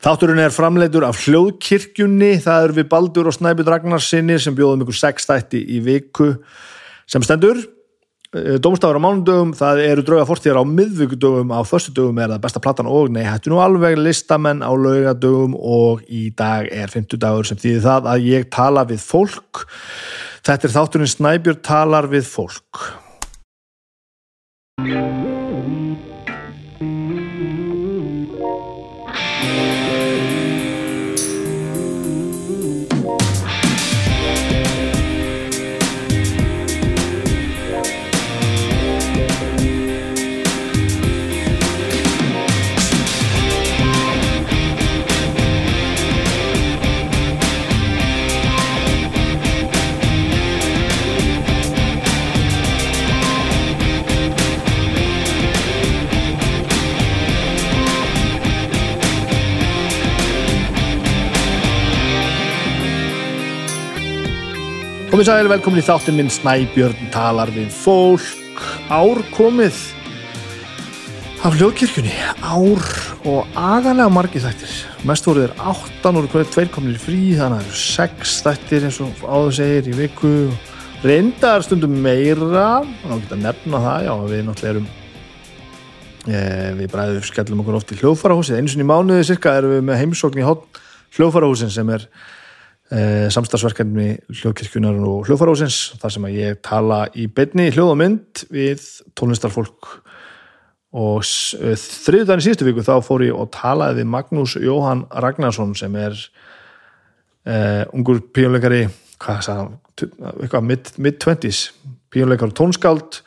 Þátturinn er framleitur af hljóðkirkjunni, það eru við Baldur og Snæbjörn Ragnarsinni sem bjóðum ykkur sex þætti í viku sem stendur. Dómstafur á mánudögum, það eru drauga fórstíðar á miðvíkudögum, á föstudögum er það besta platan og nei, hættu nú alveg listamenn á laugadögum og í dag er fymtudagur sem þýðir það að ég tala við fólk. Þetta er þátturinn Snæbjörn talar við fólk. Komið sæl, velkomin í þáttin minn. Snæbjörn talar við fólk. Ár komið af hljóðkirkjunni. Ár og agalega margir þættir. Mest voru þeir áttan og hverju tveir kominir frí þannig að það eru sex þættir eins og áður segir í viku. Reyndar stundum meira þá geta nefna það, já við náttúrulega erum e, við bræðum skellum okkur oft í hljóðfarahúsið eins og í mánuði cirka erum við með heimsókn í hot hljóðfarahúsin sem er Eh, samstagsverkefni hljóðkirkjunar og hljóðfarásins þar sem að ég tala í beinni hljóð og mynd við tónlistarfólk. Og eh, þriðdæni síðustu viku þá fór ég og talaði við Magnús Jóhann Ragnarsson sem er uh, ungur píjónleikari mid-twenties mid píjónleikar og tónskáld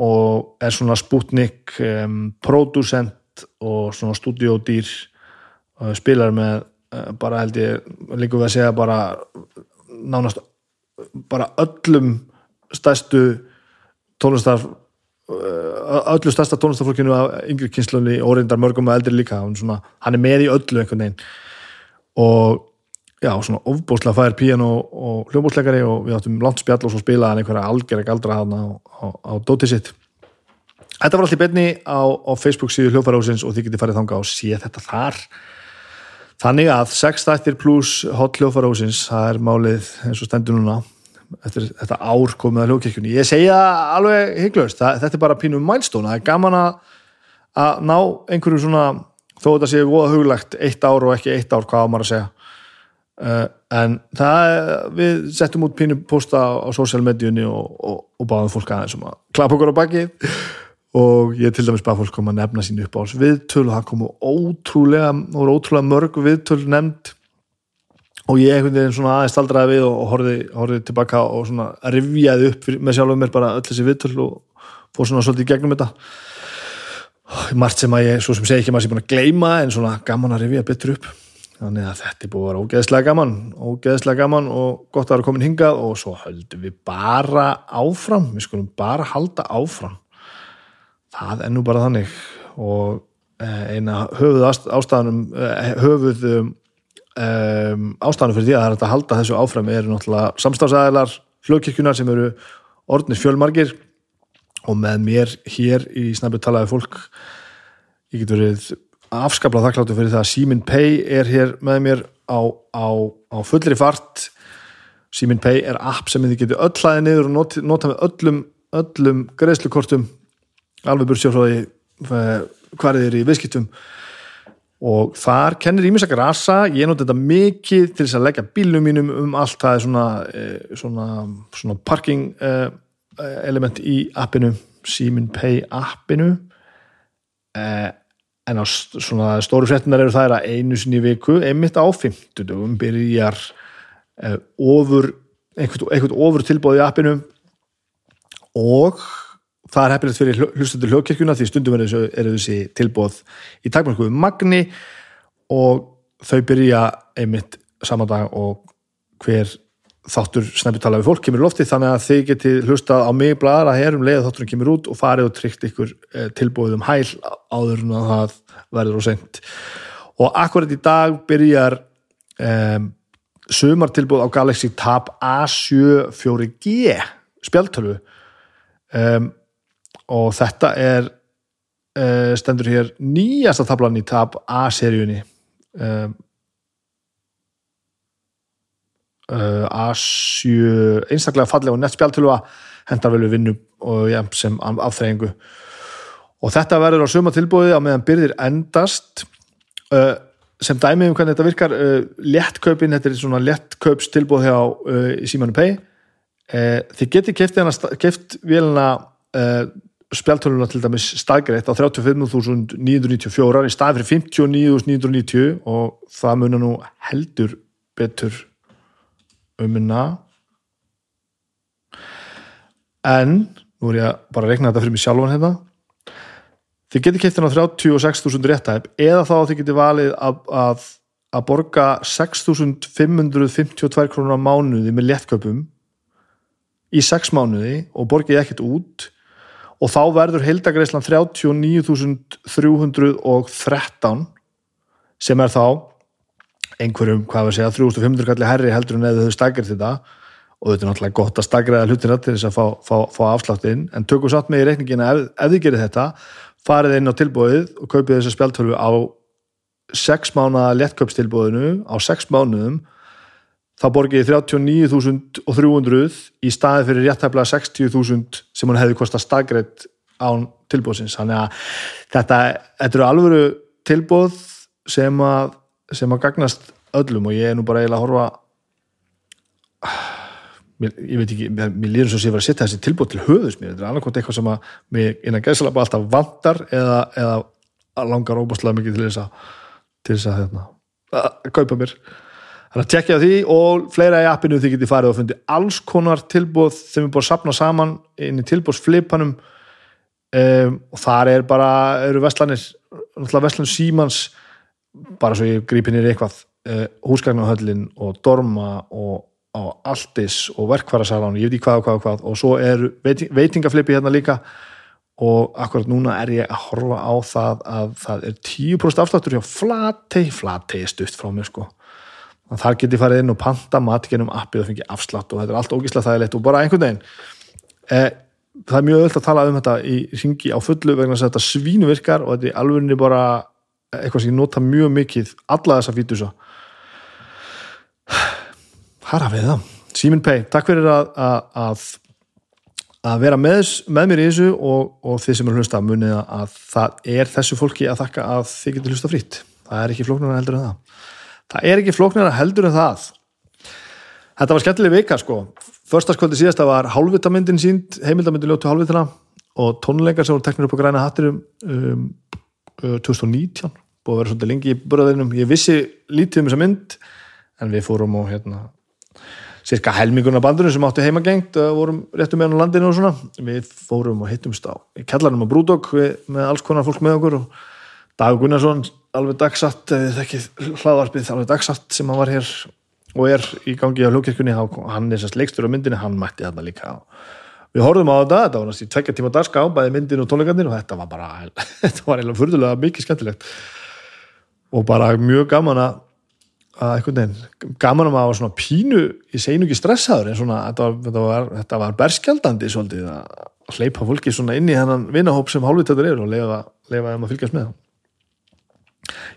og er svona sputnik um, producent og svona stúdiódýr og spilar með Eh, bara held ég líka við að segja bara nánast bara öllum stærstu tónlistar eh, öllu stærsta tónlistarfólkinu af yngri kynslunni og reyndar mörgum og eldri líka. Svona, hann er með í öllu einhvern veginn. Og já, svona ofbúslega fær piano og hljómbúsleikari og við áttum langt spjall og svo spilaði hann einhverja algjörg aldra hann á, á, á dótið sitt. Þetta var allt í benni á, á Facebook síðu hljófærahúsins og þið getið farið þanga og sé þetta þar Þannig að 6 þættir pluss hot hljófarhúsins, það er málið eins og stendur núna eftir þetta ár komið að hljókirkjunni. Ég segja alveg hygglust, þetta er bara pínum mælstóna, það er gaman að, að ná einhverju svona, þó þetta séu voða huglegt, eitt ár og ekki eitt ár, hvað á maður að segja. Uh, en það, við settum út pínum posta á, mediunni og, og, og báðum fólk aðeins um að klappa okkur á bakið og ég til dæmis bara fólk kom að nefna sín upp á viðtöl og það komu ótrúlega ótrúlega mörg viðtöl nefnd. Og ég einhvern veginn svona aðeins staldraði við og horfið, tilbaka og svona rivjaði upp með sjálfum mér bara öll þessi viðtöl og fór svona svolítið í gegnum þetta. Margt sem að ég, svo sem segi ekki maður sem ég er búin að gleima en svona gaman að rivja betur upp. Þannig að þetta er búin að vera ógeðslega gaman ógeðslega gaman og gott að vera komin hingað og svo höldum við bara áfram. Við skulum bara halda áfram það er nú bara þannig. Og eh, eina höfuð ástæðanum eh, höfuð um, ástæðanum fyrir því að það er að halda þessu áfram eru náttúrulega samstafsæðilar hlugkirkjunar sem eru orðnir fjölmargir. Og með mér hér í snabbi talaði fólk. Ég get verið afskaplega þakkláttu fyrir það að Simin Pay er hér með mér á, á, á fullri fart. Simin Pay er app sem þið getur öll hlaðið niður og nota, nota með öllum, öllum greiðslukortum alveg frá því eh, hvað er í viðskiptum. Og þar kennir ímis að grasa ég noti þetta mikið til þess að leggja bílum mínum um allt það er svona, eh, svona, svona parking eh, element í appinu Simin Pay appinu. En á stóru frettunar eru það að einu sinni viku einmitt á 50 dögum byrjar ofur einhvern ofur tilbóð í appinu. Og það er hefðilegt fyrir hlustundur hljókirkjuna því stundum er þessu, er þessi tilbóð í takmarkuðu magni og þau byrja einmitt saman dag og hver þáttur snæpið tala við fólk kemur í lofti þannig að þið geti hlustað á mig bladra hér um leið þátturinn kemur út og farið og tryggt ykkur eh, tilbóðum hæl áður en að það verður og sent og akkurat í dag byrjar um, sumartilbóð á Galaxy Tab A7 4G spjaltölu um, og þetta er uh, stendur hér nýjasta tablan í tab A-seríunni. Um, uh, A7 einstaklega fallega og nett spjaltilva hendar vel við vinnu og ja, sem afþreyingu. Og þetta verður á suma tilbúið á meðan byrðir endast. Uh, sem dæmið um hvernig þetta virkar uh, lettkaupin, þetta er svona lettkaups tilbúið hjá Simonu Pei þið getið keft, keft vélina spjaltöluna til dæmis staggreitt á 35.994 í stað fyrir 59.990 og það munar nú heldur betur umina en nú er ég bara að rekna þetta fyrir mig sjálfan hérna. Þið getur keitt hérna 36.000 réttæp eða þá þið getur valið að, að, að borga 6.552 krónur á mánuði með léttköpum í 6 mánuði og borgið ekkert út og þá verður heildagreislan 39.313 sem er þá einhverjum, hvað við segja, 3500 kalli herri heldur en eða þau stakir þetta. Og þetta er náttúrulega gott að stakra hlutina til þess að fá, fá, fá afsláttinn en tökum satt með í reikningina ef, ef þið gerir þetta farið inn á tilbúið og kaupið þessa spjaltölvu á 6 mánuða lettköpstilbúðinu á 6 mánuðum þá borgið 39.300 í staði fyrir réttæfla 60.000 sem hún hefði kostað staggreitt án tilbúðsins þannig að þetta, þetta eru alvöru tilbúð sem að, sem að gagnast öllum og ég er nú bara eiginlega að horfa mér, ég veit ekki, mér, lýður svo að ég var að setja þessi tilbúð til höfus mér, þetta er annarkvæmt eitthvað sem að mér innan gæðsalaba alltaf vantar eða, eða langar óbúslega mikið til þess að til þess að, hérna, að kaupa mér Þannig að tjekkja því og fleira í appinu þið getið farið og fundið alls konar tilbúð þeim er búin að sapna saman inn í tilbúðsflipanum um, og þar er bara, eru vestlanir náttúrulega vestlan símans bara svo ég grípi nýri eitthvað uh, húsgagnahöllin og dorma og og verkvarasalan og ég veit ekki hvað og hvað og hvað. Og svo er veiting, veitingaflipi hérna líka. Og akkurat núna er ég að horfa á það að það er 10% afsláttur hjá Flatey er stutt frá mér sko þar geti farið inn og panta matgenum appið og fengi afslátt og þetta er allt ógíslega þægilegt og bara einhvern veginn. Eh, það er mjög öll að tala um þetta í ringi á fullu vegna þess að þetta svínu virkar og þetta er alveg bara eitthvað sem ég nota mjög mikið alla þessa fítusa. Harra við það. Simin Pei, takk fyrir að, að, að vera með, með mér í þessu og, og þið sem eru hlusta munið að það er þessu fólki að þakka að þið getur hlusta frýtt það er ekki flóknar heldur en það það er ekki flóknar heldur en það. Þetta var skemmtileg vika sko. Förstaskvöldi síðasta var hálfvitamindin sínd heimildamindin ljótu hálfvitana og tónleikar sem voru teknir upp á græna hatturum um, 2019 uh, búið að vera svolítið lengi í börðinum ég vissi lítið um þessa mynd en við fórum og hérna cirka helminguna bandunum sem áttu heimagengt vorum réttum meðan á landinu og svona. Við fórum og hittumst á kellarnum á Brúdók með alls konar fólk með okkur og Dag Gunnarsson alveg dagsatt, þekkið hlaðvarpið alveg dagsatt sem hann var hér og er í gangi á hljókirkunni hann er sérst leikstur á myndinni, hann mætti þarna líka. Við horfum á þetta, þetta var í tvekja tíma dagská, bæði myndin og tónleikarnir og þetta var bara, þetta var eiginlega fyrðulega mikið skemmtilegt. Og bara mjög gaman að að einhvern veginn, gaman að maður var svona pínu, nú ekki stressaður en svona, þetta var, var, var berskjaldandi svolítið að hleypa fólki svona inn í hennan vinahóp sem hálfvitaður er og lefa, lefa um að fylgjast með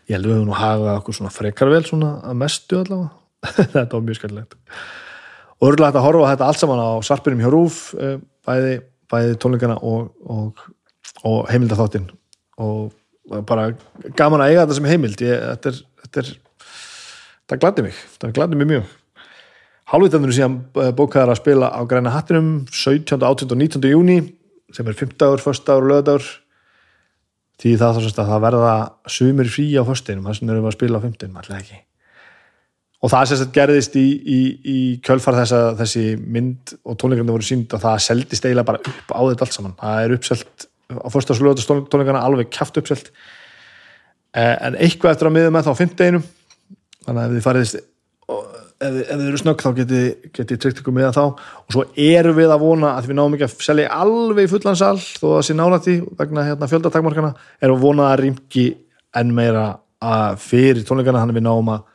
ég held að við höfum nú hagað okkur svona frekar vel svona að mestu allavega þetta var mjög skemmtilegt og örgulega þetta horfa þetta allt saman á sarpinum hjá Rúf eh, bæði, bæði tónleikana og, og, og heimildatháttin og bara gaman að eiga þetta sem heimild ég, þetta er, þetta er það gladi mig, það gladi mig mjög Hálfvitaðunum síðan eh, bókaðar að spila á Græna Hattinum 17. 18. og 19. júni sem er 5 dagur, 1. dagur og lögdagur því það þarf að það verða sumir frí á föstinum, þess vegna erum við að spila á 15, allir ekki. Og það sem gerðist í, í, í kjölfar þessa, þessi mynd og tónleikarnir voru sínd og það seldist eiginlega bara upp á þetta allt saman, það er uppselt á fyrsta lögdags tónleikarna alveg kæft uppselt. Eh, en eitthvað eftir að miða með þá 15 þannig að ef þið farið ef, ef þið eru snögg þá getið geti tryggt ykkur með þá. Og svo erum við að vona að við náum ekki að selja alveg fullansal þó að það sé nálætti vegna hérna, fjöldatakmarkana erum við vonað að rýmki enn meira fyrir tónleikana þannig að við náum að,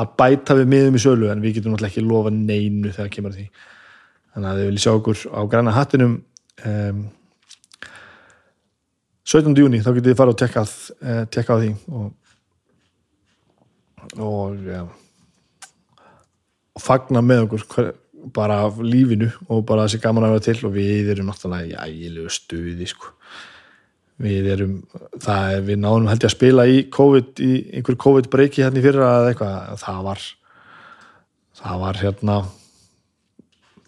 að bæta við miðum í sölu en við getum náttúrulega ekki lofa neinu þegar kemur því. Þannig að þið viljið sjá okkur á græna hattinum um, 17. júni þá getið þið fara og tekka, tekka á því. Og og ja, og fagna með okkur hver, bara af lífinu og bara þessi gaman að vera til. Og við erum náttúrulega í ægilegu stuði sko. við erum það er, við náðum held ég að spila í COVID, í einhver COVID breyki hérna í fyrra eða eitthvað, það var það var hérna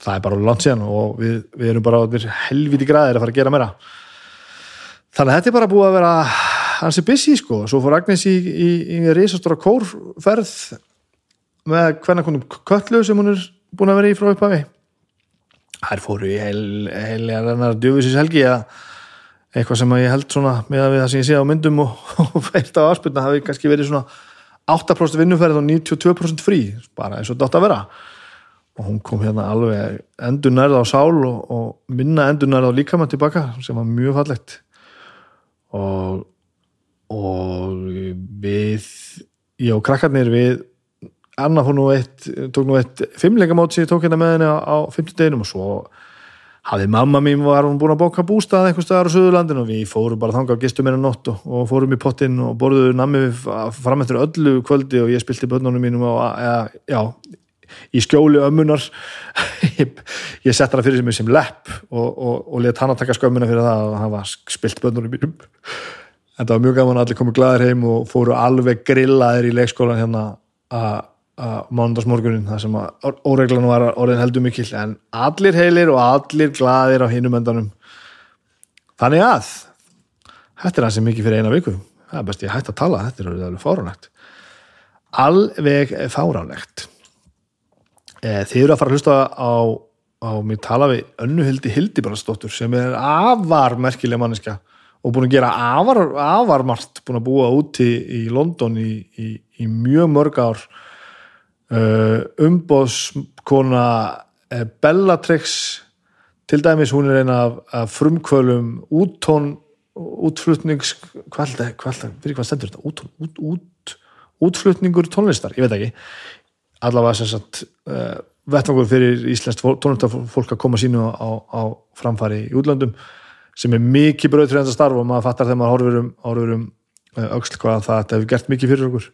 það er bara langt síðan og við, við erum bara helviti græðir að fara að gera meira. Þannig að þetta er bara búið að vera hansi busy sko, svo fór Agnes í, í, í reysastóra kórferð með hvernig konum köllu sem hún er búin að vera í frá upphafi. Þær fóru í heil, heil hennar djöfisins helgi eða eitthvað sem ég held svona með að við það sem ég sé á myndum og, og feirt á aðspilna hafi kannski verið svona 8% vinnuferð og 92% frí bara eins og þetta átt að vera. Og hún kom hérna alveg endur nærða á sál og, og minna endur nærða á líkamann tilbaka sem var mjög fallegt. Og og við ég og krakkarnir við Anna fór nú eitt, tók nú eitt fimmleikamót sem ég tók hérna með henni á, á 50 deginum og svo hafði mamma mín var hún búin að bóka bústað eitthvað staðar á Suðurlandin og við fórum bara þanga og gistum hérna nótt og, og fórum í pottin og borðuðu nammi fram eftir öllu kvöldi og ég spilti börnunum mínum og já, í skjóli ömmunar. Ég, ég sett hana fyrir sem, sem lepp og, og, og let hann að taka skömmuna fyrir það og hann var spilt börnunum mínum. Þetta var mjög gaman að allir komið glæðir heim og fóru alveg grillaðir í leikskólan hérna að mándagsmorgunin það sem að óreglan var orðin heldur mikill en allir heilir og allir glæðir á hinum endanum. Þannig að þetta er hansi mikið fyrir eina viku. Það er best ég hægt að tala, þetta er alveg fáránlegt. Alveg fáránlegt. Eh, þið eru að fara að hlusta á, á mér tala við önnuhildi Hildibarastóttur sem er afar merkileg manneska og búin að gera afar, afar margt, búin að búa úti í London í, í, í mjög mörg ár umbóðskona uh, Bellatrix til dæmis hún er eina af, af frumkvölum úttón útflutnings hvað, hvað, fyrir hvað stendur þetta? Út, út, út, útflutningur tónlistar, ég veit ekki. Allavega sem sagt uh, vettfangur fyrir íslenskt tónlistarfólk að koma sínu á, á framfari í útlöndum sem er mikið bröðtrænda starf og maður fattar þegar maður horfur um, horfur um auksl hvað það hefur gert mikið fyrir okkur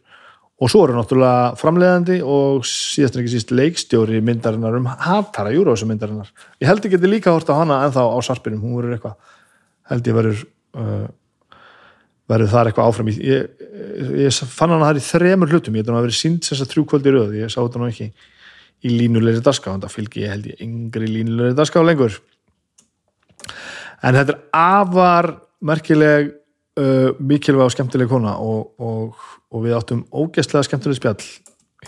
og svo eru náttúrulega framleiðandi og síðast en ekki síst leikstjóri myndarinnar um hatara júrósum myndarinnar. Ég held ekki að þið líka horta hana en þá á sarpinum, hún verður eitthvað held ég verður uh, verður þar eitthvað áfram ég, ég, ég fann hana þar í þremur hlutum. Ég held að það verið sínt þess að þrjú kvöldi röð. Ég sá þetta nú ekki í línulegri daska og þetta fylgji ég held ég yngri línulegri daska á lengur. En þetta er afar merkileg uh, mikilvæg og skemmtileg kona og, og, og við áttum ógeðslega skemmtileg spjall.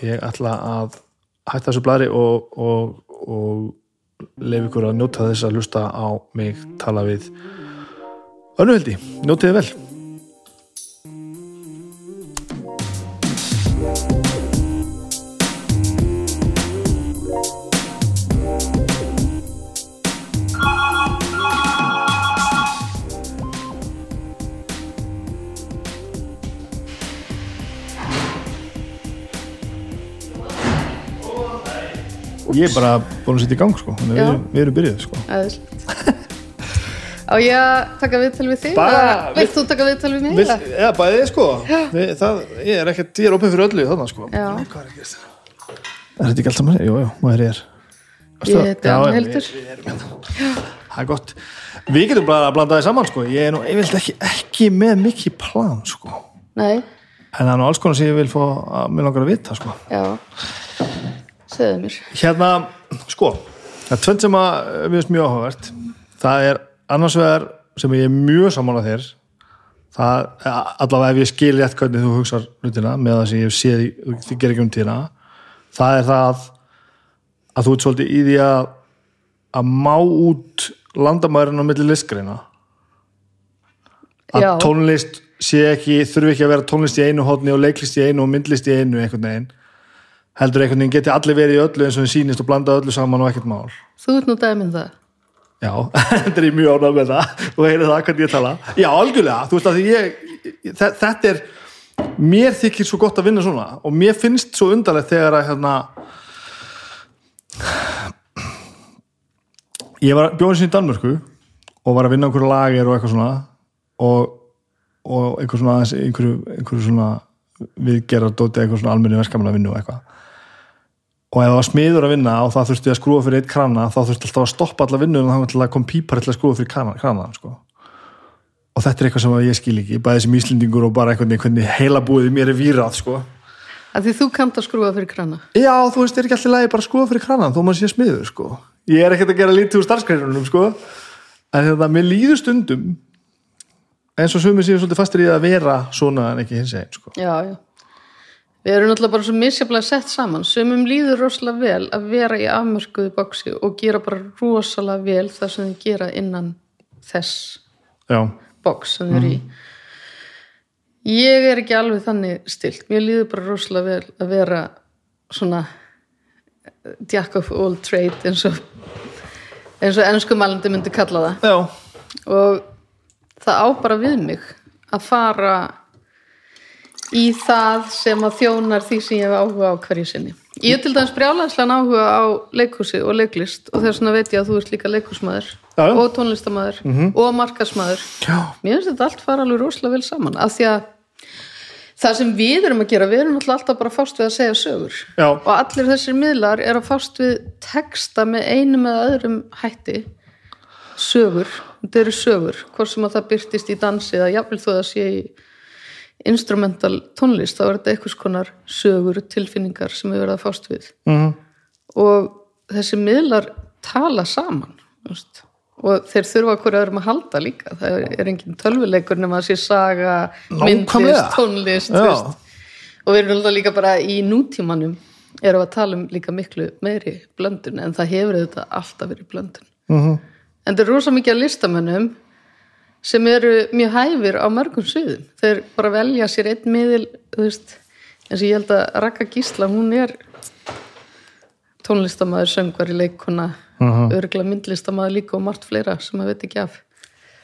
Ég ætla að hætta þessu blæri og, og leif ykkur að njóta þess að hlusta á mig tala við önnuhildi, njótiði vel ég er bara búin að setja í gang sko við, Já. við erum byrjuð sko. Á ég að taka viðtal við þig? Vilt þú taka viðtal við mig? Vill, eða? eða bæðið sko við, það, ég er ekkert, ég er opið fyrir öllu þannig sko Já. Er, ekki, er þetta ekki allt saman? Jú, jú, maður er Ég heiti Já, Anna já, Hildur. við- við erum hérna. það er gott við getum bara að blanda það saman sko ég er nú yfirleitt ekki, ekki með mikið plan sko Nei, en það er nú alls konar sem ég vil fá að mér langar að vita sko já. Segðu mér. hérna, sko það er tvönd sem að við erum mjög áhugavert það er annars vegar sem ég er mjög saman að þér það, allavega ef ég skil rétt hvernig þú hugsar hlutina með það sem ég sé því gerir ekki um tíðina það er það að þú ert svolítið í því að að má út landamærin á milli listgreina að Já. tónlist sé ekki, þurfi ekki að vera tónlist í einu hóðni og leiklist í einu og myndlist í einu einhvern veginn heldur einhvern veginn geti allir verið í öllu eins og þeim sýnist og blanda öllu saman og ekkert mál. Þú ert nú dæmið það. Já, þetta er mjög ánægð með það. Og heyrið það hvernig ég tala. Já, algjörlega, þú veist að ég þe- þetta er, mér þykir svo gott að vinna svona og mér finnst svo undarlegt þegar að hérna ég var bjóðin sinni í Danmörku og var að vinna okkur lagir og eitthvað svona og, og einhver svona, einhverju, einhverju svona við gera dótið eitthvað svona almenni verkamann að vinna og eitthvað og ef það var smiður að vinna og það þurfti að skrúa fyrir eitt krana þá þurfti alltaf að stoppa alla vinnu og þá kom pípar til að skrúa fyrir krana, krana sko. og þetta er eitthvað sem ég skil ekki bæðið sem íslendingur og bara einhvern veginn heila búið mér er výrað sko. að því þú kannt að skrúa fyrir krana já þú veist, er ekki alltaf lægi bara að skrúa fyrir krana þó maður sé smiður sko. ég er ekkert að gera lítið úr starfskreinunum sko. en þetta, mér líður stundum eins og sumir séu svolítið fastur í að vera svona en ekki hins einn sko. já, já Við erum náttúrulega bara svo misjaflega sett saman. Sumum líður rosalega vel að vera í afmörkuðu bóksi og gera bara rosalega vel það sem þið gera innan þess bóks sem þið eru í. Ég er ekki alveg þannig stilt. Mér líður bara rosalega vel að vera svona jack of all trade eins og eins og ennskumælandi myndi kalla það já, og það á bara við mig að fara í það sem að þjónar því sem ég hef áhuga á hverju sinni. Ég er til dæmis brjálæðslega áhuga á leikhúsi og leiklist og þess vegna veit ég að þú ert líka leikhúsmaður Já, já. og tónlistamæður og markasmaður. já, Mér finnst þetta allt fara alveg rosalega vel saman af því að það sem við erum að gera, við erum alltaf bara fást við að segja sögur já, og allir þessir miðlar er að fást við texta með einum eða öðrum hætti sögur, þetta eru sögur hvort sem að það byrtist í dansi eða jafnvel þó að það sé í instrumental tónlist, þá er þetta eitthvað konar sögur, tilfinningar sem við verðum að fást við. Mhm, og þessi miðlar tala saman veist. og þeir þurfa hverju öðrum að halda líka. Það er, engin tölvuleikur nema að sé saga, Nákvæmlega. tónlist og við erum alltaf líka bara í nútímanum erum að tala um líka miklu meiri blöndun en það hefur þetta alltaf verið blöndun. Mhm, en það er rosa mikið að listamönnum sem eru mjög hæfir á mörgum sviðum. Þeir bara velja sér einn miðil veist, eins og ég held að Raka Gísla hún er tónlistamæður, söngvari, leikona Mhm. örgla myndlistamæður líka og margt fleira sem maður veit ekki af.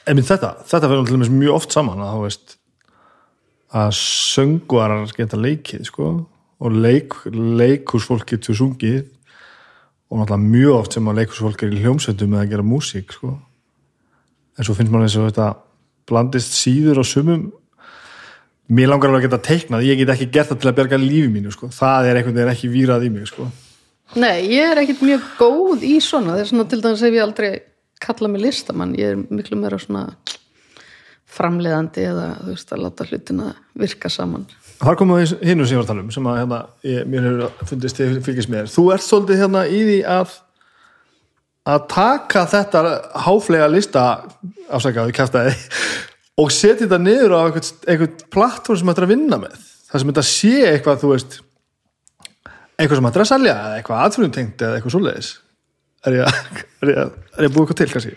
Einmitt þetta, þetta verður dæmis mjög oft saman að veist að söngvarar geta leikið sko og leik, leikhúsfólk getur sungið og náttúrulega mjög oft sem að leikhúsfólk er í hljómsveitum með að gera músík sko en svo finnst maður eins og þetta blandist síður á sumum. Mér langar alveg að geta teiknað ég get ekki gert það til að berga lífi mínu sko. Það er einhvern veginn ekki vírað í mig sko. Nei, ég er ekkit mjög góð í svona. Þess vegna til dæmis hef ég aldrei kallað mig listamann, ég er miklu meira svona framleiðandi eða þú veist að láta hlutina virka saman. Þar komum við hinnu sem ég var að tala um sem að hérna, ég, mér hefur fundist þið fylgist með. Þér. Þú ert svolítið hérna í því að að taka þetta háflega lista afsakaðu kæftæði og setja þetta niður á einhvern, einhvern plattform sem þetta er að vinna með. Það sem þetta sé eitthvað, þú veist eitthvað sem þetta er að selja eða eitthvað atvinnum tengt eða eitthvað svoleiðis. Er ég, að- er er búið eitthvað til kannski?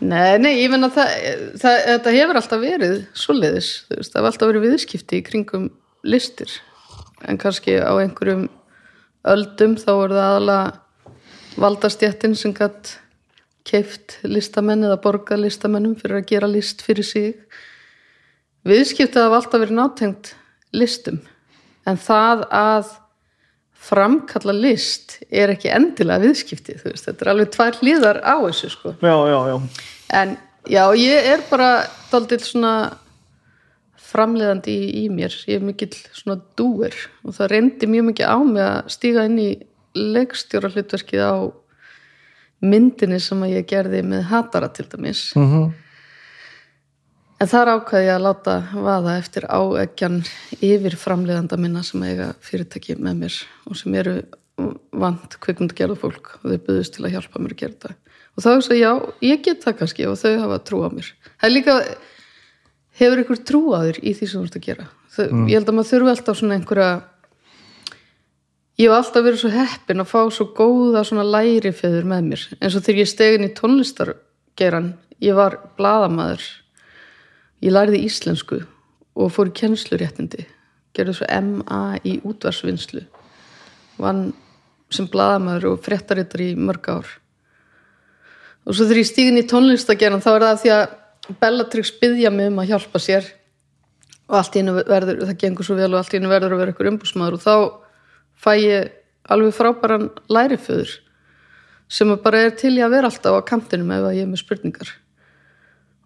Nei, nei, ég menna þetta hefur alltaf verið svoleiðis, veist, það hefur alltaf verið viðskipti í kringum listir en kannski á einhverjum öldum þá voru það aðalega valdastjættin sem gætt keift listamenn eða borgað listamennum fyrir að gera list fyrir sig. Viðskipti hafa alltaf verið nátengt listum en það að framkalla list er ekki endilega viðskipti, þú veist, þetta er alveg tvær hlýðar á þessu sko. Já, já, já. en já, ég er bara daldil svona framleiðandi í, í mér. Ég er mikill svona dúer og það reyndi mjög mikið á mig að stíga inn í leikstjóra hlutverkið á myndinni sem að ég gerði með hatara til dæmis. Mm en þar ákvaði ég að láta vaða eftir áeggjan yfir framleiðanda minna sem eiga fyrirtæki með mér og sem eru vant kvikmyndagerða fólk og þau byggðust til að hjálpa mér að gera þetta. Og þá hugsa ég, já, ég get það kannski og þau hafa trú á mér. Það er líka, hefur ykkur trú á þér í því sem þú ert að gera? Þau, ég held að maður þurfi alltaf svona einhverja ég hef alltaf verið svo heppin að fá svo góða svona lærifeður með mér. Eins og þegar ég stegin í tónlistargeran ég var blaðamaður. Ég læriði íslensku og fór í kennsluréttindi. Gerði svo MA í útvarsvinnslu vann sem blaðamaður og fréttarittar í mörg ár. Og svo þegar ég stígin í tónlistageran þá er það því að Bellatrix byggja mig um að hjálpa sér. Og allt í hennu verður, það gengur svo vel og allt í hennu verður að vera ykkur umbúsmaður og þá fæ ég alveg frábæran læriföður sem bara er til í að vera alltaf á kantinum ef ég er með spurningar.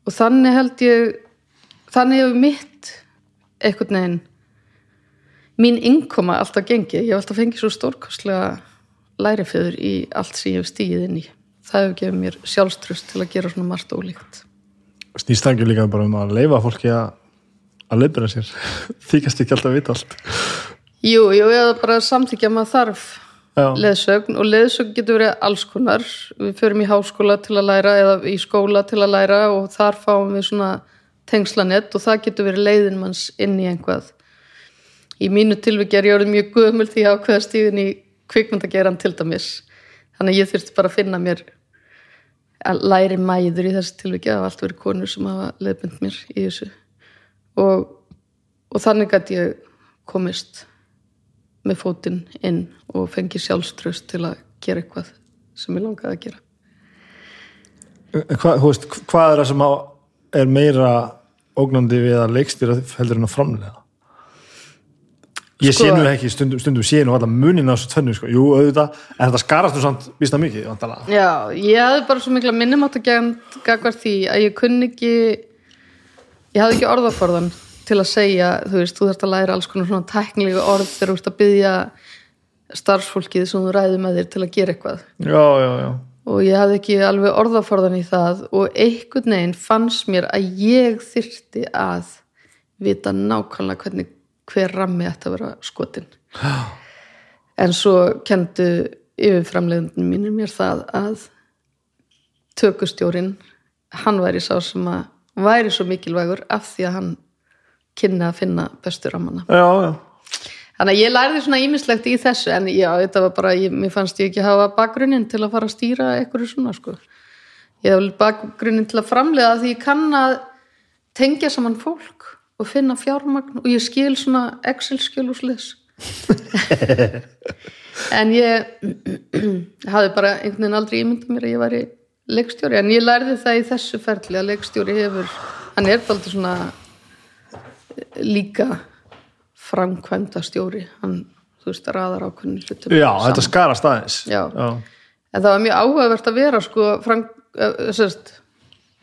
Og þannig held ég þannig hefur mitt einhvern veginn mín innkoma alltaf gengið, ég hef alltaf fengið svo stórkostlega lærifjöður í allt sem ég hef stíðið inn í. Það hefur gefið mér sjálfströst til að gera svona margt ólíkt. Snýst það ekki líka bara um að leifa fólki að að leifra sér? Þykast ekki alltaf að vita allt Jú, jú, eða bara samþykja að maður þarf Já. leðsögn og leðsögn getur verið alls konar. Við förum í háskóla til að læra eða í skóla til að læra og þar fáum við svona tengslanett og það getur verið leiðin manns inn í einhvað í mínu tilviki er ég orðið mjög gömul því að ákveða stíðin í kvikmyndageran til dæmis. Þannig að ég þurfti bara að finna mér að læri mæður í þessu tilviki. Hafa allt verið konur sem hafa leiðbund mér í þessu. Og, og þannig að ég komist með fótinn inn og fengi sjálfströst til að gera eitthvað sem ég langaði að gera. Hva, þú veist, hvað er það sem á, er meira ógnandi við að leikstýra heldur en að framlega ég sé Sko- nú ekki stundum, stundum sé nú alltaf munin á þessu tvennu sko. jú, auðvitað, en þetta skarast nú samt vísna mikið, vantalega Já, ég hafði bara svo mikla minnumátt að gagvar því að ég kunni ekki ég hafði ekki orðaforðan til að segja, þú veist, þú þarfst að læra alls konar svona tæknilega orð þegar þú ert að byggja starfsfólkið sem þú ræði með þér til að gera eitthvað. Já, já, já, og ég hafði ekki alveg orðaforðan í það og einhvern veginn fannst mér að ég þyrfti að vita nákvæmlega hvernig hver rammi ætti að vera skotin. En svo kendu yfirframlegundin mínir mér það að tökustjórin hann væri sá sem að væri svo mikilvægur af því að hann kynni að finna bestu rammana já, já. Þannig að ég lærði svona ímislegt í þessu en já, þetta var bara, ég, mér fannst ég ekki hafa bakgrunnin til að fara að stýra eitthvað svona sko. Ég hef bakgrunnin til að framlega því ég kann að tengja saman fólk og finna fjármagn og ég skil svona Excel-skjöl og sliðs. en ég hafði bara einhvern veginn aldrei ímyndað mér að ég væri leikstjóri en ég lærði það í þessu ferli að leikstjóri hefur, hann er aldrei svona líka framkvæmda stjóri hann, þú veist, raðar ákveðin hlutum já saman. þetta skarast aðeins Já. en það var mjög áhugavert að vera sko fram, uh, sérst,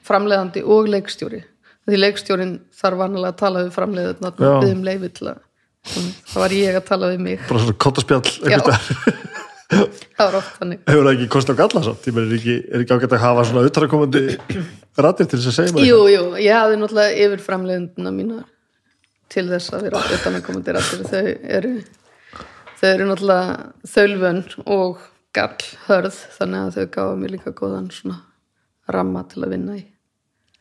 framleiðandi og leikstjóri því leikstjórin þarf vanlega að tala við framleiðarna Já. og byggðum leifi til að það var ég að tala við mig bara svona Já. staðar. það var oft þannig hefur það ekki kost á galla meina, er ekki, ekki ágætt að hafa svona uttarakomandi rættir til þess að segja Jú, jú, ég hafði náttúrulega yfir framleiðundina mína til þess að vera utan að koma til rættir þau eru þau eru náttúrulega þaulvön og gallhörð þannig að þau gáða mér líka góðan svona ramma til að vinna í.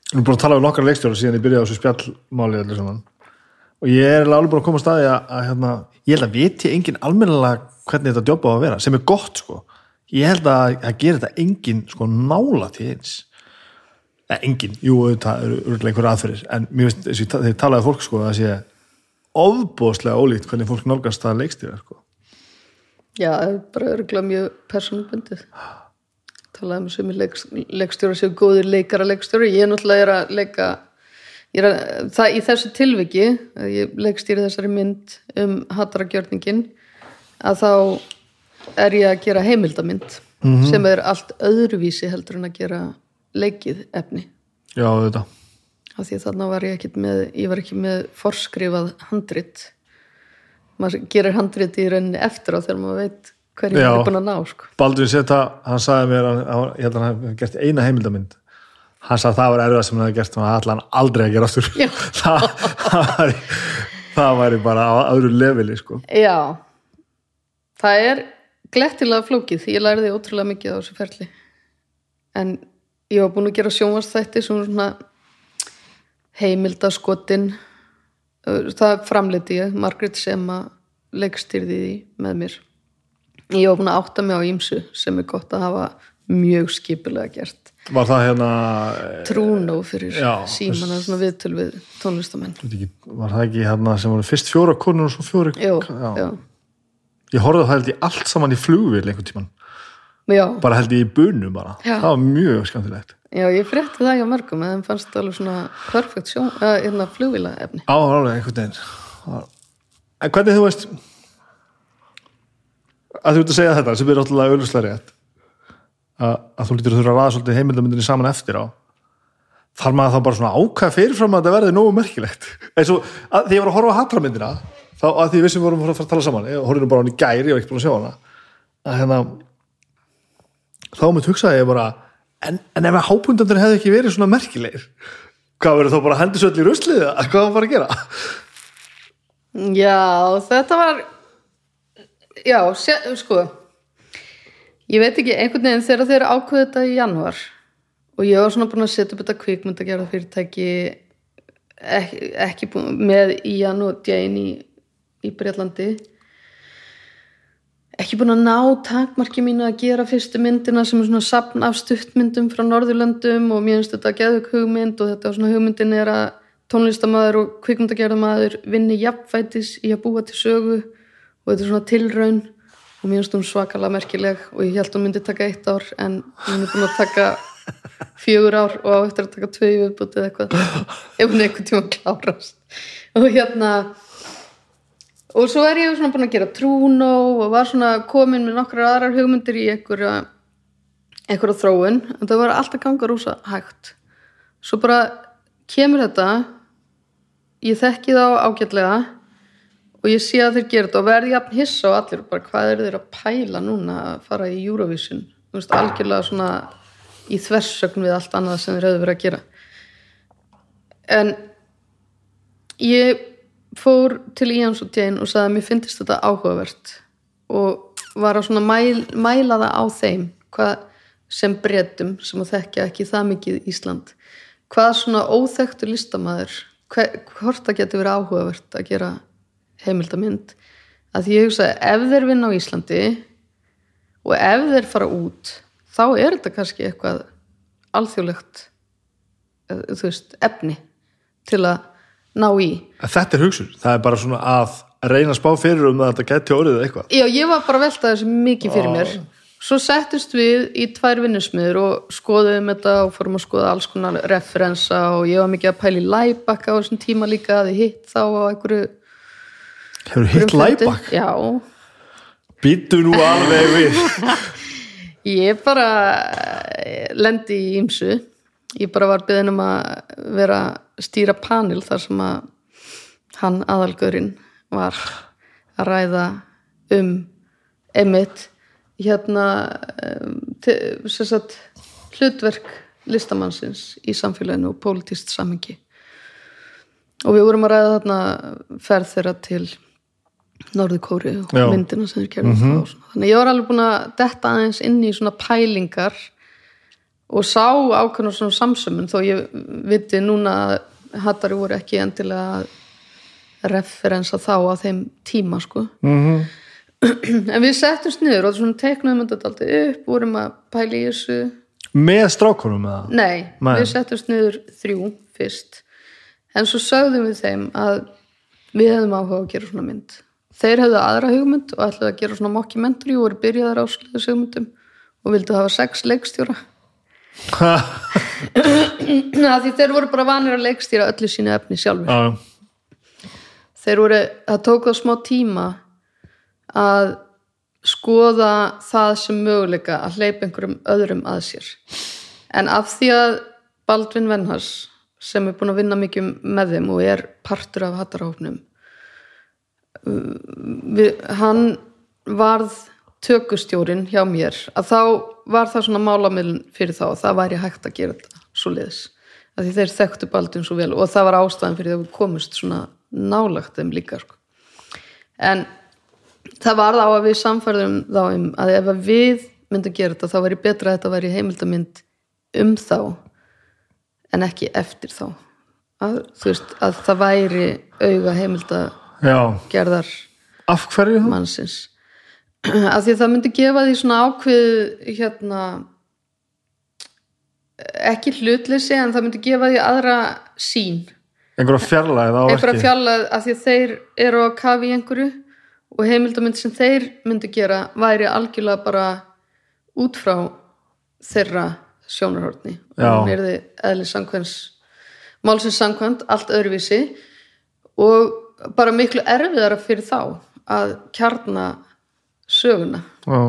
Við erum búin að tala um nokkar leikstjóra síðan ég byrjaði á þessu spjallmáli allir saman. Og ég er alveg búin að koma að staði að, að hérna, ég held að viti engin almennilega hvernig þetta jobb á að vera sem er gott sko. Ég held að að gera þetta engin sko nála til eins eða engin, jú, það eru örgulega einhver aðferðir. En mér finnst, þess að þeir talaði fólk sko að það sé ofbóðslega ólíkt hvernig fólk nálgast það leikstjóra sko. Já, það er bara örgulega mjög persónubundið. Talaði um sem leik, leikstjóra séu góðir leikara leikstjóri, ég náttúrulega er að leika ég er að, það í þessu tilviki að ég leikstýri þessari mynd um hattaragjörningin að þá er ég að gera heimildamynd sem er allt öðruvísi heldur en að gera leikið efni. Já, þetta af því þarna var ég ekki með ég var ekki með forskrifað handrit. Maður gerir handrit í rauninni eftir á þegar maður veit hverju maður er búin að ná sko. Baldvin Seta, hann sagði mér að, ég held að hann hef gert eina heimildamynd hann sagði að það var erfið sem hann hafði gert og hann ætla hann aldrei að gera Já. það, það, væri, það væri bara á öðru leveli sko. já. Það er glettilega flókið því ég læriði ótrúlega mikið á þessu ferli. En ég var búin að gera sjónvarsþætti sem svona heimildaskotin. Það framleiti ég. Margrét sem að leikstýrði því með mér. Ég var búin að átta mig á ímsu sem er gott að hafa mjög skipulega gert. Var það hérna eh, trúnó fyrir Já, símana svona viðtöl við tónlistamenn. Var það ekki hérna sem voru fyrst fjóra konur og svo fjóri Jú, já. já, ég horfði það held ég allt saman í flugvél einhvern tíman, já, bara held ég í bunu bara, Já. það var mjög skemmtilegt. Já, ég frétti það hjá mörgum en þeim fannst það alveg svona perfekt sjón eða hérna flugvila efni á, alveg einhvern veginn. Það- en hvernig þú veist að þú ert að segja þetta sem er alltaf auðvitað rétt að, að þú lítur að þurfa að ræða svolítið heimildamindinni saman eftir á þar maður þá bara svona ákvæða fyrirfram að þetta verði nógu merkilegt? Eins og að, þegar ég var að horfa á hatramyndina þá að því við sem vorum að fara að tala saman ég horfði nú bara á hann í gæri, ég var ekki búin að sjá hana að hérna þá mitt hugsaði ég bara en, en ef að hápundandur hefði ekki verið svona merkilegir hvað verður þá bara að hendi svo öll í ruslið eða hvað var að gera? Já, þetta var já, sé, sko ég veit ekki, einhvern veginn þegar þeir ákveðu þetta í janúar og ég var svona búin að setja upp þetta kvikmynd að gera fyrirtæki ekki, ekki búin, með Ian og Jane í, í Breitlandi ekki búin að ná takmarki mínu að gera fyrstu myndina sem er svona sapn af stuttmyndum frá Norðurlöndum og mér finnst þetta geðug hugmynd og þetta svona hugmyndin er að tónlistamæður og kvikmyndagerðamæður vinni jafnfætis í að búa til sögu og þetta er svona tilraun og mér finnst hún svakalega merkileg og ég held hún myndi taka eitt ár en hún er búin að taka fjögur ár og á eftir að taka tvö í viðbútið eitthvað. Ef hún einhvern tíma klárast. Og hérna og svo er ég svona búin að gera trúnó og var svona komin með nokkrar aðrar hugmyndir í einhverja einhverja þróun. En það var alltaf ganga rúsa hægt. Svo bara kemur þetta ég þekki þá ágætlega og ég sé að þeir gera þetta og verði jafn hissa og allir bara hvað er þeir að pæla núna að fara í Eurovision. Þú veist algjörlega svona í þversögn við allt annað sem þeir hefðu verið að gera. En ég fór til Íans og Jane og sagði að mér finnist þetta áhugavert og var að mæl, mæla það á þeim sem breytum sem að þekkja ekki það mikið Ísland hvað svona óþekktur listamæður hvort það getur verið áhugavert að gera heimildamind. Að ég hugsa ef þeir vinna á Íslandi og ef þeir fara út þá er þetta kannski eitthvað alþjóðlegt þú veist, efni til að ná í. Þetta er hugsun, það er bara svona að reyna að spá fyrir um að þetta geti orðið eitthvað. Já, ég var bara að velta þessu mikið fyrir mér. Svo settist við í tvær vinnusmiður og skoðum þetta og fórum að skoða alls konar referensa og ég var mikið að pæli læbakka á þessum tíma líka að ég hitt þá á einhverju Hefur hitt læbakk? Já. Býtu nú alveg við. Ég bara eh, lendi í ýmsu. Ég bara var byggðin um að vera stýra panel þar sem að hann aðalgörinn var að ræða um emitt hérna sagt, hlutverk listamannsins í samfélaginu og pólitíst samengi og við vorum að ræða þarna ferð þeirra til Norður Kóri og Já. myndina sem þeir gerði mm -hmm. þannig ég var alveg búin að detta aðeins inn í svona pælingar og sá ákveðna svona samsömmun þó ég viti núna að hattari voru ekki endilega referensa þá á þeim tíma sko mm -hmm. en við settumst niður og svona teiknaðum þetta alltaf upp vorum að pæli í þessu með strákunum eða? Nei, Men. við settumst niður þrjú fyrst en svo sögðum við þeim að við hefðum áhuga að gera svona mynd þeir hefðu aðra hugmynd og ætlaði að gera svona mockumentary og voru byrjaðar ásluðis hugmyndum og vildu hafa sex leikstjóra því þeir voru bara vanir að leikstýra öllu sínu efni sjálfur ah. þeir voru, það tók það smá tíma að skoða það sem möguleika að hleypa einhverjum öðrum að sér. En af því að Baldvin Venhars sem er búin að vinna mikið með þeim og er partur af hattarhófnum hann varð tökustjórin hjá mér að þá var það svona málamilin fyrir þá og það væri hægt að gera þetta svo liðs að því þeir þekktu baldun svo vel og það var ástæðan fyrir að við komust svona nálagt þeim líka sko. en það var þá að við samfærðum þá um að ef við myndum gera þetta þá væri betra að þetta væri heimildamind um þá en ekki eftir þá að, veist, að það væri auga heimilda Já. gerðar af hverju þú? mannsins af því að það myndi gefa því svona ákveð hérna ekki hlutleysi en það myndi gefa því aðra sín einhverja fjarlæð einhverja fjarlæð af því að þeir eru að kafi í einhverju og heimildamönd sem þeir myndi gera væri algjörlega bara út frá þeirra sjónarhórni og hún er því eðli samkvæms málsins samkvæmt, allt öðruvísi og bara miklu erfiðara fyrir þá að kjarna söguna. Já.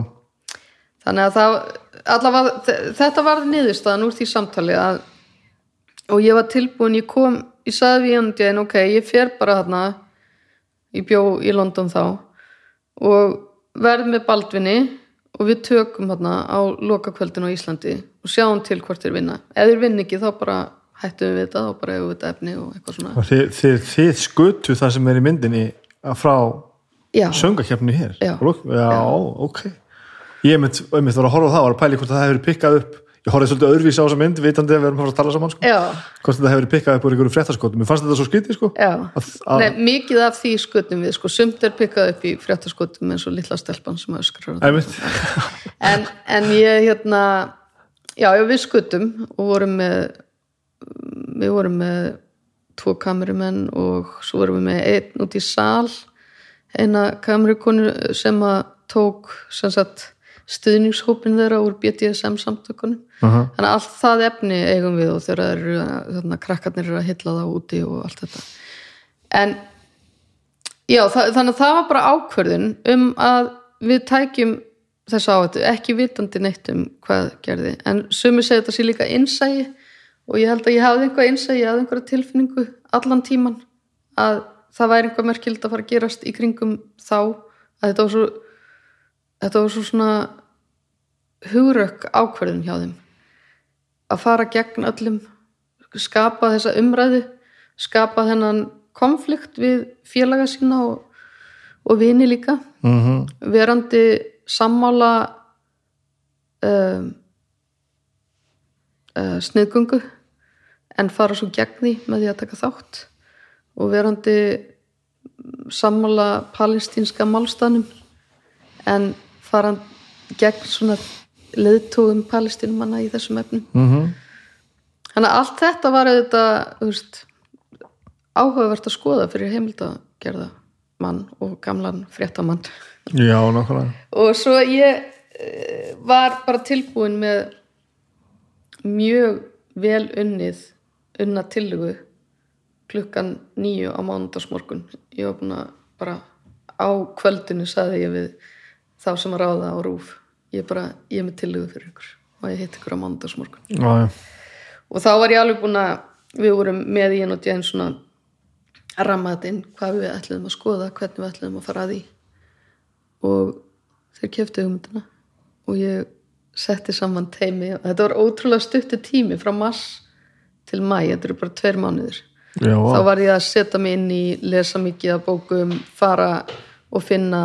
þannig að það allavega, þetta var niðurstaðan úr því samtali að og ég var tilbúin, ég kom ég saði við hann ok, ég fer bara þarna ég bjó í London þá og verð með Baldvinni og við tökum hérna á lokakvöldin á Íslandi og sjáum til hvort þeir vinna. Ef þeir vinn ekki þá bara hættum við þetta þá bara hefur við þetta efni og eitthvað svona. Og þið, þið, þið skutu það sem er í myndinni frá söngakefni hér. Já. já, ok. Ég mynd, mynd var að horfa á það, var að pæli hvort það hefur pikkað upp. Ég horfði svolítið öðruvísi á þessa mynd vitandi að við erum að að tala saman sko. já, hvort þetta hefur pikkað upp úr einhverju fréttaskotum mér fannst þetta svo skytið sko já. að, að, Nei, mikið af því skutum við sko, sumt er pikkað upp í fréttaskotum eins og litla stelpan sem öskrar en, en ég hérna já, já við skutum og vorum með við vorum með tvo kamerumenn og svo vorum við með einn út í sal eina kamerukonu sem að tók sem sagt stuðningshópin þeirra úr BDSM samtökunum. Uh þannig að allt það efni eigum við og þegar það eru þarna, krakkarnir eru að hylla það úti og allt þetta. En já, það, þannig að það var bara ákvörðun um að við tækjum þess áhættu, ekki vitandi neitt um hvað gerði, en sumi segja þetta sé líka innsægi og ég held að ég hafði einhvað innsægi, ég hafði einhverja tilfinningu allan tíman að það væri einhvað merkild að fara að gerast í kringum þá að þetta var svo þetta var svo svona hugrökk ákvörðun hjá þeim. Að fara gegn öllum skapa þessa umræðu skapa þennan konflikt við félaga sína og, og vini líka. -huh. verandi sammála um, uh, sniðgungu en fara svo gegn því með því að taka þátt og verandi sammála palestínska málstanum en fara gegn svona leiðtóðum palestínumanna í þessum efnum. Uh Þannig að allt þetta var auðvitað áhugavert að skoða fyrir heimildagerða mann og gamlan fréttamann. Já, nákvæmlega. Og svo ég eh, var bara tilbúin með mjög vel unnið unna tillögu klukkan nýju á mánudagsmorgun. Ég var búin að bara á kvöldinu saði ég við þá sem að ráða á rúf ég bara, ég er með tillögu fyrir ykkur og ég hitt ykkur á já. og þá var ég alveg búin að við vorum með í einn og djæn svona að ramma þetta inn hvað við ætluðum að skoða, hvernig við ætluðum að fara að því. Og þeir keftu hugmyndina og ég setti saman teimi þetta var ótrúlega stuttu tími frá mars til mæ, þetta eru bara tveir mánuður já þá vá. var ég að setja mig inn í lesa mikið af bókum, fara og finna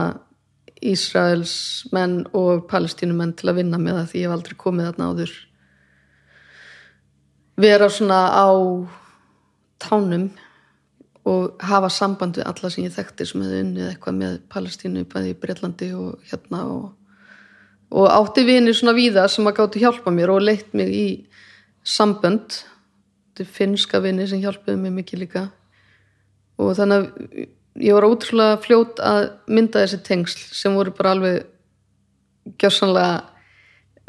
Ísraels menn og palestínumenn til að vinna með það því ég hef aldrei komið þarna áður vera svona á tánum og hafa samband við alla sem ég þekkti sem hefði unnið eitthvað með Palestínu bæði í Breitlandi og hérna og, og átti vinir svona víða sem að gáttu hjálpa mér og leitt mig í sambönd finnska vinir sem hjálpuðu mér mikið líka. Og þannig að ég var ótrúlega fljót að mynda þessi tengsl sem voru bara alveg gjörsanlega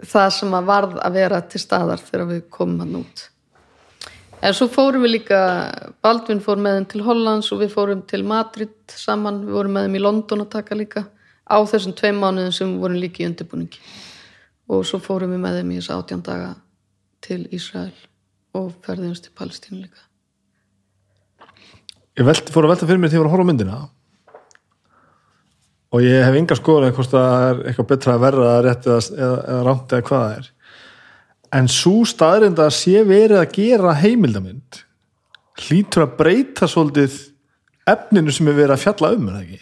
það sem að varð að vera til staðar þegar við komum hann út. En svo fórum við líka Baldvin fór með þeim til Hollands og við fórum til Madrid saman, við vorum með þeim í London að taka líka á þessum tveim mánuðum sem við vorum líka í undirbúningi. Og svo fórum við með þeim í þess átján daga til Ísrael og ferðumst til Palestínu líka ég velti, fór að velta fyrir mér þegar ég var að horfa á myndina og ég hef enga skoðun eða hvort það er eitthvað betra að verra eða rétt eða, eða, rámt eða hvað það er en svo staðrind að sé verið að gera heimildamind hlýtur að breyta svolítið efninu sem er verið að fjalla um er ekki?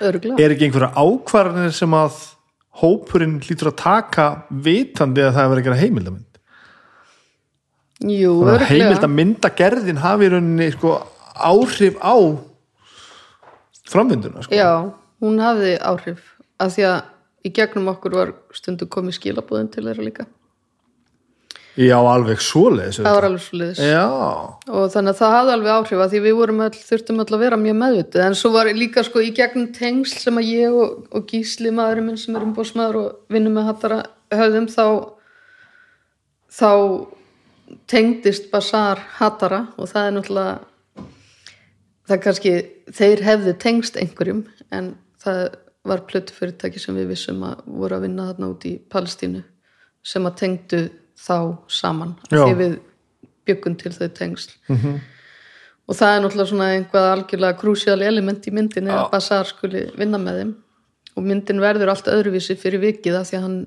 Örgla. er ekki einhverja ákvarðanir sem að hópurinn hlýtur að taka vitandi að það er verið að gera heimildamind Jú, Þannig að örglega. heimildamindagerðin hafi rauninni sko, áhrif á framvinduna sko. Já, hún hafði áhrif af því að í gegnum okkur var stundu komið skilabúðin til þeirra líka. Já, alveg svoleiðis Það var alveg svo liðis. Já, Og þannig að það hafði alveg áhrif að því við vorum all, þurftum öll að vera mjög meðvitið. En svo var líka sko í gegnum tengsl sem að ég og, og Gísli maðurinn minn sem er umbóðsmaður og vinnum með hattara höfðum þá þá tengdist Basar hattara og það er náttúrulega það er kannski, þeir hefðu tengst einhverjum en það var plötu fyrirtæki sem við vissum að voru að vinna þarna út í Palestínu sem að tengdu þá saman því við byggum til þau tengsl -hmm. og það er náttúrulega svona einhvað algjörlega krúsjál element í myndinni Já. að Bassar skuli vinna með þeim og myndin verður allt öðruvísi fyrir vikið af því að hann,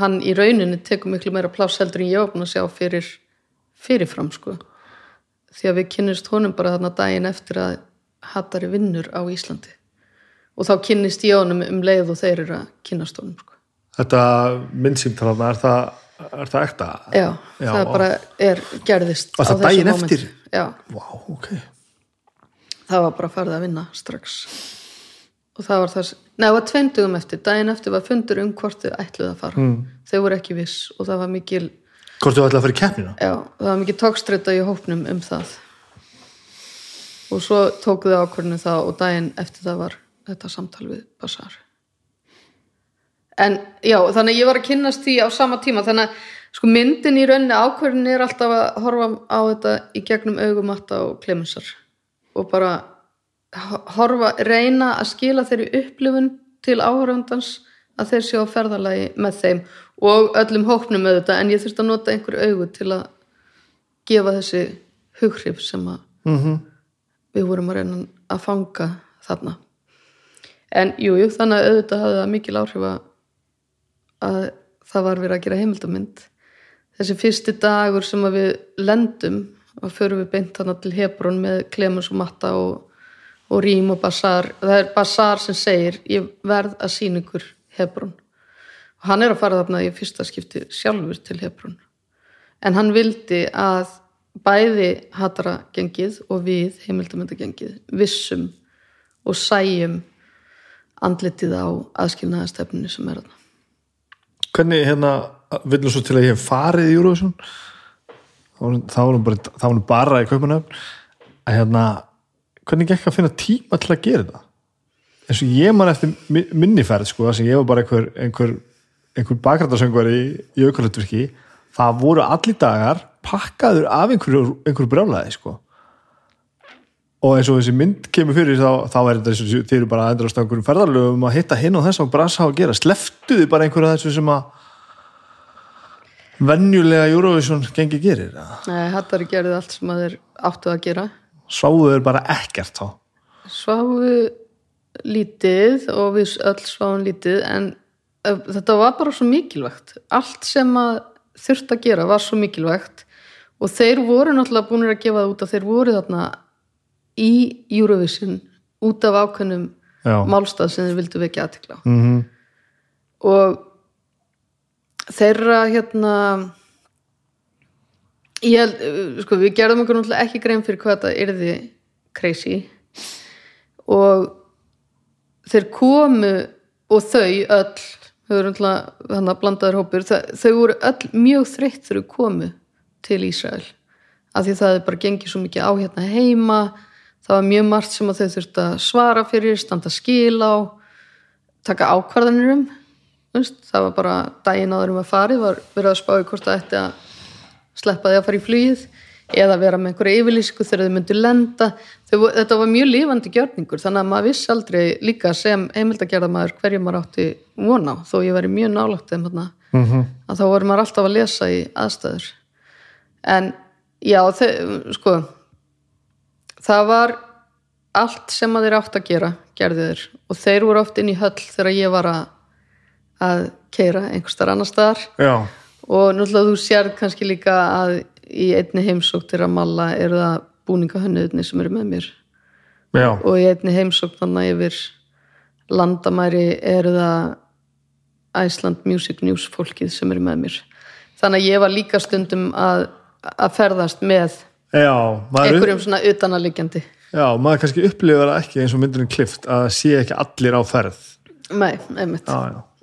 hann í rauninni tekur miklu meira pláss heldur en ég var búin að sjá fyrir fyrirfram sko því að við kynnist honum bara þarna daginn eftir að Hattari vinnur á Íslandi og þá kynnist ég honum um leið og þeir eru að kynnast honum sko. Þetta myndsýmtalarna, er það, er það ekta? já, Já, það og- bara er gerðist á þessu daginn mómenti. eftir? já, Vá, ok. það var bara farið að vinna strax og það var það neða, það var tveimtugum eftir, daginn eftir var fundur um hvort þau ætluðu að fara mm. þau voru ekki viss og það var mikil Hvort þú ætlaði að fara í keppnina? já, það var mikil tókstrita í hópnum um það. Og svo tókuðu ákvörðinu það og daginn eftir það var þetta samtal við Bassar. En já, þannig ég var að kynnast því á sama tíma. Þannig að sko myndin í rauninni ákvörðinu er alltaf að horfa á þetta í gegnum augum Matta og Klemensar og bara ho- horfa, reyna að skila þeirri upplifun til áhörfandans að þeir séu á ferðalagi með þeim og öllum hópnum auðvitað en ég þurfti að nota einhver augu til að gefa þessi hughrif sem að Mm við vorum að reyna að fanga þarna. En jú, jú, þannig að auðvitað hafði það mikil áhrif að, að það var verið að gera heimildamynd þessi fyrsti dagur sem við lendum og förum við beint þarna til Hebrón með Klemens og Matta og, og Rím og Bassar það er Bassar sem segir ég verð að sína ykkur Hebrón og hann er að fara þarna í fyrsta skipti sjálfur til Hebrón en hann vildi að bæði hatara gengið og við heimildamöndagengið vissum og sæjum andlitið á aðskilnaðastefninu sem er þarna. Hvernig hérna, viljum svo til að ég hef farið í Eurovision? Þá var- hún bara, bara í kaupanöfn að hérna hvernig gekk að finna tíma til að gera þetta eins og ég man eftir mi- minni ferð sko, sem ég var bara einhver einhver, einhver bakrættasöngvar í, í aukarlutverki það voru allir dagar pakkaður af einhverju, einhverju brjálæði sko og eins og þessi mynd kemur fyrir þá, þá er þetta eins og þeir eru bara að endrast á einhverjum ferðarlögum að hitta hinn og þess og brasa og gera sleftuðu bara einhverju af þessu sem að venjulega Eurovision gengi gerir? Nei, hattari gerði allt sem að þeir áttu að gera. sváðu þeir bara ekkert þá Sváfu lítið og við öll sváum lítið en uh, þetta var bara svo mikilvægt. Allt sem að þurft að gera var svo mikilvægt og þeir voru náttúrulega búinir að gefa það út að þeir voru þarna í Eurovision út af ákveðnum málstað sem þeir vildu vekja aðtikla mm -hmm. og þeirra hérna ég held, uh, sko við gerðum okkur náttúrulega ekki grein fyrir hvað þetta yrði crazy og þeir komu og þau öll þau eru að blandaður hópur þau, þau voru öll mjög þreytt þau komu til Ísrael. Af því það er bara gengið svo mikið á hérna heima það var mjög margt sem að þau þurftu að svara fyrir, standa skil á taka ákvarðanir um það var bara daginn áður um að farið var verið að spá í hvort það ætti að sleppa því að fara í flugið eða vera með einhverja yfirlýsingu þegar þau myndu lenda. Þau, þetta var mjög lifandi gjörningur þannig að maður vissi aldrei líka sem heimildagerðamaður hverju maður átti vona þó ég væri mjög nálægt þeim þarna Mhm. að þá voru maður alltaf að lesa í aðstæður. En já þau, sko það var allt sem að þeir átt að gera gerðu þeir og þeir voru oft inn í höll þegar ég var að, að keira einhverstar annar staðar. Já, og náttúrulega þú sér kannski líka að í einni heimsók til að malla eru það búningahönnuðinni sem eru með mér. Já, og í einni heimsók þannig yfir landamæri eru það Iceland Music News fólkið sem eru með mér. Þannig að ég var líka stundum að, að ferðast með já einhverjum svona utanaliggjandi. Já, maður kannski upplifir það ekki eins og myndurinn klift að sé ekki allir á ferð. Nei, einmitt.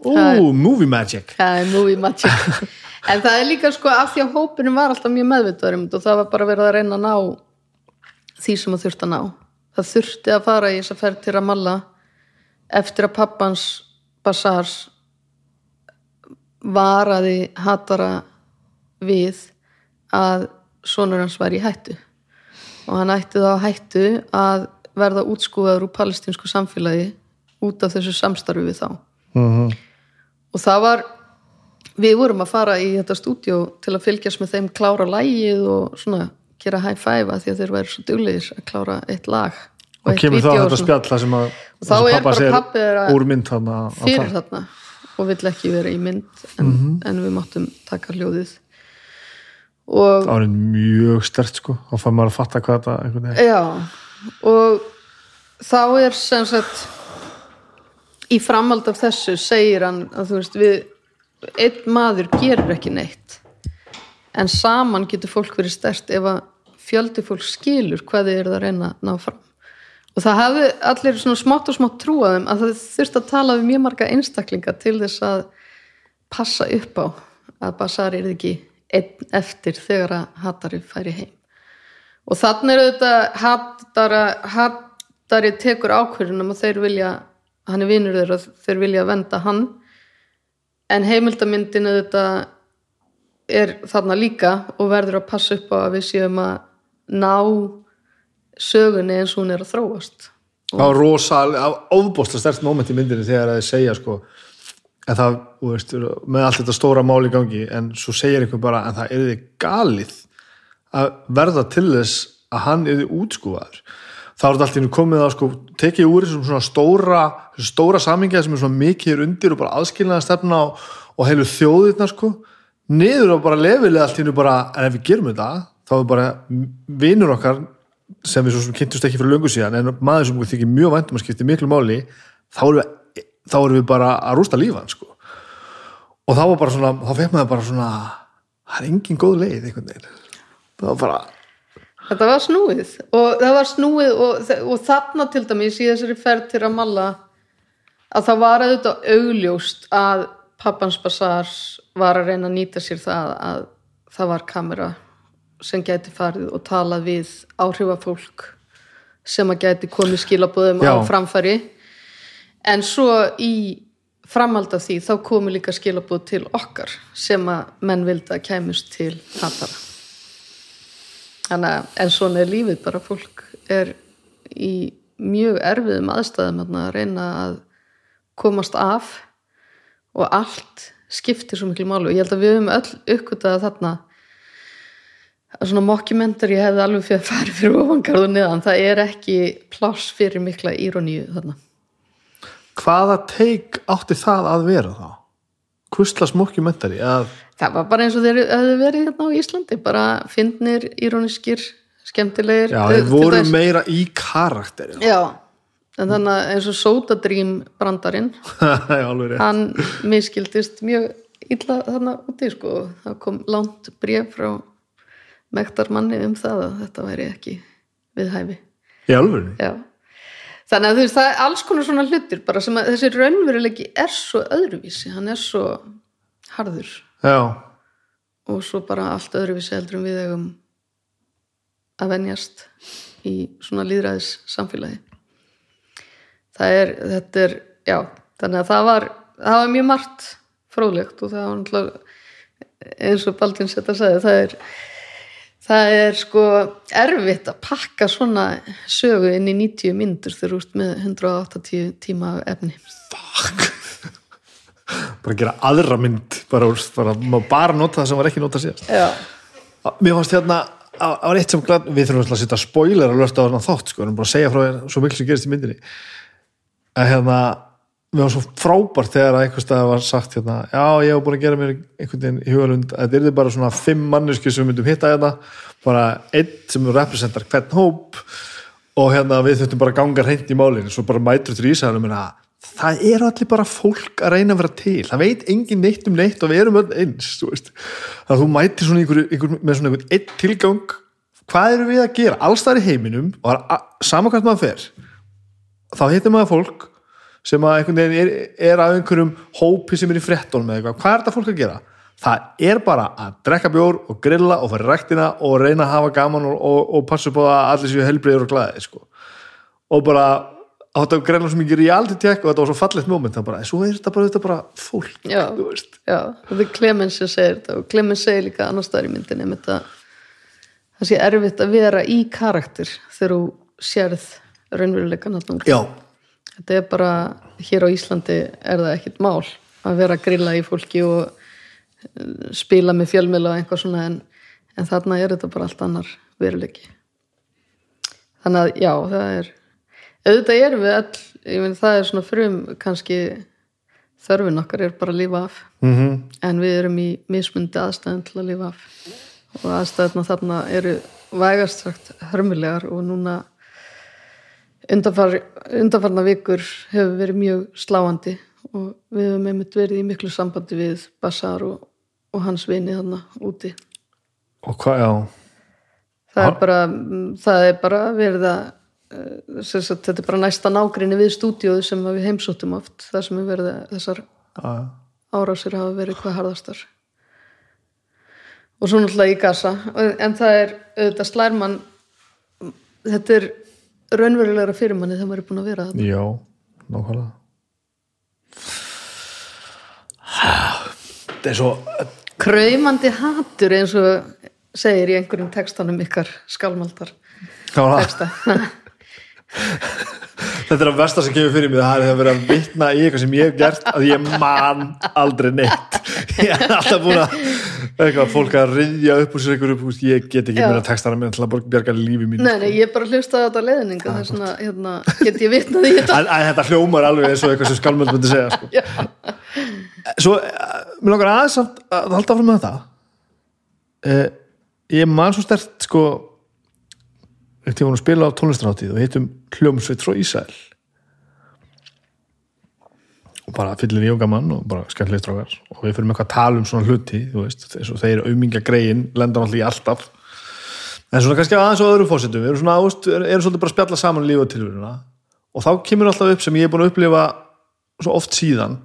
Ú, movie magic. Það er movie magic En það er líka sko af því að hópurinn var alltaf mjög meðvitaður um þetta og það var bara verið að reyna að ná því sem það þurfti að ná. Það þurfti að fara í þess að ferð til Ramallah eftir að pappans Bassars varaði hatara við að sonur hans var í hættu. Og hann ætti þá hættu að verða útskúfaður úr palestinsku samfélagi út af þessu samstarfi við þá. Mm og það var við vorum að fara í þetta stúdíó til að fylgjast með þeim klára lægið og svona gera high five að því að þeir væri svo duglegir að klára eitt lag og eitt kemur þá og þetta svona. spjall það sem að Og þá er bara segir pabbi þeirra úr mynd þarna að fyrir þarna og vill ekki vera í mynd en, Mhm. en við máttum taka hljóðið og það var mjög stert sko þá fær maður að fatta hvað þetta Já, og þá er sem sagt í framhald af þessu segir hann að þú veist við einn maður gerir ekki neitt. En saman getur fólk verið stert ef að fjöldi fólk skilur hvað þið eru að reyna að ná fram. Og það hefði allir svona smátt og smátt trúaðum að það þurfti að tala við mjög marga einstaklinga til þess að passa upp á að Basar er ekki einn eftir þegar að Hattari færi heim. Og þannig er hattara, hattari tekur ákvörðunum og þeir vilja hann er vinur þeirra, þeir vilja venda hann en heimildamyndin auðvitað er þarna líka og verður að passa upp á að við séum að ná sögunni eins og hún er að þróast. Það var rosalega ofbóðslega stert moment í myndinni þegar að þið segja sko en það, veist, með allt þetta stóra mál í gangi en svo segir einhver bara en það er þið galið að verða til þess að hann er þið útskúfaður þá er þetta allt í hennu komið að sko tekið úr þessum svona stóra stóra samingja sem er svona mikið undir og bara aðskilnaða stefna og, og heilu þjóðirna sko niður og bara lefilega allt í hennu bara en ef við gerum þetta þá er bara vinur okkar sem við svo sem kynntust ekki fyrir löngu síðan en maður sem okkur þykir mjög væntum að skipti miklu máli þá erum við, þá erum við bara að rústa lífan sko. og þá var bara svona þá fekk maður bara svona það er engin góð leið einhvern veginn það var bara Þetta var snúið. Og það var snúið og, og þarna til dæmis í þessari ferð til Ramallah að það var auðvitað augljóst að pappans basar var að reyna að nýta sér það að það var kamera sem gæti farið og talað við áhrifafólk sem að gæti komið skilabóðum á framfæri. En svo í framhald af því þá komu líka skilabóð til okkar sem að menn vildi að kæmust til hatara Þannig en svona er lífið bara. Fólk er í mjög erfiðum aðstæðum að reyna að komast af og allt skiptir svo miklu málu og ég held að við höfum öll uppkvitað þarna að svona mockumentary hefði alveg fyrir að fara fyrir ofangarðu niðan, það er ekki pláss fyrir mikla íroníu þarna. Hvaða teik átti það að vera þá hvistla smokkumentari að það var bara eins og þeir hefðu verið hérna á Íslandi bara fyndnir, íróniskir skemmtilegir já, Eh, þeir voru dæmis- meira í karakteri Já, en þannig að eins og Sótadrím brandarinn, hann miskildist mjög illa þarna úti sko. það kom langt bréf frá mektarmanni um það að þetta væri ekki við hæfi í alveg Já. Þannig að þú veist það er alls konar svona hlutir bara sem að þessi raunveruleiki er svo öðruvísi, hann er svo harður. Já, og svo bara allt öðruvísi heldur um við eigum að venjast í svona líðræðis samfélagi það er, þetta er já, þannig að það var það var mjög margt fróðlegt og það var náttúrulega eins og Baldvin setta sagði það er það er sko erfitt að pakka svona sögu inn í 90 myndur þegar þú ert með 180 tíma efni. Bara gera aðra mynd bara, bara, bara nota það sem var ekki nota síðast. Já, Mér fannst hérna það var eitt sem glad, við þurfum að setja spoiler að lösta á þarna þátt, sko, við erum bara að segja frá þér svo mikil sem gerist í myndinni. Að hérna, mér var svo frábært þegar að einhvers stað var sagt hérna, já, ég hef búin að gera mér einhvern veginn í hugalund, þetta er bara svona fimm mannesku sem myndum hitta hérna bara einn sem representar hvern hóp og hérna við þurftum bara að ganga hreint í málinu, svo bara mætur til minna, það er allir bara fólk að reyna að vera til, það veit engin neitt um neitt og við erum öll eins þú þannig að þú mætir svona einhver, einhver, með svona einhvern einn tilgang. Hvað erum við að gera, alls þar í heiminum og saman hvað maður fer þá hittir maður fólk sem að einhvern veginn er, er af einhverjum hópi sem er í frettunum eða eitthvað, hvað er þetta fólk að gera? Það er bara að drekka bjór og grilla og fara í ræktina og reyna að hafa gaman og, og, og passa upp á að allir séu helbriður og glæði sko. og bara á þetta greina svo mikið reality check og þetta var svo fallegt moment það bara, svo er þetta bara, þetta bara fólk Já. Já, þetta er Clemens sem segir þetta og Clemens segir líka annars staðar í myndinni um þetta það sé erfitt að vera í karakter þegar þú sérð raunveruleikan. Já, Þetta er bara, hér á Íslandi er það ekkit mál að vera að grilla í fólki og eh, spila með fjölmiðla og einhvað svona en, en þarna er þetta bara allt annar veruleiki. Þannig að já, það er auðvitað erum við all ég meni það er svona frum kannski þörfin okkar er bara að lifa af. Mm -hmm. en við erum í mismundi aðstæðin til að lifa af. Og aðstæðina þarna eru vægast sagt hörmulegar og núna undanfar, undanfarna vikur hefur verið mjög sláandi og við hefum einmitt verið í miklu sambandi við Bassar og, og hans vini þarna úti. Og hvað, já. Það er bara, það er bara verið að eh, sagt, þetta er bara næsta nágrinni við stúdíóðu sem við heimsóttum oft þar sem verið að þessar árásir hafa verið hvað harðastar. Og svo náttúrulega í gasa en það er auðvitað slærmann þetta er raunverulegra fyrir manni þegar maður er búin að vera það já nákvæmlega. Þetta er svo kraumandi hatur eins og segir í einhverjum textanum ykkar skálmaldar Nákvæmlega. texta þetta er að versta sem kemur fyrir mig það er að vera að vitna í eitthvað sem ég hef gert að ég man aldrei neitt. Ég er alltaf búin að eitthvað fólk að riðja upp úr sér eitthvað upp ég get ekki Já. meira textana með til að bjarga lífi mín nei, nei, ég er bara hlustaði á þetta leðninga þess vegna hérna, get ég vitnað í þetta. En þetta hljómar alveg eins og eitthvað sem skalmöld myndi segja sko. Svo, uh, mér langar aðeins að halda áfram með þetta. Uh, ég man svo stert sko eftir að spila á tónlistaráttíð og hittum hljómsveit frá Ísæl. Og bara fyllir í og gaman og bara skemmtilegt strákar. Og við fyrir með eitthvað að tala um svona hluti þú veist, eins og þeir aumingja greiðin lenda náttúrulega í alltaf. En svona kannski aðeins á öðrum fórsetum við erum svona ást, erum svolítið bara að spjalla saman lífa og tilveruna. Og þá kemur alltaf upp sem ég er búin að upplifa svo oft síðan.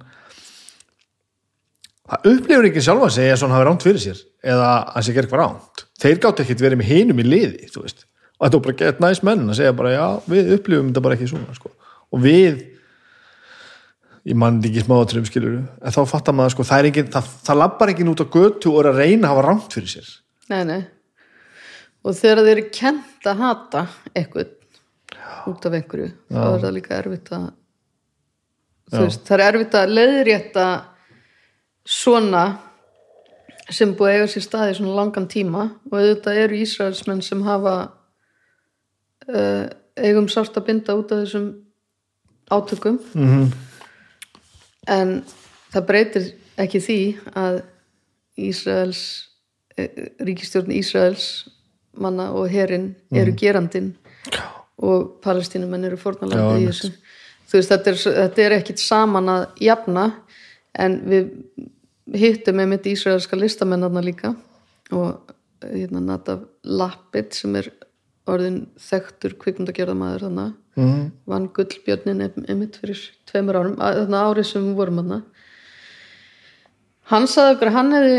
Það upplifur ekki sjálfa sig að svona hafi ránt fyrir sér eða að sé gera eitthvað ránt þeir gátt ekkit verið með hinum í liði þú veist. Og þetta var bara gett næst menn að segja bara já, við upplifum þetta bara ekki svona sko. og við ég mann ekki smáðatrum skilur en þá fattar maður sko, það, er engin, það, það lappar ekki út á götu og er að reyna að hafa ránt fyrir sér. Nei, nei. Og þegar þeir eru kent að hata eitthvað út af einhverju þá er það líka erfitt að veist, það er erfitt að leiðrétta svona sem búið að eiga sér staði svona langan tíma. Og auðvitað eru Ísraelsmenn sem hafa uh, eigum sárt að binda út af þessum átökum. Mm -hmm. en það breytir ekki því að Ísraels eh, ríkistjórn Ísraels manna og herin eru gerandin og palestínumenn eru fórnalandi í þessu. Þú veist, þetta er, þetta er ekkit saman að jafna en við hittum einmitt ísraelska listamennarna líka og hérna Natav Lappit sem er orðin þekktur kvikmundagerðamaður þannig Mm vann gullbjörnin einmitt fyrir tveimur árum, að- þarna árið sem við vorum þarna. Hann sagði okkur að hann hefði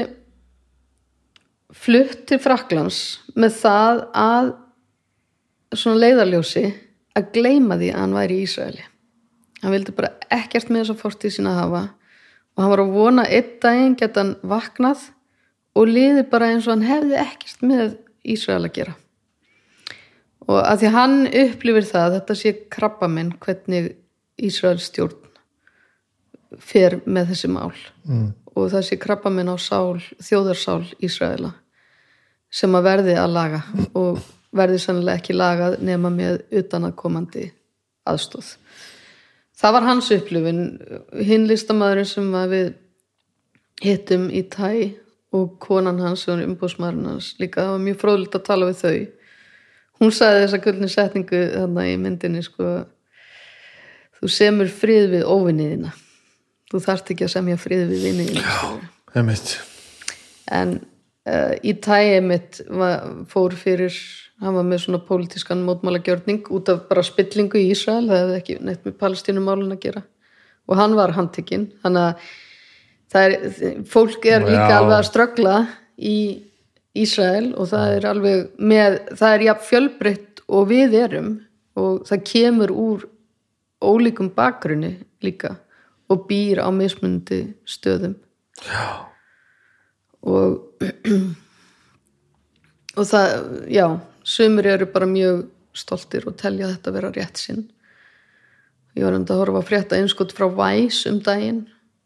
flutt til Fraklands með það að svona leiðarljósi að gleyma því að hann væri í Ísraeli. Hann vildi bara ekkert með þessa fórstíð sína að hafa og hann var að vona einn daginn geta hann vaknað og liði bara eins og hann hefði ekkert með Ísrael að gera og að því hann upplifir það að þetta sé krabba minn hvernig Ísrael stjórn fer með þessi mál. Mm. og það sé krabba minn á sál, þjóðarsál Ísraela sem að verði að laga og verði sannlega ekki lagað nema með utanakomandi aðstóð það var hans upplifin hinn listamæðurinn sem við hittum í tæ og konan hans og umbúsmaðurinn hans líka, það var mjög fróðlegt að tala við þau hún sagði þessa gullni setningu þarna í myndinni sko þú semur frið við óvinniðina þú þarft ekki að semja frið við vinniðina einmitt. En uh, í tæi mitt var, fór fyrir hann var með svona pólitískan mótmálagjörning út af bara spillingu í Ísrael það hefði ekki neitt með palestínumálun að gera. Og hann var handtekinn þannig að er, fólk er líka Já. alveg að ströggla í Ísrael og það er alveg með, það er jafn fjölbreytt og við erum og það kemur úr ólíkum bakgrunni líka og býr á mismundi stöðum. Já, og og það, já sumir eru bara mjög stoltir og telja þetta vera rétt sinn. Ég var um að horfa að frétta einskot frá Væs um daginn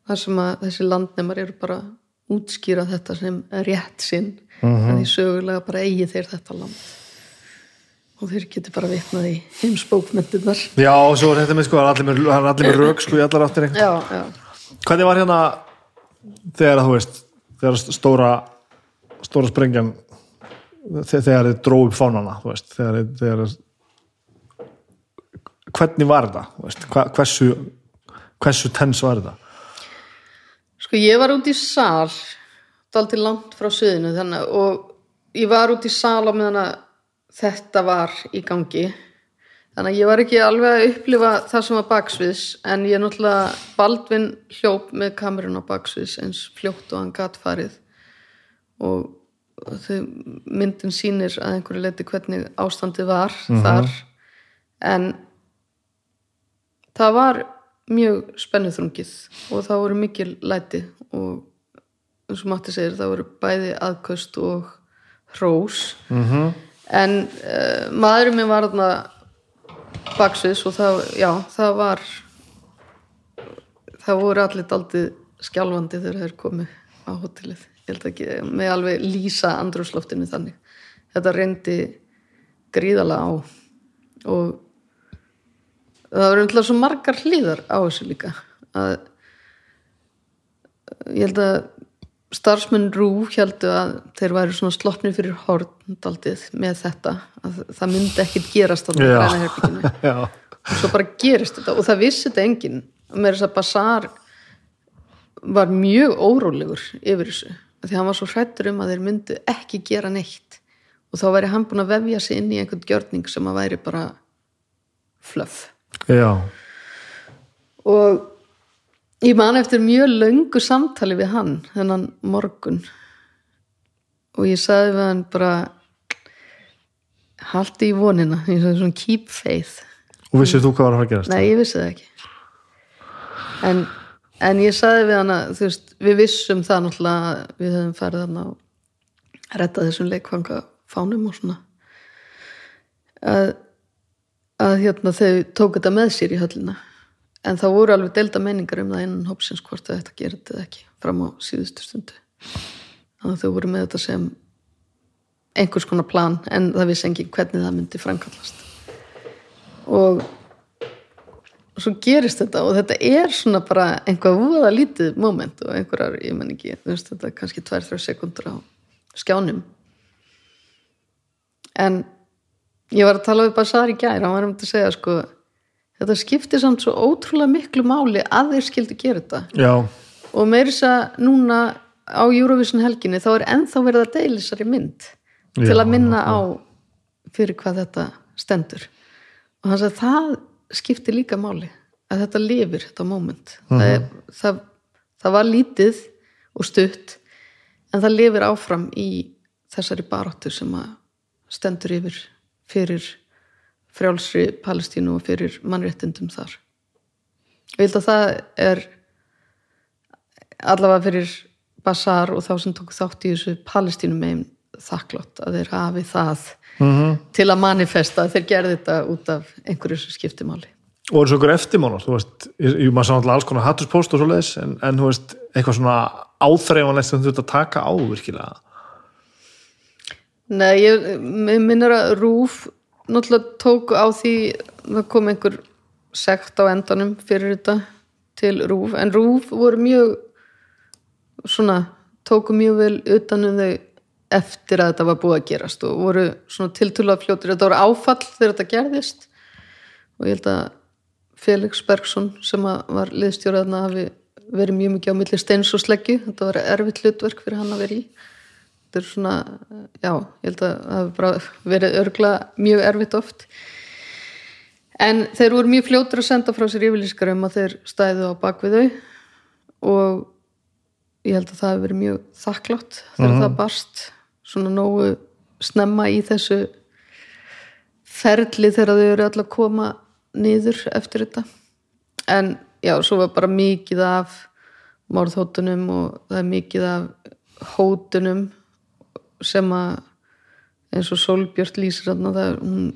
þar sem að þessi landnemar eru bara að útskýra þetta sem rétt sinn Mhm. en því sögulega bara eigi þeir þetta land. Og þeir geti bara vitnað í heimsbókmyndirnar Já, og svo er þetta með sko, það er allir með, rök sko í allar áttir Hvernig var hérna þegar þú veist, þegar stóra stóra sprengjan þe- þegar þið dróðu upp fánana veist, þegar, þið- hvernig var þetta hversu hversu tens var þetta? Sko ég var út í sal daldi langt frá suðinu þannig og ég var út í sal á meðan að þetta var í gangi. Þannig að ég var ekki alveg að upplifa það sem var baksviðs en ég náttúrulega Baldvin hljóp með kamerun á baksviðs eins fljótt og hann gat farið. Og þau myndin sýnir að einhverju leiti hvernig ástandið var þar. En það var mjög spennuþrungið og það voru mikil læti og eins og Matti segir það voru bæði aðköst og hrós. -hmm. en uh, maðurinn minn var þarna baksviðs og það, já, það var það voru allir daldið skjálfandi þegar þeir komu á hótelið. Ég held ekki, með alveg lýsa andrúsloftinu þannig. Þetta reyndi gríðalega á og það voru umtlað svo margar hlýðar á þessu líka að ég held að starfsmenn Rú heldu að þeir væri svona sloppni fyrir horndaldið með þetta að það myndi ekkit gerast á græna herbygginu og svo bara gerist þetta. Og það vissi þetta enginn. Með þess að Bassar var mjög órólegur yfir þessu. Því hann var svo hrættur um að þeir myndu ekki gera neitt. Og þá væri hann búin að vefja sig inn í einhvern gjörning sem að væri bara fluff. Já, og ég man eftir mjög löngu samtali við hann þennan morgun. Og ég sagði við hann bara haldi í vonina ég sagði svona keep faith. Og vissir þú hvað var að fara að gerast? Nei, ég vissi það ekki. En, en ég sagði við hana þú veist, við vissum það náttúrulega að við höfum farið þarna og retta þessum leikfanga fánum og svona. Að, að hérna þau tóku þetta með sér í höllina en það voru alveg delda meiningar um það innan hópsins hvort að þetta gerir þetta ekki fram á síðustu stundu. Þannig að þau voru með þetta sem einhvers konar plan en það vissi engin hvernig það myndi framkallast. Og svo gerist þetta og þetta er svona bara einhvað voða lítið moment og einhverjar, ég menn ekki, þú veist þetta er kannski tvær, þrjá sekundur á skjánum. En ég var að tala við Bassar í gær, hann var um að segja sko, þetta skiptir samt svo ótrúlega miklu máli að þeir skildu gera þetta. Já, og meiri þess að núna á Eurovision helginni þá er ennþá verið að deila þessari mynd til Já, að minna á fyrir hvað þetta stendur. Og hann sagði það skiptir líka máli að þetta lifir þetta moment. Það, er, það, það var lítið og stutt en það lifir áfram í þessari baráttu sem að stendur yfir fyrir frjálsri Palestínu og fyrir mannréttindum þar. Ég held að það er allavega fyrir Bassar og þá sem tók þátt í þessu Palestínum megin þakklátt að þeir hafi það -hmm. til að manifesta að þeir gerði þetta út af einhverju sem skipti máli. Og eins og ykkur eftirmálar? Þú veist, ég maður sá náttúrulega alls konar hattuspóst og svo leiðis, en, en þú veist eitthvað svona áþreifanlegt sem þú ert að taka á virkilega? Nei, ég mig minnir að Rúf náttúrulega tók á því það kom einhver sekt á endanum fyrir þetta til Rúf en Rúf voru mjög svona, tóku mjög vel utan um þau eftir að þetta var búið að gerast og voru svona tiltölulega fljótur þetta voru áfall þegar þetta gerðist og ég held að Felix Bergson sem var liðstjóraðna hafi verið mjög mikið á milli steins og sleggju. Þetta var erfitt hlutverk fyrir hann að vera í þetta er svona, já, ég held að það hafi bara verið örgla mjög erfitt oft. En þeir voru mjög fljótur að senda frá sér yfirlýskar um að þeir stæðu á bakvið þau. Og ég held að það hafi verið mjög þakklátt þegar það barst svona nógu snemma í þessu ferli þegar þau eru alltaf að koma niður eftir þetta. En já, svo var bara mikið af morðhóttunum og það er mikið af hótunum sem að eins og Solbjörn lýsir það er, hún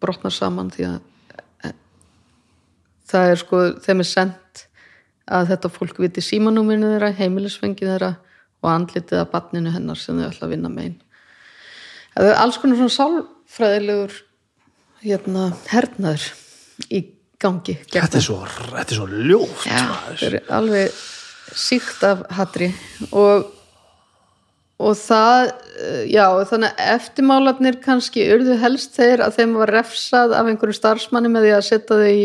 brotnar saman því að eh, það er sko þeim er sendt að þetta fólk viti símanúminu þeirra, heimilisfengið þeirra og andlitið að barninu hennar sem þau ætla að vinna megin það er alls konar svona sálfræðilegur hérna hernaður í gangi þetta er svo, þetta er svo ljótt Já, maður. þau eru alveg síkt af hatri og, og það eh, já, þannig að eftirmálarnir kannski urðu helst þeir að þeim var refsað af einhverju starfsmanni með því að setja þau í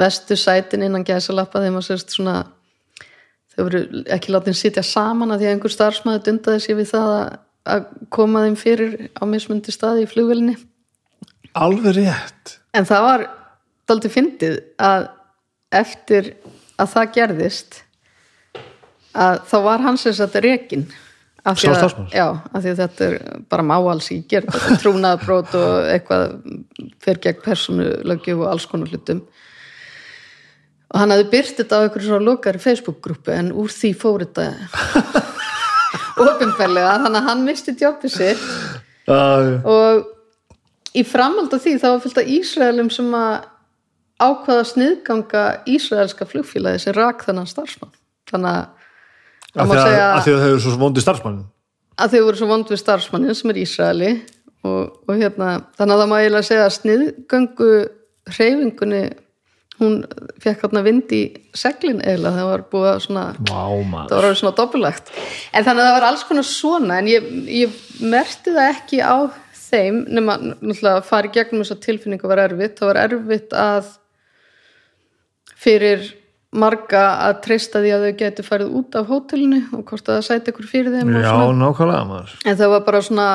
vestu sætin innan gæsalappa. Þeim að sérst svona þau voru ekki látin sitja saman að því að einhver starfsmæður dundaði sér við það að, að koma þeim fyrir á mismundi staði í flugvelinni alveg rétt. En það var daldið fyndið að eftir að það gerðist að þá var hans þess að rekin af því að, já, af því að þetta er bara máals í gerð, þetta er trúnaðabrót og eitthvað fer gegn persónulögjöf og alls konar hlutum. Og hann hafði byrt þetta á einhverju svo lokari Facebook-grúpu en úr því fór þetta ofinbellega þannig að hann misti jobbið sitt. Uh, og í framhald af því þá var fylgt af Ísraelum sem að ákvaða sniðganga Ísraelska flugfélagi sem rak þennan starfsmann. Þannig að það af má því að, að því að þau eru svo vondi starfsmann að þau voru svo vond við starfsmannin sem er Ísraeli og, og hérna þannig að það má eiginlega segja að sniðgöngu hreyfingunni hún fekk hérna vind í seglin eiginlega. Það var búið að svona Vá það var alveg svona doppulagt en þannig að það var alls konar svona en ég, ég merti það ekki á þeim nema að fara í gegnum þessa tilfinningu var erfitt. Það var erfitt að fyrir marga að treysta því að þau getur farið út af hótelinu og hvort að það sæti ykkur fyrir þeim Já, nákvæmlega maður. En það var bara svona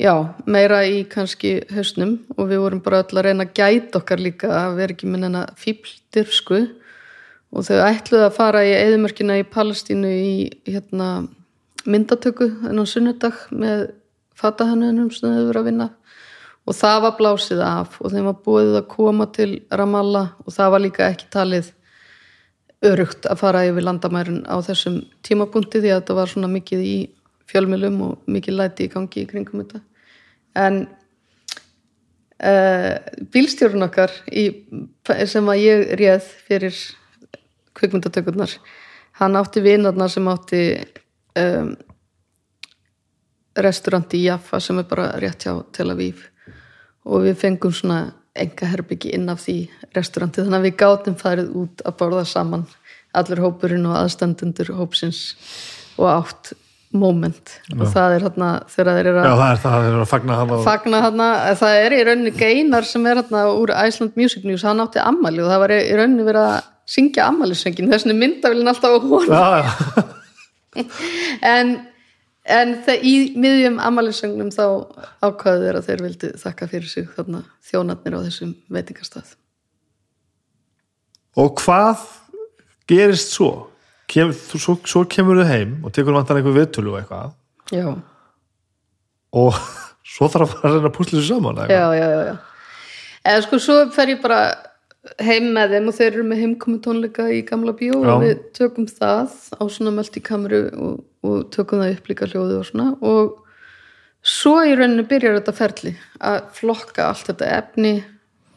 já, meira í kannski hausnum og við vorum bara öll að reyna að gæta okkar líka að vera ekki minn en að fíbldyrfsku og þau ætluðu að fara í eðumörkina í Palestínu í hérna, myndatöku þennan sunnudag með fatahannunum sem þau voru að vinna og það var blásið af. Og þeim var búið að koma til Ramallah. Og það var líka ekki talið örugt að fara yfir landamærin á þessum tímapunkti því að þetta var svona mikið í fjölmjölum og mikið læti í gangi í kringum þetta. En uh, bílstjórun okkar í, sem að ég réð fyrir kvikmyndatökurnar hann átti vinarna sem átti um, restaurant í Jaffa sem er bara rétt hjá Tel Aviv og við fengum svona enga herbyggi inn af því restauranti þannig að við gátum farið út að borða saman allir hópurinn og aðstandendur hópsins og átt moment. Og það er hérna þegar þeir eru Já, að það er það, er að fagna hann og... fagna hérna, það er í rauninni geinar sem er hérna úr Iceland Music News hann átti ammali og það var í rauninni verið að syngja ammælisöngin, þessinni myndavillin alltaf á hún Já, já, en, en þe- í miðjum ammælisöngnum þá ákvaðu þeir að þeir vildi þakka fyrir sig þarna þjónarnir á þessum veitingastað og hvað gerist svo? Kem, þú, svo, svo kemur þau heim og tekur vantan einhver viðtölu og eitthvað já, og svo þarf að fara að reyna að púsla þessu saman eða já, já, já, já. eða sko svo fer ég bara heim með þeim og þeir eru með heimkomi tónleika í gamla bíó Já. og við tökum það á svona multikameru og, og tökum það upp líka hljóði og svona. Og svo í rauninni byrjar þetta ferli að flokka allt þetta efni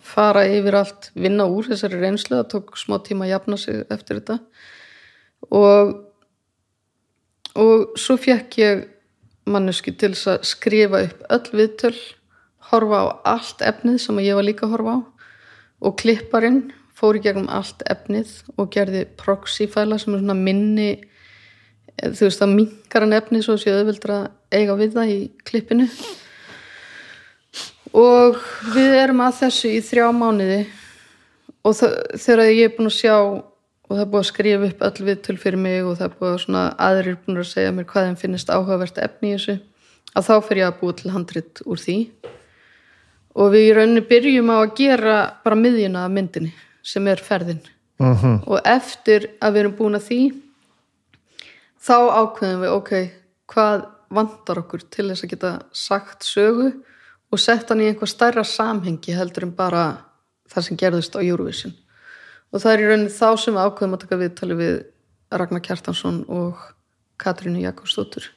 fara yfir allt, vinna úr þessari reynslu, það tók smá tíma að jafna sig eftir þetta. Og og svo fekk ég manneski til að skrifa upp öll viðtöl horfa á allt efnið sem ég var líka að horfa á og klipparinn fór í gegnum allt efnið og gerði proxy-fæla sem er svona minni eh, þú veist það minkar hann efnið svo séu auðvildra eiga við það í klippinu. Og við erum að þessu í þrjá mánuði og þegar ég er búin að sjá og það er búið að skrifa upp öll viðtöl fyrir mig og það er búið að svona aðrir búin að segja mér hvað þeim finnist áhugavert efni í þessu að þá fyrir ég að búið til handrit úr því og við í rauninni byrjum á að gera bara miðjuna af myndinni sem er ferðin. Mhm. og eftir að við erum búin að því þá ákveðum við ok, hvað vantar okkur til þess að geta sagt sögu og sett hann í einhver stærra samhengi heldur en bara það sem gerðist á Eurovision. Og það er í rauninni þá sem við ákveðum að taka viðtali við Ragnar Kjartansson og Katrínu Jakobsdóttur.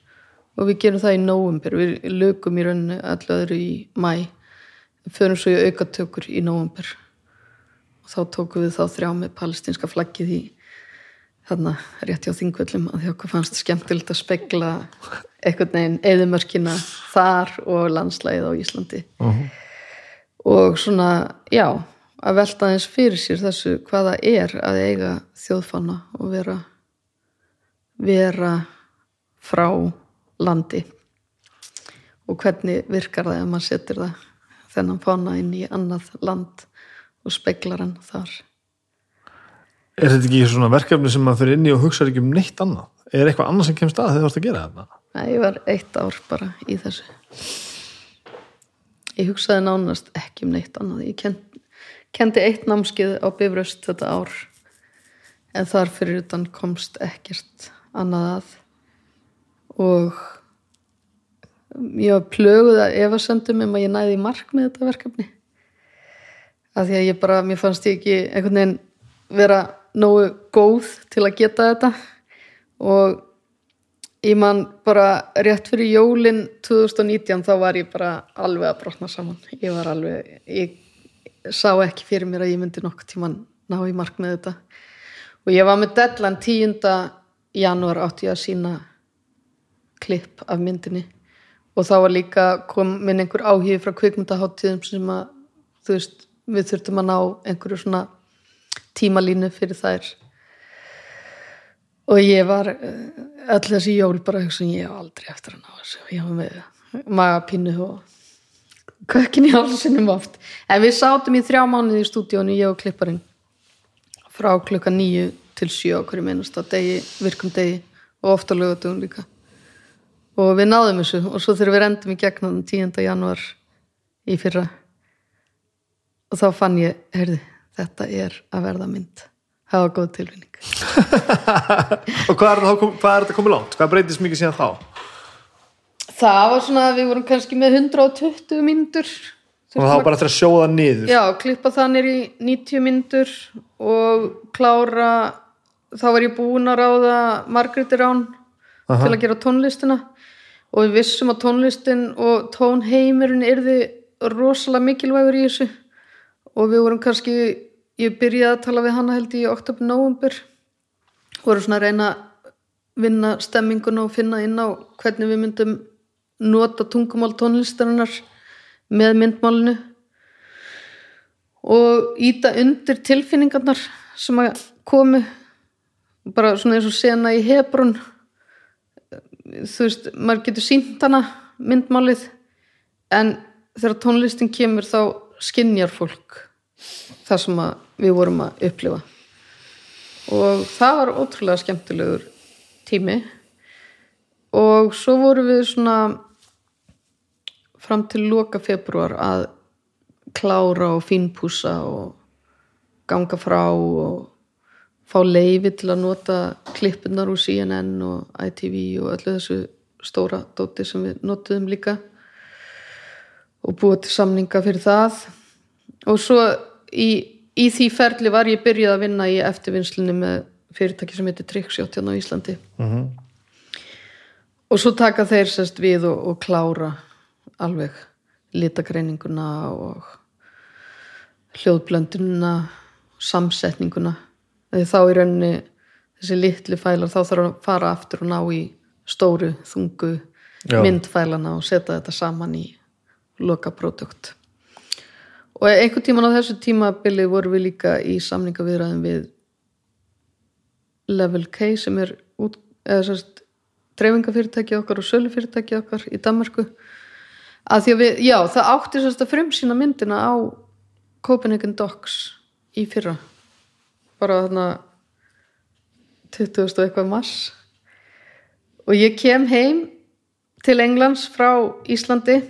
Og við gerum það í nóvember við lögum í rauninni allu öðru í mæ förum svo í aukatökur í nóvember. Og þá tókum við þá þrjá með palestinska flaggið í þarna rétt hjá þingvöllum að því okkur fannst skemmtilegt að spegla einhvern veginn eðumörkina þar og landslægið á Íslandi. Og svona, já að velta aðeins fyrir sér þessu hvaða er að eiga þjóðfána og vera vera frá landi. Og hvernig virkar það ef maður setur það þennan fána inn í annað land og speglar hann þar Er þetta ekki svona verkefni sem maður fyrir inn í og hugsa ekki um neitt annað? Er eitthvað annað sem kemst að þegar þú ert að gera þetta? Nei, ég var eitt ár bara í þessu ég hugsaði nánast ekki um neitt annað ég kendi, kendi eitt námskið á Bifröst þetta ár en þar fyrir utan komst ekkert annað að og ég var plöguð að efasendum um að ég næði mark með þetta verkefni. Af því að ég bara, mér fannst ég ekki einhvern veginn vera nógu góð til að geta þetta. Og ég man bara rétt fyrir jólin 2019 þá var ég bara alveg að brotna saman. Ég var alveg, ég sá ekki fyrir mér að ég myndi nokkuð tíman ná í mark með þetta. Og ég var með deadline 10. janúar átti ég að sína klipp af myndinni og þá var líka komin einhver áhigi frá kvikmyndaháttíðum sem að þú veist, við þurftum að ná einhverju svona tímalínu fyrir þær. Og ég var eh, öll þessi jól bara hugsa ég hef aldrei eftir að ná þessu ég var með magapinnu og kökkin í hálsinum oft. En við sátum í þrjá mánuði í stúdíónu ég og klipparinn frá klukka nýju til sjö okkur í minnasta degi, virkum degi og ofta lögatum líka og við náðum þessu og svo þegar við rendum í gegnum 10. januar í fyrra og þá fann ég, heyrði, þetta er að verða mynd það var góð tilvinning og hvað er, er þetta komið langt? Hvað breytist mikið síðan þá? það var svona að við vorum kannski með 120 myndur Og það var bara eftir að sjóða niður já, klippa það nýr í 90 myndur og klára þá var ég búin að ráða Margréti Rán Aha. til að gera tónlistina og við vissum að tónlistin og tónheimurinn yrði rosalega mikilvægur í þessu. Og við vorum kannski ég byrjaði að tala við hana held í oktober november voru svona að reyna að vinna stemminguna og finna inn á hvernig við myndum nota tungumál tónlistarinnar með myndmálinu. Og íta undir tilfinningarnar sem að komu bara svona eins og sena í Hebrun þú veist, maður getur sínt hana myndmálið en þegar tónlistin kemur þá skinjar fólk það sem við vorum að upplifa. Og það var ótrúlega skemmtilegur tími. Og svo vorum við svona fram til loka februar að klára og fínpúsa og ganga frá og fá leifi til að nota klippunar úr CNN og ITV og öllu þessu stóra dóti sem við notuðum líka og búa til samninga fyrir það. Og svo í, í því ferli var ég byrjuð að vinna í eftirvinnslunni með fyrirtæki sem heitir Trickshot hérna á Íslandi. Mhm. og svo taka þeir sérst við og, og klára alveg litagreininguna og hljóðblöndununa samsetninguna þá í rauninni þessi litli fælar þá þarf að fara aftur og ná í stóru, þungu Já. myndfælana og setja þetta saman í loka produkt og einhvern tíman á þessu tímabili voru við líka í samningaviðræðum við Level K sem er út, eða sérst dreifingafyrirtæki okkar og sölufyrirtæki okkar í Danmarku að því að við, já, það átti sérst að frumsýna myndina á Copenhagen Docks í fyrra bara þarna 20. og eitthvað mars. Og ég kem heim til Englands frá Íslandi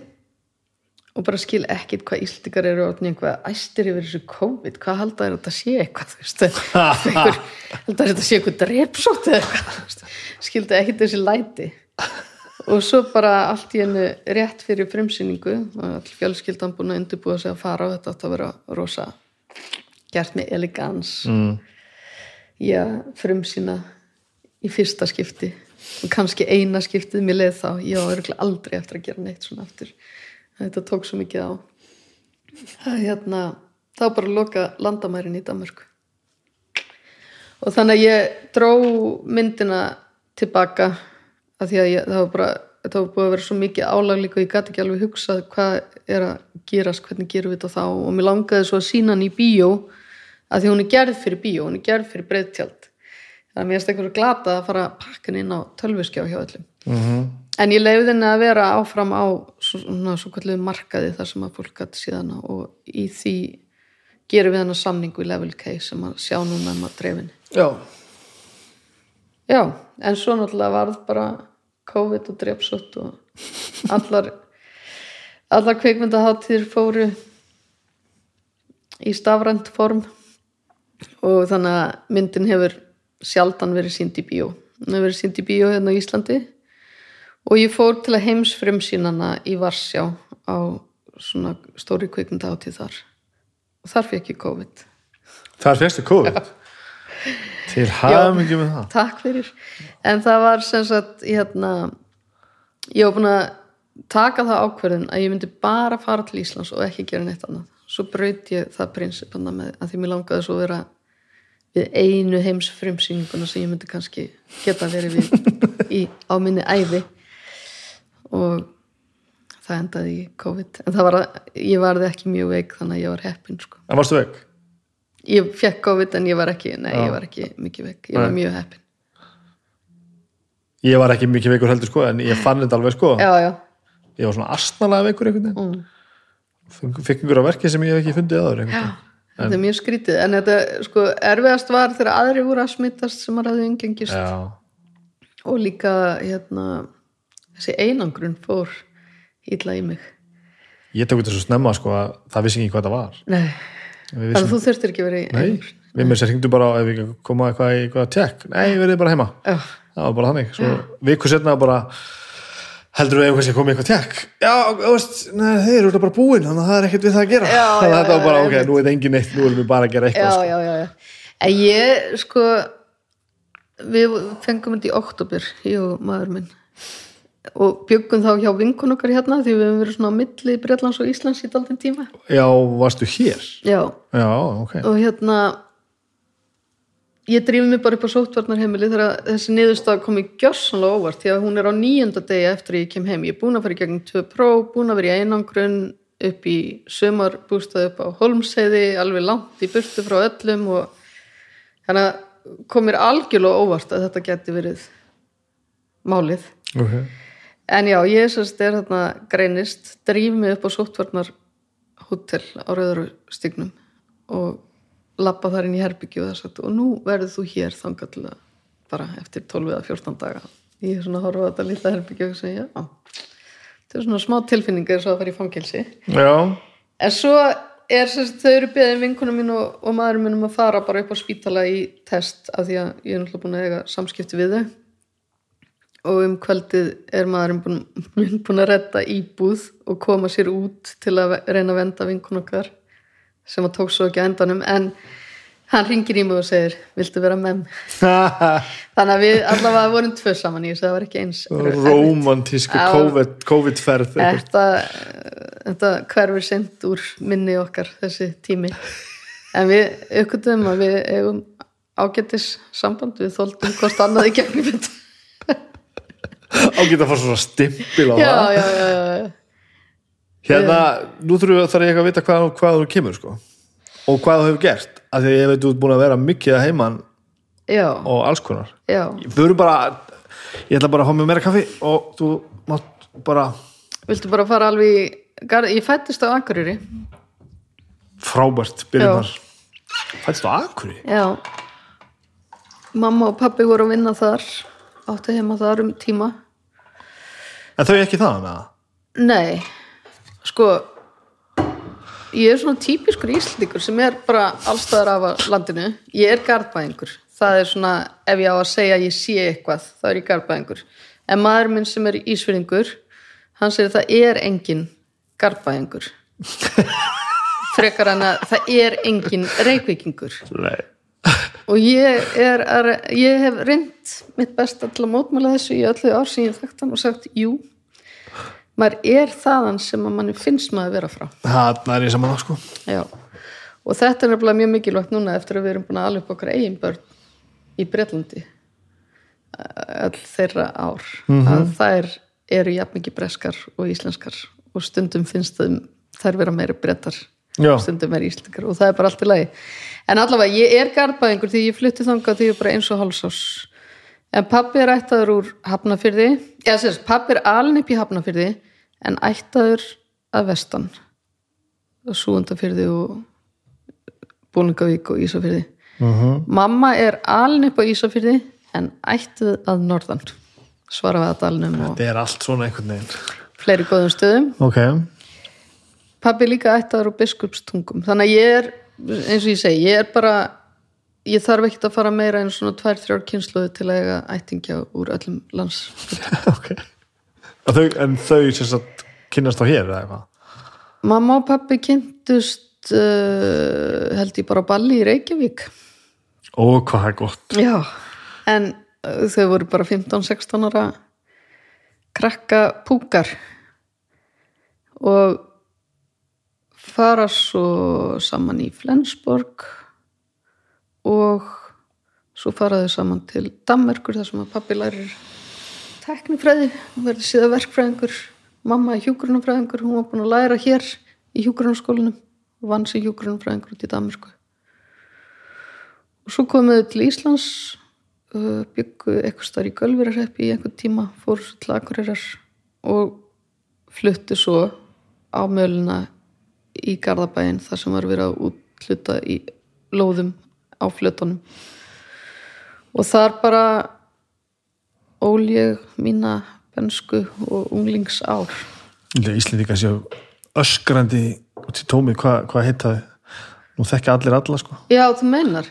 og bara skil ekkit hvað Íslandikar eru orðin einhvað æstir yfir þessu COVID. Hvað þér að þetta sé eitthvað einhver, þér að þetta sé eitthvað drepsótt eða eitthvað skildi ekkit þessi læti. Og svo bara allt í hennu rétt fyrir frumsýningu og all fjölskyldan búin að undirbúa sig að fara á þetta átt að vera rosa gert með elegans. Mm. já, frumsýna í fyrsta skipti. Og kannski eina skiptið mér leið þá. Ég var aldrei eftir að gera neitt svona aftur. Þetta tók svo mikið á. Það er hérna þá bara loka landamærin í Danmörku. Og þannig að ég dró myndina tilbaka af því að ég, það var bara þetta var búið að vera svo mikið álag líka og ég gæti ekki alveg hugsað hvað er að gerast, hvernig gerum við þetta þá? Og mér langaði svo að sína hann í bíó að því hún er gerð fyrir bíó, hún er gerð fyrir breyðtjald þannig að mér finnst einhverju glata að fara hann inn á tölvuskjá hjá öllum. Mhm. en ég leiði henni að vera áfram á svona svo kallu markaði þar sem að fólk gæti síðan og í því gerum við hann samningu í level K sem að sjá núna um að drefinni Já, Já, en svo náttúrulega varð bara COVID og drepsott og allar allar kveikmyndaháttir fóru í stafrænt form og þannig að myndin hefur sjaldan verið sínd í bíó. Hún hefur verið sínd í bíó hérna á Íslandi. Og ég fór til að heims frumsýnana í Varsjá á svona stóri kveikmyndaháttir þar. Og þar fekk ég COVID. Það er fyrstu COVID Til hamingi með það. Takk fyrir. En það var sem sagt, hérna, ég var búin að taka það ákverðin að ég myndi bara fara til Íslands og ekki gera neitt annað. Svo braut ég það prinsip hann með að því mér langaði svo vera við einu heims frumsýninguna sem ég myndi kannski geta verið við í, á minni æfi og það endaði í COVID. En það var að, ég varði ekki mjög veik þannig að ég var heppin, sko. En varstu veik? Ég fekk COVID en ég var ekki, nei, Já. ég var ekki mikið veik. Ég var Nei. mjög heppin. Ég var ekki mikið veikur heldur sko en ég fann þetta alveg sko Já, já. Ég var svona astnalega veikur einhvern veginn Mm. Fikk einhverja verki sem ég hef ekki fundið aður Já, þetta er mjög skrítið en þetta, sko, erfiðast var þegar aðri voru að smittast sem að ræðu umgengist. Já, og líka, hérna þessi einangrun fór illa í mig. Ég tók þetta svo snemma sko að það vissi ekki hvað það var. Nei, þannig að þú þurftir ekki vera í Nei, við með sér hringdu bara ef við koma eitthvað í eitthvað tjekk. Nei, verðið bara heima. Já, Það var bara þannig. Svo viku setna bara heldur við einhvers að koma í eitthvað tjekk Já, þú veist, nei, þeir eru bara búin þannig að það er ekkert við það að gera. Já, Þannig að já, þetta var bara, já, ok, nú er þetta engin neitt nú erum við bara að gera já, eitthvað sko. já, já, já. En ég, sko við fengum þetta í oktober ég og maður minn. Og byggum þá hjá vinkun okkar hérna því við hefum verið svona á milli Bretlands og Íslands í daldinn tíma. Já, varstu hér? Já, Já, ok. Og hérna ég drífi mig bara upp á sóttvarnarheimili þegar þessi niðurstað kom í gjörsanlega óvart því að hún er á nýjönda degi eftir ég kem heim ég er búin að fara í gegnum tvö pró búin að vera í einangrun upp í sömarbústað upp á Holmsheiði alveg langt í burtu frá öllum og þannig að kom mér algjörlega óvart að þetta geti verið málið okay. En já, ég sérst er þarna greinist, dríf mig upp á sóttvarnar hótel á Rauðarustignum og lappa þar inn í herbyggju og það sagt og nú verður þú hér að bara eftir 12 eða 14 daga. Ég er svona að horfa á þetta lilla herbyggju og segja, já, þetta er svona smá tilfinningar svo að fara í fangelsi. Já, En svo er sérst, þau eru beðin vinkunum mín og, og maðurinn minn um að fara bara upp á spítala í test af því að ég er náttúrulega búin að eiga samskipti við þau og um kvöldið er maðurinn búin, búin að redda íbúð og koma sér út til að reyna að venda vinkun okkar sem að tók svo ekki að endanum en hann ringir í mig og segir viltu vera með mig? þannig að við allavega vorum tvö saman í þessu það var ekki eins romantísku. COVID, COVID-ferð eitthvað. þetta, þetta hverfur sent úr minni okkar þessi tími en við aukvöldum að við eigum ágættis samband við þóldum hvort annað í gegnum þetta Ágætt að fara svona stimpil á já, það já, já, já, já. Hérna, nú þurfum við þarf ég að vita hvað, hvað þú kemur sko. Og hvað þú hefur gert. Af því að ég veit þú ert búin að vera mikið að heiman já, og alls konar. Já. Við erum bara, ég ætla bara að fá mér meira kaffi og þú mátt bara viltu bara fara alveg í ég fættist á Akureyri. Frábært byrjum þar. Fættist á Akuri? já. Mamma og pappi voru að vinna þar áttu heima þar um tíma. En þau ekki það með það? Nei, sko ég er svona típiskur íslíkur sem er bara allstaðar af að landinu. Ég er garðbæðingur. Það er svona, ef ég á að segja að ég sé eitthvað þá er ég garðbæðingur. En maður minn sem er ísfyrningur hann segir það er engin garðbæðingur. Frekar hann að það er engin reykvíkingur. Nei. Og ég, er, er, ég hef reynd mitt besta til að mótmæla þessu í öllu ár sem ég þekkt hann og sagt jú, maður er þaðan sem að manni finnst maður að vera frá. Það er ég saman það sko. Já. og þetta er nefnilega mjög mikilvægt núna eftir að við erum búin að alveg okkar eigin börn í Bretlandi all þeirra ár. Að þær eru jafn mikið breskar og íslenskar og stundum finnst þeim þær vera meira brettar Já. stundum er íslenskar og það er bara allt í lagi. En allavega ég er garbaðingur því ég flutti þangað því ég er bara eins og hálsás en pappi er ættaður úr Hafnafyrði eða sérst, pappi er alin upp í Hafnafyrði en ættaður að vestan Súundafyrði og Búlingavík og Ísafyrði Mhm. mamma er alin upp á Ísafyrði en ættuð að norðan svara við að dalnum og Þetta er allt svona einhvern veginn. fleiri góðum stöðum Ok. pabbi líka ættaður og biskupstungum þannig að ég er, eins og ég segi ég er bara, ég þarf ekkert að fara meira en svona tvær, þrjár kynsluðu til að ættingja úr öllum lands ok. Þau, en þau sagt kynnast á hér eða eitthvað? mamma og pabbi kynntust uh, held ég bara balli í Reykjavík Ó, hvað er gott. já, en uh, þau voru bara 15-16 ára krakka púkar og fara svo saman í Flensborg og svo fara þau saman til Danmerkur þar sem að pappi lærir teknifræði og verður síðan verkfræðingur mamma er hjúgrunafræðingur, hún var búin að læra hér í hjúgrunarskólanum og vann sér hjúgrunafræðingur út í Danmörku. Og svo komuðu til Íslands uh, byggu eitthvað starf í Gölvirarheppi í einhvern tíma, fóru svo til Akureyrar og fluttu svo á möluna í Garðabæin þar sem var verið að útluta í lóðum á flötunum. Og þar bara ól ég mína bensku og unglingsár. Íslendinga séu öskrandi út í tómið, hvað hva heitaði? Nú þekki allir alla, sko. Já, þú meinar.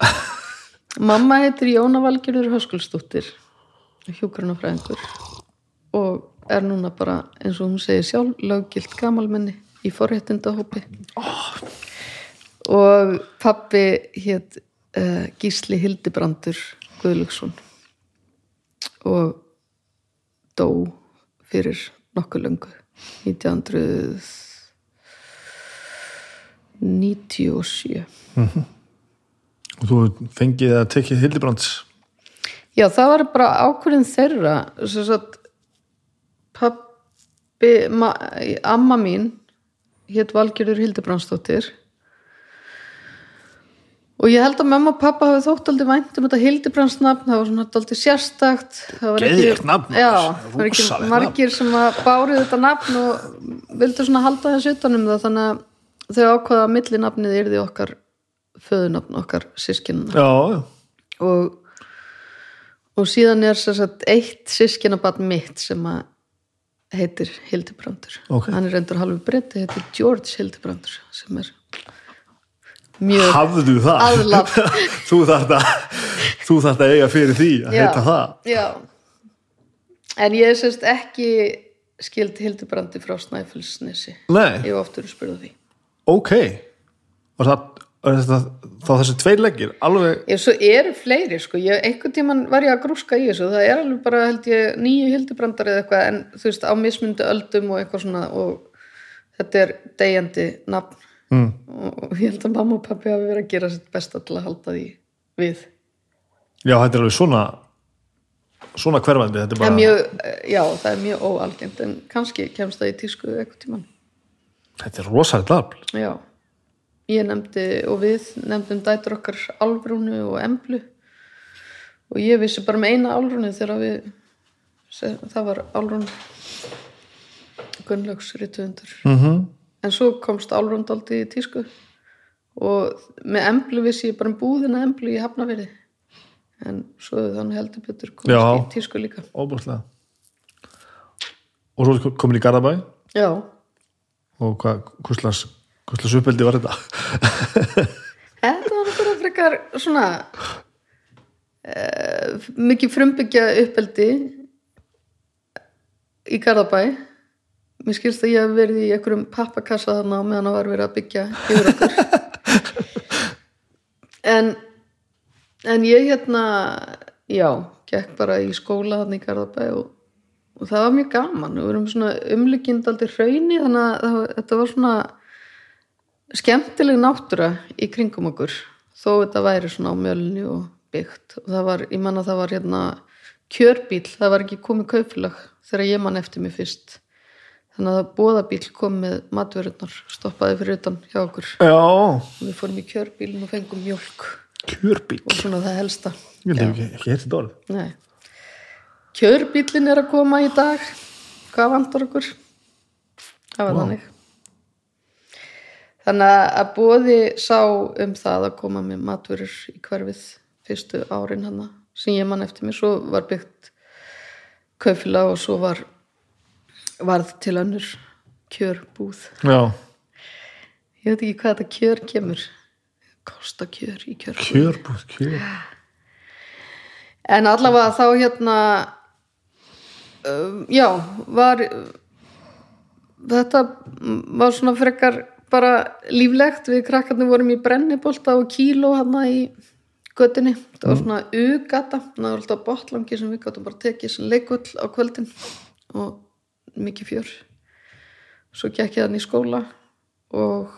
Mamma heitir Jóna Valgerður Höskulsdóttir hjúkrunafræðingur og er núna bara eins og hún segir sjálf löggilt gamalmenni í forréttindahópi. Og pappi hétt uh, Gísli Hildibrandur Guðlugsson og dó fyrir nokkuð löngu. 1997 Og þú fengið að tekið Hildibrands. Já, það var bara ákvörðin þeirra pappi, ma, amma mín hétt Valgerður Hildibrandsdóttir og ég held að mamma og pappa hafi þótt aldrei vænt um þetta Hildibrandsnafn, það var svona aldrei sérstakt. Geðveikt nafn, já, það var ekki margir sem að bárið þetta nafn og vildu svona halda þess utanum það. Þannig að þau ákvaða að millinafnið yrði okkar föðunafn okkar sískinna Já, já. og, og síðan er sem sagt, eitt sískinabarn mitt sem að heitir Hildibrandur. Ok. hann er reyndur halvu breyti, heitir George Hildibrandur sem er mjög Hafðu það. aðlaf þú þarft að, að eiga fyrir því að Já. heita það. já en ég er sérst ekki skild Hildibrandi frá Snæfellsnesi Nei, ég hef oftur spurði því ok. Og það, þetta, þá þessi tveir leggir, alveg, Ég, svo eru fleiri sko, ég, einhvern tíman var ég að grúska í þessu, það er alveg bara held ég nýju hildibrandar eða eitthvað en þú veist á mismundu öldum og eitthvað svona og þetta er deyjandi nafn mm. og, ég held að mamma og pappi hafi verið að gera sitt besta til að halda því við. já, þetta er alveg svona, svona hverfandi, er er bara, mjög, já, það er mjög óalgengt en kannski kemst það í tísku eitthvað tíman. þetta er rosalega afl. Já, ég nefndi og við nefndum dætur okkar Álfrúnu og Emblu og ég vissi bara með eina Álfrúnu þegar við það var Álfrún Gunnlaugs rituðundur Mm -hmm. En svo komst Álfrún daldi í tísku og með Emblu vissi ég bara um búðina Emblu í Hafnafyrði en svo þannig heldur betur komst Já. í tísku líka Óbúrslega. Og svo komin í Garðabæ Já, og hvað, hvuslas uppeldi var þetta? Þetta var bara frekar svona uh, mikið frumbyggja uppeldi í Garðabæ mér skilst að ég hef verið í einhverjum pappakassa þarna meðan það var verið að byggja yfir okkur. En en ég hérna já, gekk bara í skóla þarna í Garðabæ og, og það var mjög gaman. Við vorum svona umlykind aldrei hrauni þannig að það, þetta var svona skemmtileg náttúra í kringum okkur þó þetta væri svona á mjölni og byggt. Og það var, ég manna það var hérna kjörbíl, það var ekki komið kaupfélag þegar ég man eftir mig fyrst þannig að bóðabíl kom með matvörurnar, stoppaði fyrir utan hjá okkur. Já, og við fórum í kjörbílinn og fengum mjólk. Kjörbíl og svona það helsta. Ég hef ekki, heilt þetta orð. Nei. Kjörbílinn er að koma í dag. Hvað vantar okkur? Það var Vá. þannig. Þannig að bóði sá um það að koma með matvörur í hverfið fyrstu árin hana sem ég man eftir mér, svo var byggt kaufélag og svo var varð til önnur kjörbúð. Já, ég veit ekki hvað þetta kjör kemur. Kosta kjör í kjörbúð. Kjörbúð, kjör. En allavega þá hérna um, já, var þetta var svona frekar bara líflegt. Við krakkarnir vorum í brennibólta og kíló hérna í göttinni það var svona ugata. Það var alltaf botlangi sem við gáttum bara tekið sem leikull á kvöldin. Og mikið fjör. Svo gekk ég þannig í skóla og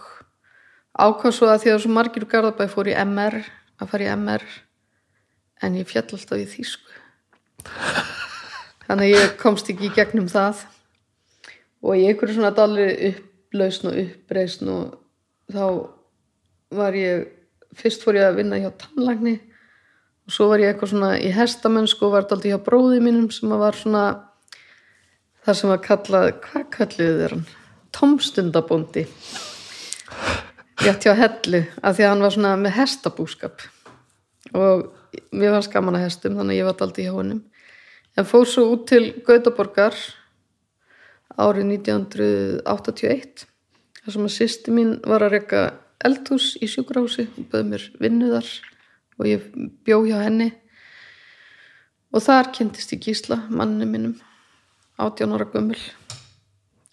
ákvað svo að því að svo margir úr Garðabæ fór í MR að fara í MR en ég fjall alltaf í þýsku. Þannig að ég komst ekki í gegnum það. Og í einhverju svona dalri upplausn og uppreisn og þá var ég fyrst fór ég að vinna hjá tannlagni og svo var ég eitthvað svona í hestamennsku og var alltaf hjá bróði mínum sem var svona það sem var kallað, hvað kalluðu þeir hann? Tómstundabóndi. Rétt hjá hellu af því að hann var svona með hestabúskap. Og mér var skaman að hestum þannig að ég var aldrei hjá honum. En fór svo út til Gautaborgar árið 1981 þar sem að sýsti mín var að reyka eldhús í sjúkrahúsi og böði mér vinnu þar og ég bjó hjá henni. Og þar kynntist ég Gísla, manninu mínum 18 ára gömul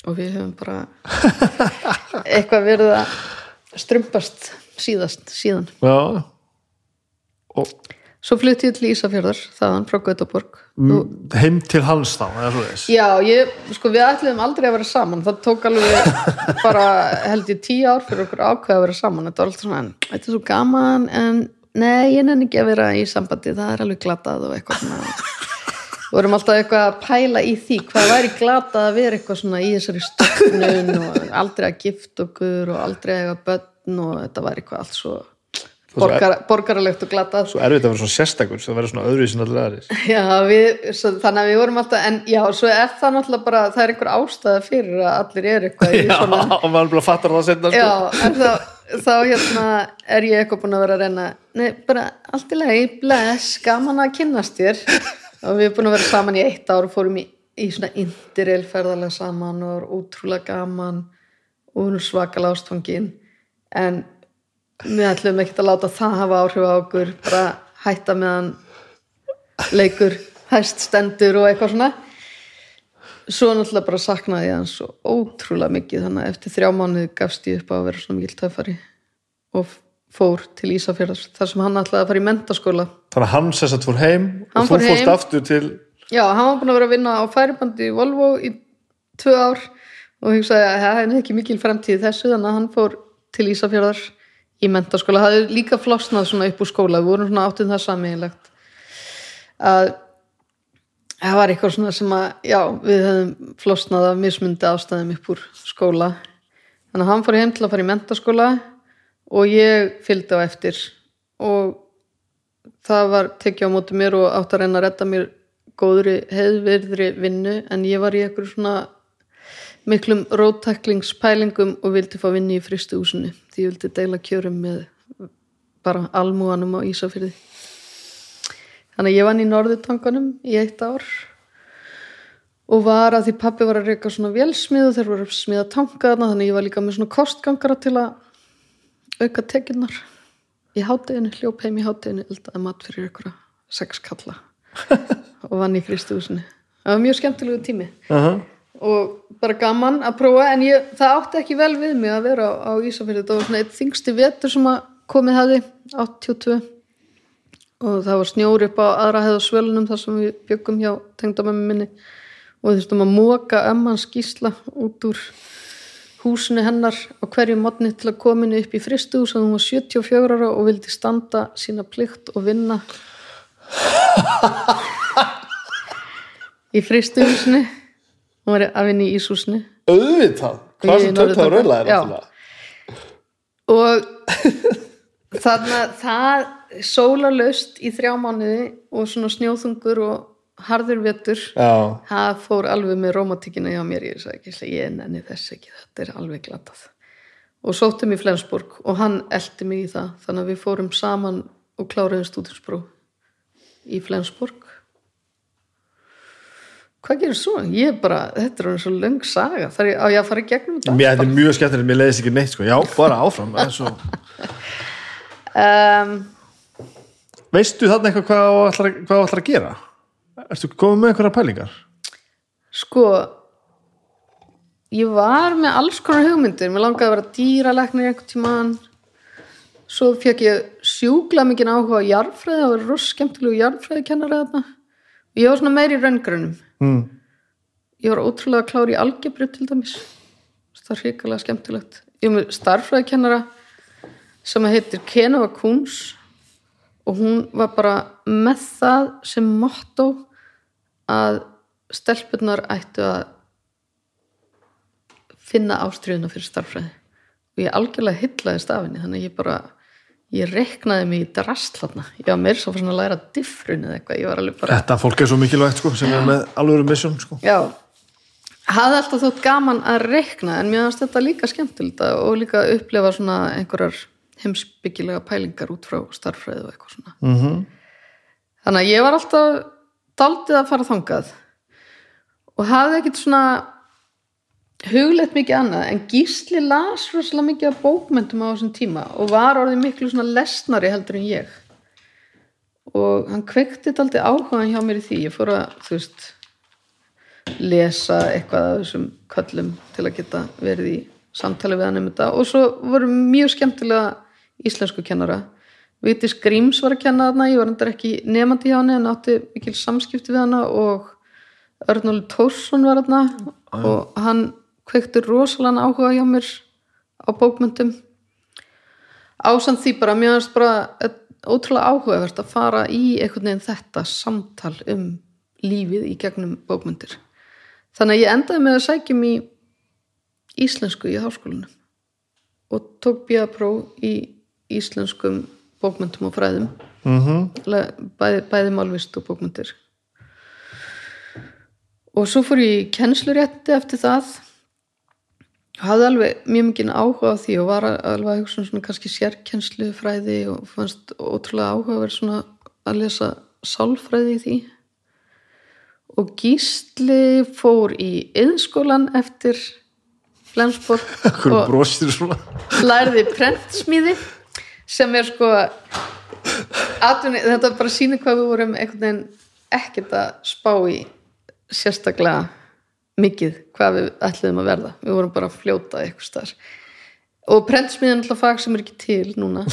og við höfum bara eitthvað verið að strumpast síðast síðan Já Og Svo flutti ég til Ísafjörðar, þaðan frá Gautaborg. mm, heim til hans þá, eða svo þess Já, ég, sko við ætluðum aldrei að vera saman. Það tók alveg bara held ég tíu ár fyrir okkur ákveð að vera saman. Þetta var alltaf svona, þetta er svo gaman, en nei, ég nenni ekki að vera í sambandi, það er alveg glatað og eitthvað svona. Vorum alltaf eitthvað að pæla í því, hvað væri glatað að vera eitthvað svona í þessari stöknun og aldrei að gifta okkur og aldrei að eiga börn og þetta væri eitthvað allt svo borgar, borgaralegt og glatað. Svo erfitt að vera svona sérstakur sem verður svona öðruvísin allir aðris Já, við, svo, þannig að við vorum alltaf, en já, svo er það náttúrulega bara, það er einhver ástæða fyrir að allir er eitthvað Já, svona, og maður bara fattar það setna sko. já, en þá, þá hérna er ég eitthvað búin að vera að reyna, nei, bara allt í lagi, bless, gaman að kynnast þér og við erum búin að vera saman í eitt ár og fórum í, í svona indiril ferðarlega saman og var ótrúlega gaman og hún svakal ástfangin, en við ætlum ekkert að láta það hafa áhrif á okkur, bara hætta meðan leikur hæst stendur og eitthvað svona. Svo náttúrulega bara saknaði ég hans svo ótrúlega mikið þannig að eftir þrjá mánuði gafst ég upp á að vera svona mikil töffari. Og fór til Ísafjörðars þar sem hann ætlaði að fara í mentaskóla Þannig að hann sess að fór heim Hann og þú fór fórst aftur til já, hann var búin að vera að vinna á færibandi í Volvo í tvö ár og hugsaði að það er ekki mikil fremtíð þessu þannig að hann fór til Ísafjörðar í mentaskóla, það er líka flosnað svona upp úr skóla, við vorum svona áttið það sammeigilegt að það var eitthvað svona sem að já, við hefðum flosnað af mismundi ástæðum upp úr skóla. Þannig að hann fór heim til að fara í mentaskóla og ég fylgdi á eftir. Og það var tekið á móti mér og átt að reyna að redda mér góðri heiðvirðri vinnu. En ég var í eitthvað svona miklum rótæklingspælingum og vildi fá vinni í fristuhúsinu því ég vildi deila kjörum með bara almúanum á Ísafyrði þannig að ég vann í Norðutanganum í eitt ár og var að því pappi var að reyka svona vélsmið og þeir voru að smiða tankaðna þannig að ég var líka með svona kostgangara til að auka tekinnar í hátteginu, hljóp heim í hátteginu eldaði mat fyrir ykkur sex kalla. Og vann í fristuhúsinu það var mjög skemmtilegu tími. Uh -huh. og bara gaman að prófa en ég, það átti ekki vel við mig að vera á, á Ísafjörði það var svona eitt þingsti vetur sem að komið hefði 82 og það var snjór upp á aðra hefða svölunum þar sem við byggum hjá tengdamömmu minni. Og þurftum að móka ömmans gísla út úr húsinu hennar á hverju modni til að henni upp í fristuhús að hún var 74 ára og vildi standa sína plikt og vinna í fristuhúsinu hún var að vinna í íshúsinu. Auðvitað, hvað sem Norðurtaka. rauðla er og þannig. að það sólarlaust í þrjá mánuði og svona snjóþungur og harður vetur. Já, það fór alveg með rómatíkina hjá mér. Ég sagði ekki, ég nenni þess ekki. Þetta er alveg glatað. Og sóttum í Flensborg og hann eldi mig í það. Þannig að við fórum saman og kláruðum stúdinspró í Flensborg. Hvað gerir svo? ég er bara, þetta er svo löng saga. Þar ég, á ég að fara í gegnum þetta? Mér þetta er mjög skemmtilegt, mér leiðist ekki neitt sko. já, bara áfram. Það er svo... um, veistu þarna eitthvað hvað þú ætlar að gera ertu komið með einhverja pælingar? Sko ég var með alls konar hugmyndir. Mér langaði að vera dýralæknir einhvern tímann. Svo fekk ég sjúkla mikið áhuga á jarðfræði það var ross skemmtilegu jarðfræði kennari þarna. Og ég var svona meiri í raungrunum. Mm. ég var ótrúlega klár í algebru til dæmis. Það er hrikalega skemmtilegt. Ég var með starffræði kennara sem heitir Kenova Kuhns og hún var bara með það sem motto að stelpunnar ættu að finna ástriðuna fyrir starffræði og ég algjörlega hyllaðist af henni þannig að ég bara ég reknaði mig í drastlatna ég var meira svo fyrir að læra diffrun eða eitthvað ég var alveg bara þetta fólk er svo mikilvægt sko, sem er með alvöru mission sko. Já, hafði alltaf þótt gaman að reikna en mér finnst þetta líka skemmtilegt og líka að upplifa svona einhverjar heimsbyggilega pælingar út frá starffræði og eitthvað svona. mm -hmm. Þannig að ég var alltaf daldið að fara þangað og hafði ekkit svona hugleitt mikið annað en Gísli las rosalega mikið af bókmentum á þessum tíma og var orðið miklu svona lesnari heldur en ég. Og hann kveikti þetta áhugaðan hjá mér í því. Ég fór að, þú veist lesa eitthvað af þessum köllum til að geta verið í samtali við hann um þetta. Og svo voru mjög skemmtilega íslensku kennara Vigdís Gríms var að kenna þarna ég var endur ekki nefandi hjá hann en átti mikil samskipti við hana og Örnóli Tórsson var þarna og hann kveikti rosalega áhuga hjá mér á bókmyndum ásamt því bara mér finnst bara ótrúlega áhugavert að fara í einhvern veginn þetta samtal um lífið í gegnum bókmyndir þannig að ég endaði með að sækjum í íslensku í háskólanum og tók bíapróf í íslenskum bókmyndum og fræðum. Mm Le- bæði, bæði málvist og bókmyndir og svo fór ég í kennslurétti eftir það. Hafði alveg mjög mikið áhuga á því og var alveg að hugsa um svona kannski sérkennslu fræði og fannst ótrúlega áhuga að vera svona að lesa sálfræði í því. Og Gísli fór í yðnskólan eftir Flensborg og lærði prentsmíði sem er sko atvinni, þetta bara sýnir hvað við vorum einhvern veginn ekkert að spá í sérstaklega mikið hvað við ætliðum að verða. Við vorum bara að fljóta eitthvað starf og prentsmíðin er alltaf fag sem er ekki til núna.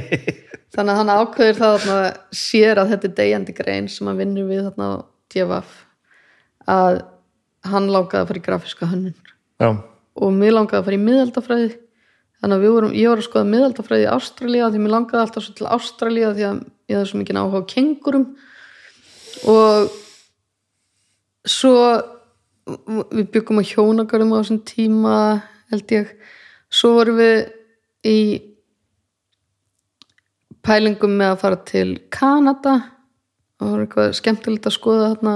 Þannig að hann ákveður það að sér að þetta er degjandi grein sem hann vinnur við þarna á DFF að hann langaði að fara í grafíska hönnun. Já, og mér langaði að fara í miðaldafræði þannig að vorum, ég var að skoða miðaldafræði í Ástralía því mér langaði alltaf svo til Ástralía því að ég hafði svo mikið áhuga á kengurum. Og svo við byggum á hjónagarðum á þessum tíma held ég. Svo vorum við í pælingum með að fara til Kanada. Og það var eitthvað skemmtilegt að skoða þarna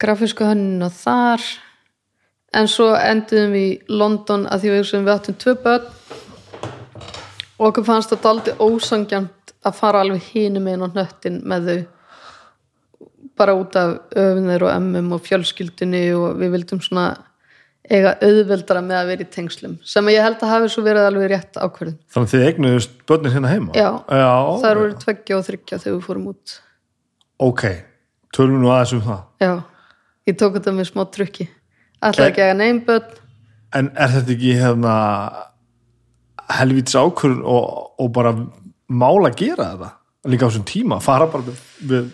grafísku hönnuna þar en svo enduðum við í London að því við, við áttum tvö börn. Og okkur fannst þetta aldrei ósangjant að fara alveg hinum einn á hnöttin með þau. Bara út af öfnir og emmum og fjölskyldinni og við vildum svona eiga auðveldara með að vera í tengslum. Sem ég held að hafi svo verið alveg rétt ákverðin þannig að þið eignuðust börnin hérna heima? Já. já það eru tveggja og þryggja þegar við fórum út. Ok, tölum nú aðeins um það. Já, ég tók þetta með smá trukki ætlaði ekki að börn? En er þetta ekki hérna helvítis ákvörun og, og bara mála að gera þetta? Líka á þessum tíma, fara bara við, við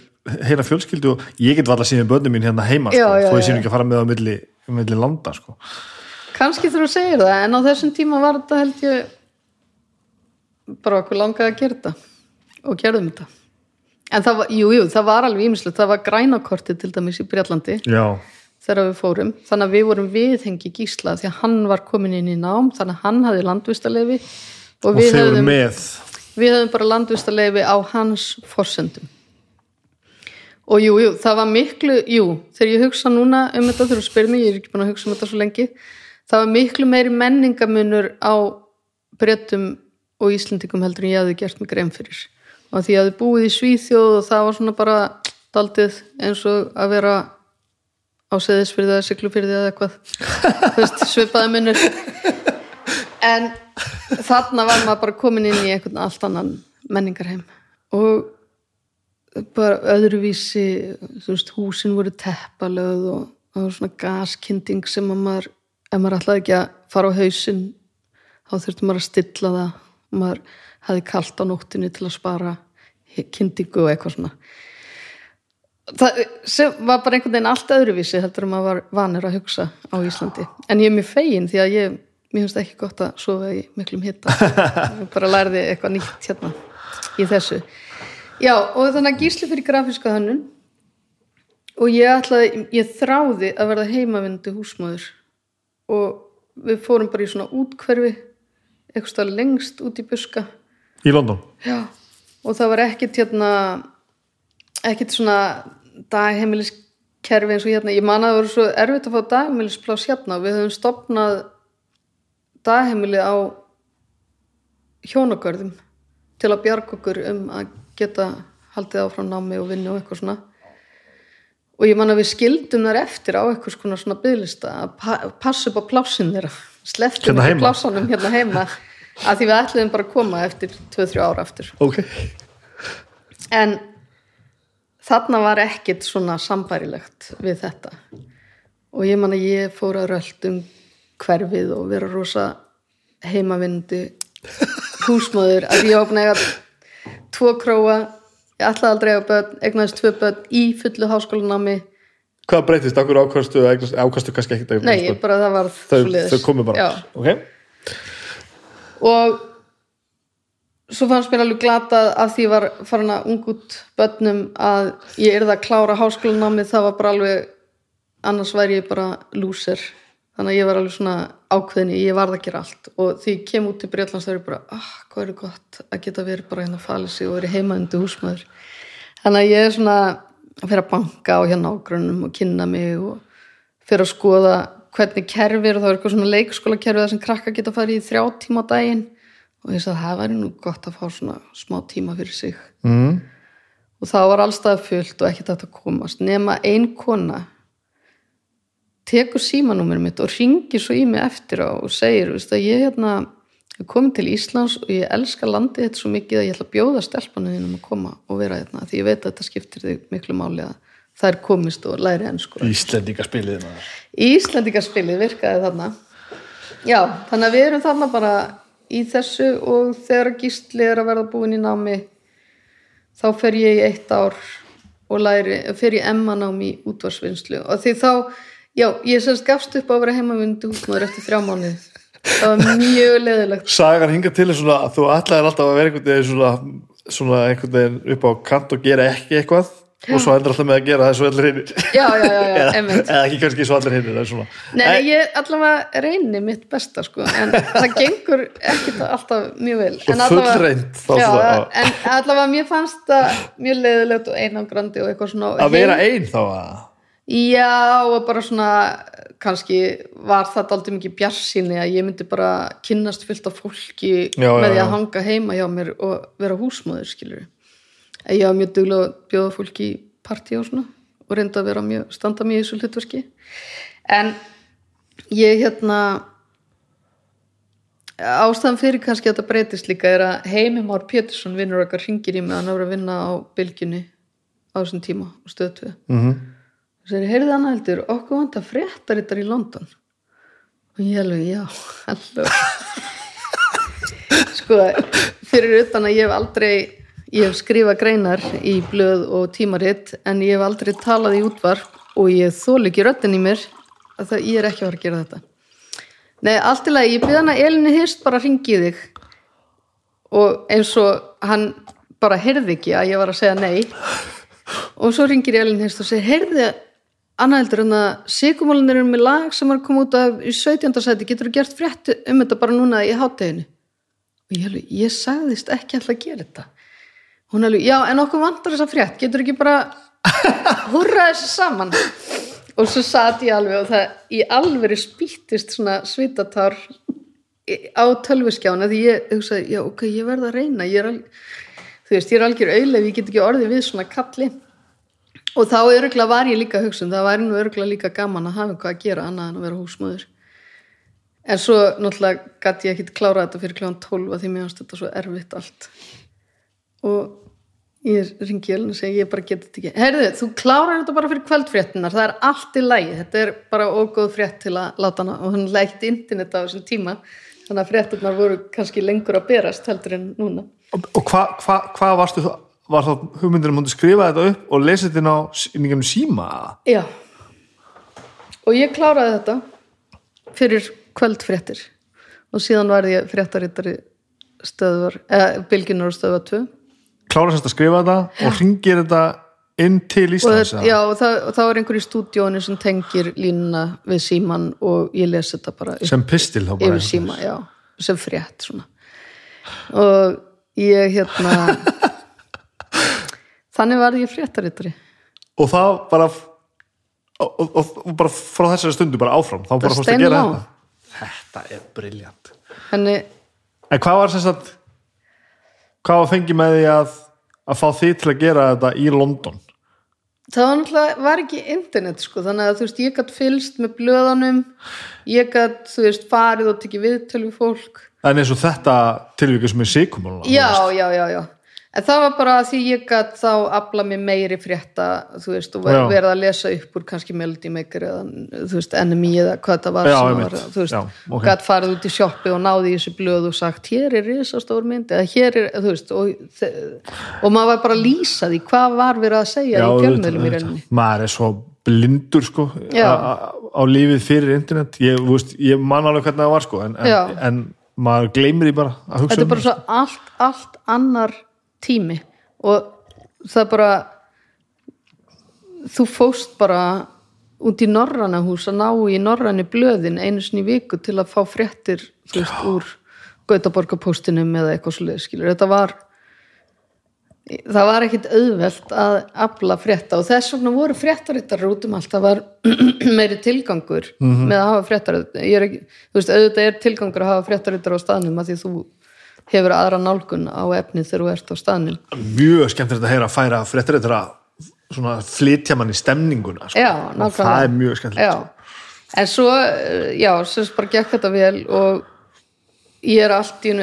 heila fjölskyldu og ég get valla síðan börnum mín hérna heima Já, sko, já, þó ég nú ekki að fara með á milli, milli landa sko. kannski þú segir það en á þessum tíma var þetta held ég bara okkur langaði að gera þetta og gerðum þetta. En það var, jú, jú, það var alveg ímislegt það var grænakortið til dæmis í Breitlandi já, þegar við fórum, þannig að við vorum viðhengi gísla því að hann var komin inn í nám þannig að hann hafði landvistarleifi og, og við með. við höfðum bara landvistarleifi á hans forsendum. Og jú, jú, það var miklu jú, þegar ég hugsa núna um þetta þegar þú spyrir mig, ég er ekki búin að hugsa um þetta svo lengi það var miklu meiri menningamunur á brettum og Íslendingum heldur en ég hafði gert mig grein fyrir. Og því ég hafði búið í Svíþjóð og það var svona bara daldið eins og að vera á seðisfyrði eða siglufyrði eða eitthvað. Veist, svipaði minnur en þarna var maður bara komin inn í einhvern allt annan menningarheim. Og bara öðruvísi veist, húsin voru teppalöð og það var svona gaskynding sem að maður, ef maður ætlaði ekki að fara á hausinn þá þurfti maður að stilla það. Maður hafði kalt á nóttinni til að spara kyndingu og eitthvað svona það var bara einhvern veginn allt öðruvísi heldur en maður var vanur að hugsa á Íslandi. En ég er mjög fegin því að ég mér finnst ekki gott að sofa í miklum hitta ég bara lærði eitthvað nýtt hérna í þessu. Já og þannig að gísli fyrir grafíska hönnun og ég ætlaði, ég þráði að verða heimavindi húsmaður og við fórum bara í svona útkverfi eitthvað lengst út í buska. Í London? Já, og það var ekkit hérna ekkit svona dagheimiliskerfi eins og hérna, ég man að það voru svo erfitt að fá dagheimilisplás hérna og við höfum stopnað dagheimili á hjónagörðum til að bjarga okkur um að geta haldið áfram námi og vinnu og eitthvað svona. Og ég man að við skildum þar eftir á eitthvað svona, svona bygglista að pa passa upp á plásin þeirra. Sleftum Hérna ekki plásanum hérna heima. Að því við ætluðum bara að koma eftir 2-3 ára aftur. Ok, en þarna var ekkit svona sambærilegt við þetta. Og ég man að ég fór að rölt um hverfið og vera rosa heimavindi húsmóður að ég opna eiga tvo króa ég ætlaði aldrei að börn, egnaðist tvö börn í fullu háskólanámi. Hvað breytist, akkur ákvastu ákvastu kannski ekkert nei, bara það var þau, þau komu bara. Já. ok, og svo fannst mér alveg glatað að því var farin að ung út börnum að ég yrði að klára háskólanámið það var bara alveg annars væri ég bara lúser. Þannig að ég var alveg svona ákveðinni ég varð að gera allt. Og því ég kem út til Breitlands þá er ég bara, ah, hvað er gott að geta verið bara hérna sig og verið heimaðindi húsmaður. Þannig að ég er svona að fyrir að banka á hérna ágrunum og kynna mig og fyrir að skoða hvernig kerfir og það er eitthvað svona leikskóla og ég sagði það væri nú gott að fá svona smá tíma fyrir sig mm. og það var allstað fullt og ekkert að komast nema ein kona tekur símanúmer mitt og ringir svo í mig eftir á og segir veist, að ég hérna er komin til Íslands og ég elska landið þetta svo mikið að ég ætla að bjóða stelpanu þínum að koma og vera hérna því ég veit að þetta skiptir þig miklu máli að það er komist og læri enn sko Íslendingaspilið maður. Íslendingaspilið virkaði þarna já, þannig að við erum þarna bara í þessu og þegar gísli er að verða búin í námi þá fer ég í eitt ár og læri, fer ég emmanám í útvarsvinnslu og því þá, já, ég semst gafst upp á að vera heimavundi húsmaður eftir þrjá mánuði. Það var mjög leðilegt Sagan hinga til svona að þú ætlaðir alltaf að vera einhvern veginn svona, svona einhvern veginn upp á kant og gera ekki eitthvað og svo endur alltaf með að gera það svo allir hinnir já, já, já, já, eða, eða ekki kannski svo allir hinnir Nei, nei, ég allavega reyni mitt besta sko, en það gengur ekkert alltaf mjög vel. Svo Já, já. en allavega mér fannst það mjög leiðilegt og einangrandi og eitthvað svona. Að vera einn þá að Já, og bara svona kannski var það aldrei mikið bjarsýni að ég myndi bara kynnast fullt af fólki Já, já, með því já. að hanga heima hjá mér og vera húsmóður, skilur ég var mjög duglega að bjóða fólki í partí og svona og reynda að vera mjög, standa mjög í þessu hlutverki. En ég hérna ástæðan fyrir kannski að þetta breytist líka er að Heimi Már Pétursson vinnur okkar ringir í mig. Hann er að vinna á bylgjunni á þessum tíma og stöðtöðu mm -hmm. og sér, heyrði hann heldur, okkur vantar fréttarittar í London. Og ég alveg, já, halló. Sko fyrir utan að ég hef aldrei ég hef skrifað greinar í blöð og tímaritt en ég hef aldrei talað í útvarp og ég þól ekki röddin í mér að það, ég er ekki að fara að gera þetta. Nei, allt í lagi, ég byrði hann að Elinu Hirst bara ringi þig. Og eins og hann bara heyrði ekki að ég var að segja nei. Og svo ringir Elin Hirst og segir heyrði Anna heldur en að sigumálinn er með lag sem var koma út af í 17. sæti. Getur þú gert frétt um þetta bara núna í hátteginu og ég, ég sagðist ekki alltaf að gera þetta hún alveg, já en okkur vantar þessa frétt. Getur ekki bara hurra þessu saman? Og svo satt ég alveg og það í alveg spýttist svona svitatar á tölvuskjána því ég hugsaði, já ok, ég verð að reyna. Ég er alveg, þú veist, ég er algjör auðleg ég get ekki orðið við svona kalli. Og þá öruglega var ég líka að hugsa um það var nú öruglega líka gaman að hafa eitthvað að gera annað en að vera húsmöður en svo náttúrulega gæti ég ekkit klára þetta fyrir kljóðan 12 að því mér finnst þetta svo erfitt allt og ég ringi Elin og segi ég bara geti þetta ekki. Heyrðu, þú klárar þetta bara fyrir kvöldfréttinar það er allt í lægi, þetta er bara ógóð frétt til að láta hana og hann lægt internet á þessum tíma. Þannig að fréttinar voru kannski lengur að berast heldur en núna. Og, og hvað hva, hva varstu þú, var þá hugmyndir að skrifa þetta upp og lesa þetta inn á inn í gegnum síma? Já. Og ég kláraði þetta fyrir kvöldfréttir. Og síðan var ég fréttarittari stöðvar, eða bylginar og stöðvar 2 Klára sérst að skrifa þetta og ringir þetta inn til og, Íslands? það, já, og, það, og þá er einhver í stúdíónu sem tengir línuna við síman og ég les þetta bara upp Sem pistil þá bara? síma, já, sem frétt svona og ég hérna þannig var ég fréttarittari Og það bara og, og, og bara frá þessari stundu bara áfram þá bara Það fórst að gera steinlá. þetta Þetta er briljant En hvað var sérst að hvað var fengið með því að að fá þið til að gera þetta í London? það var var ekki internet sko, þannig að þú veist, ég gætt fylst með blöðanum ég gætt, þú veist, farið og tekið viðtöl við fólk. En eins og þetta tilvikið sem er sikumál já, já, já, já en það var bara því ég gætt þá afla mér meiri frétta, þú veist og Já. verið að lesa upp úr kannski Melody Maker eða, þú veist, NMI eða hvað það var Já, var, þú veist, Já, ok. gætt farið út í sjoppi og náði í þessu blöð og sagt, hér er risastór mynd eða hér er, þú veist og, og maður var bara að lýsa því hvað var verið að segja í fjölmiðlum í rauninni maður er svo blindur sko Já. á lífið fyrir internet ég, þú veist, ég man alveg hvernig það var sko en, Já. en, en maður gleymir því bara að hugsa þetta er um bara svo allt, allt annar tími og það bara þú fóst bara út í norræna hús að ná í norræni blöðin einu sinni viku til að fá fréttir þú veist, úr Gautaborgapóstinum eða eitthvað svo skilur, þetta var það var ekkit auðvelt að afla frétta og þess vegna voru fréttarittar út um allt, það var meiri tilgangur með að hafa fréttarittar þú veist, auðvitað er tilgangur að hafa fréttarittar á staðnum að því þú hefur aðra nálgun á efnið þegar þú ert á staðnum mjög skemmtilegt að heyra að færa fréttir þetta svona flytja mann í stemninguna sko. Já, og nákvæmlega. það er mjög Já, en svo eh, já, sem sagt bara gekk þetta vel og ég er allt í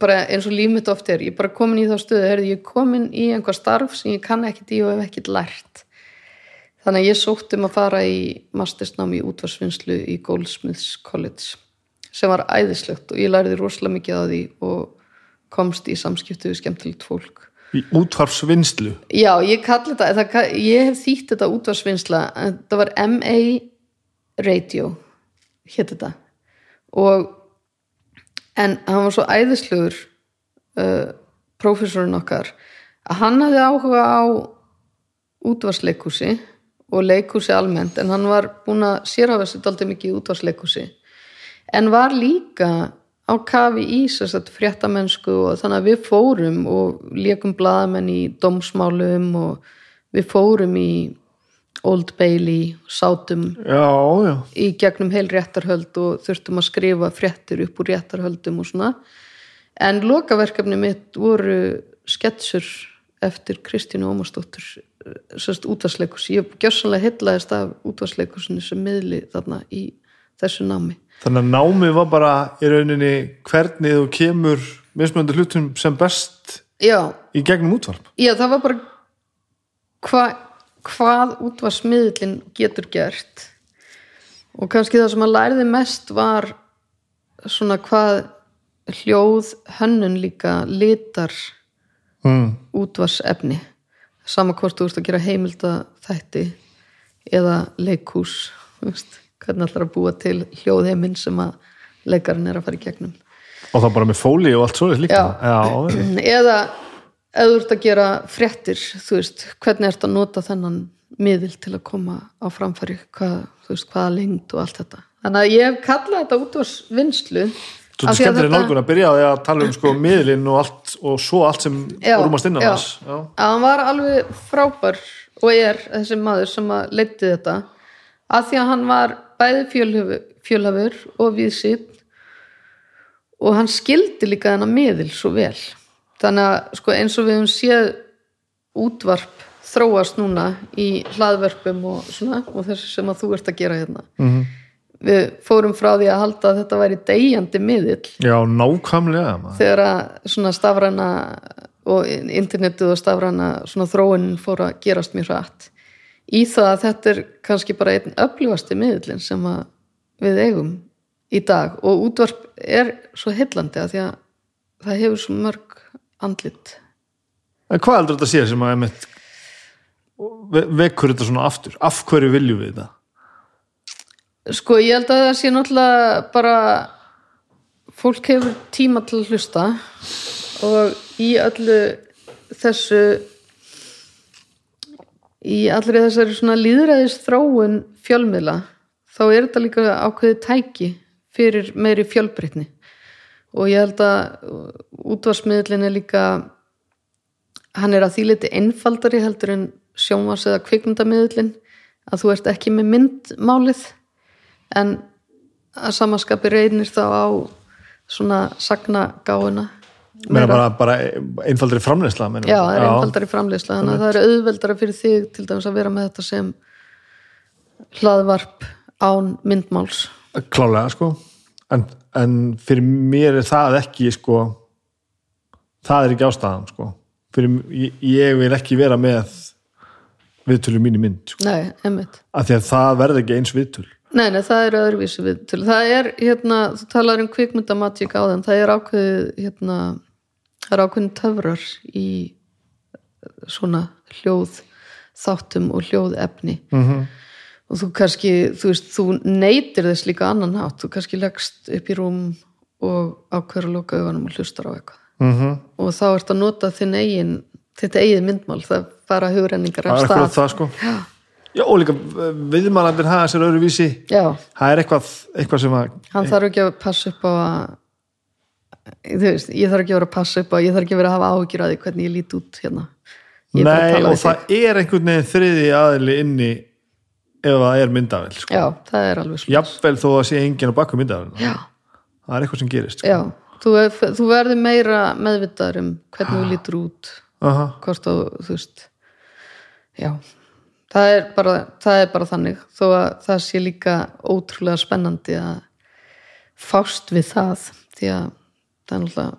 bara eins og lífmitt oft er ég er bara komin í þá stöðu, heyrðu, ég er komin í einhver starf sem ég kann ekkit í og hef ekkit lært þannig að ég sótt um að fara í mastersnám í útvarsvinnslu í Goldsmiths College sem var æðislegt og ég læriði rosalega mikið á því og komst í samskiptu við skemmtilegt fólk. Í útvarpsvinnslu? Já, ég kalli þetta, það, ég hef þýtt þetta útvarsvinnsla, það var MA Radio, hétt þetta. Og en hann var svo æðislegur uh, prófessorinn okkar að hann hafði áhuga á útvarsleikúsi og leikúsi almennt en hann var búin að sérhafa sér daldið mikið í útvarsleikúsi en var líka á kafi í sér þetta fréttamennsku og þannig að við fórum og lékum blaðamenn í dómsmálum og við fórum í Old Bailey, sátum já, já, í gegnum heil réttarhöld og þurftum að skrifa fréttir upp úr réttarhöldum og svona. En lokaverkefni mitt voru sketsur eftir Kristínu Ómarsdóttur sérst útvarsleikus ég gjörsanlega hellaðist af útvarsleikusinu sem miðli þarna í þessu námi þannig að námið var bara í rauninni hvernig þú kemur mismöndu hlutum sem best já, í gegnum útvarp. Já það var bara hva, hvað útvarsmiðlinn getur gert. Og kannski það sem að læriði mest var svona hvað hljóð hönnun líka litar mm. útvarsefni sama hvort þú ert að gera heimilda þætti eða leikhús þú veist, hvernig ætlar að búa til hljóðheiminn sem að leikarinn er að fara í gegnum og það bara með fóli og allt svo líka Já. já, já. eða ef þú ert að gera veist, hvernig ert að nota þennan miðil til að koma á framfæri hvað, veist, hvaða lengd og allt þetta þannig að ég hef kallað þetta út á vinslu Svo þetta skemmtileg nálgun að byrja því að tala um sko miðlinn og allt og svo allt sem Já, rúmast innan já. þess Já. að hann var alveg frábær og er þessi maður sem að leiti þetta að því að hann var bæði fjölhafur, fjölhafur og viðsýtt og hann skildi líka þennan miðil svo vel þannig að sko, eins og við höfum séð útvarp þróast núna í hlaðverpum og svona og þessi sem að þú ert að gera hérna Mhm. við fórum frá því að halda að þetta væri deyjandi miðil Já, nákvæmlega maður. þegar að svona stafræna og internetið og stafræna svona þróunin fór að gerast mjög hratt í það að þetta er kannski bara einn öflugasti miðlinn sem að við eigum í dag og útvarp er svo heillandi að því að það hefur svo mörg andlit En hvað heldur þetta sé sem að einmitt ve- vekur þetta svona aftur? Af hverju viljum við þetta? sko ég held að það sé náttúrulega bara fólk hefur tíma til að hlusta og í öllu þessu í allri þessari svona líðræðis þróun fjölmiðla þá er þetta líka ákveðið tæki fyrir meiri fjölbreytni. Og ég held að útvarsmiðlin er líka hann er að því liti einfaldari heldur en sjónvars eða kvikmyndamiðlin að þú ert ekki með myndmálið en að samaskapi reynir þá á svona sagnagáuna Meina bara, bara einfaldri framleysla Já, það er einfaldari framleiðsla þannig að það er auðveldara fyrir þig til dæmis að vera með þetta sem hlaðvarp án myndmáls. Klálega, sko. En, en fyrir mér er það ekki sko það er ekki ástæðan, sko. Fyrir, ég, ég vil ekki vera með viðtölu mín í mynd sko. Nei, emmitt af því að það verði ekki eins viðtöl. Nei, nei, það er öðruvísi við til. Það er, hérna, þú talar um kvikmyndamatík á þeim, það er ákveðið, hérna, það er ákveðin töfrar í svona hljóð þáttum og hljóðefni. Mm -hmm. og þú kannski, þú veist, þú neytir þess líka annan hátt, þú kannski leggst upp í rúm og ákveður að loka augunum og hlustar á eitthvað. Mm og þá ert að nota þinn eigin þetta eigið myndmál, það fara hugrenningar það af er eitthvað stað. það, sko. Já, Já og líka viðmælandir hafa sér öðruvísi. Já, það er eitthvað, eitthvað sem að hann þarf ekki að passa upp á að veist, ég þarf ekki að vera að passa upp á ég þarf ekki að vera að hafa áhyggjur að því hvernig ég lít út hérna. Nei, og það er einhvern veginn þriði aðili inni ef það er myndavel sko. Já, það er alveg svo jafnvel þó að sé enginn á baku myndavel Já, það er eitthvað sem gerist sko. já, þú, þú verður meira meðvitaður um hvernig þú lítur út Aha. hvort þú, þú veist já, það er bara það er bara þannig, þó að það sé líka ótrúlega spennandi að fást við það því að það er náttúrulega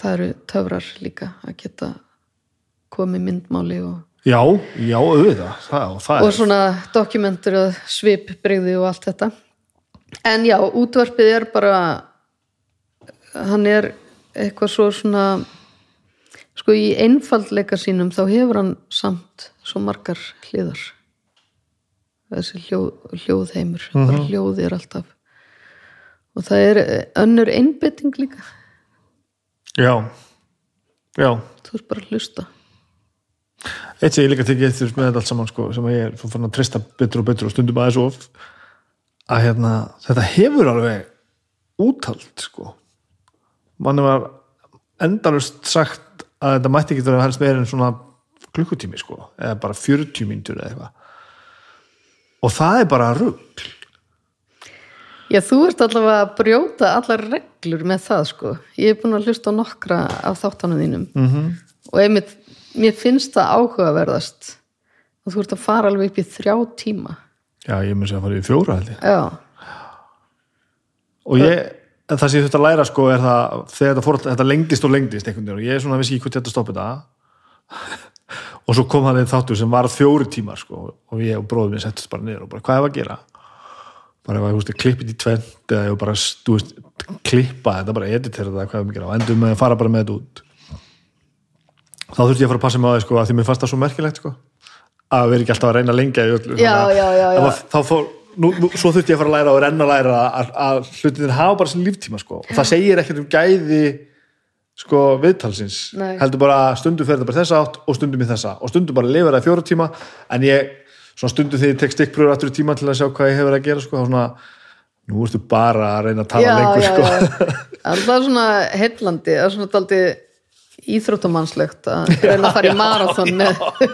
það eru töfrar líka að geta komið myndmáli og, Já, já, auðvitað. Það, og það og svona dokumentur og svipbrigði og allt þetta. En já, útvarpið er bara hann er eitthvað svo svona sko í einfaldleika sínum þá hefur hann samt svo margar hliðar. Þessi hljóð, hljóðheimur bara hljóði er alltaf og það er önnur einbytting líka. Já. Já, þú ert bara að hlusta. Eitt sem ég líka tekið eftir með þetta allt saman sko, sem ég er fann að treysta betur og betur og stundum aðeins of að hérna, þetta hefur alveg úthald sko. Manni var endalust sagt að þetta mætti ekki vera helst meira en svona klukkutími sko, eða bara 40 mínútur eða eitthvað. Og það er bara rugg Já, þú ert allavega að brjóta allar reglur með það sko. Ég er búin að hlusta nokkra af þáttanum þínum mm -hmm. og einmitt, mér finnst það áhugaverðast og þú ert að fara alveg upp í þrjá tíma. já, ég myndi að fara í fjóra held ég Já, og ég, það sem ég þurfti að læra sko er það, þegar þetta, fór, þetta lengdist og lengdist einhvern veginn og ég er svona vissi ekki hvað þetta stoppa þetta og svo kom það einn þáttur sem var fjóri tímar sko og ég og bróðum minn settist bara niður og bara hvað er að gera bara ef þú klippið í tvent eða bara, veist, klippa þetta bara editera þetta, hvað er og endum með að fara bara með þetta út þá þurfti ég að fara að passa mig á því sko, því mér fannst það svo merkilegt sko að vera ekki alltaf að reyna lengja í öllu Já, já, já, þá fór, nú, nú, svo þurfti ég að fara að læra og renna að læra að, að hlutin hafa bara sem líftíma sko. og það segir ekkert um gæði sko viðtalsins Nei. heldur bara stundum fer það bara þessa átt og stundum í þessa og stundum bara lifir það í fjóra tíma en ég, svona stundum þegar ég tek stikkpröfur aftur í tíma til að sjá hvað ég hefur að gera sko, þá svona, nú ertu bara að reyna að tala já, lengur já, sko. já. það er svona heillandi það er svona daldi íþróttamannslegt að reyna að fara í marathon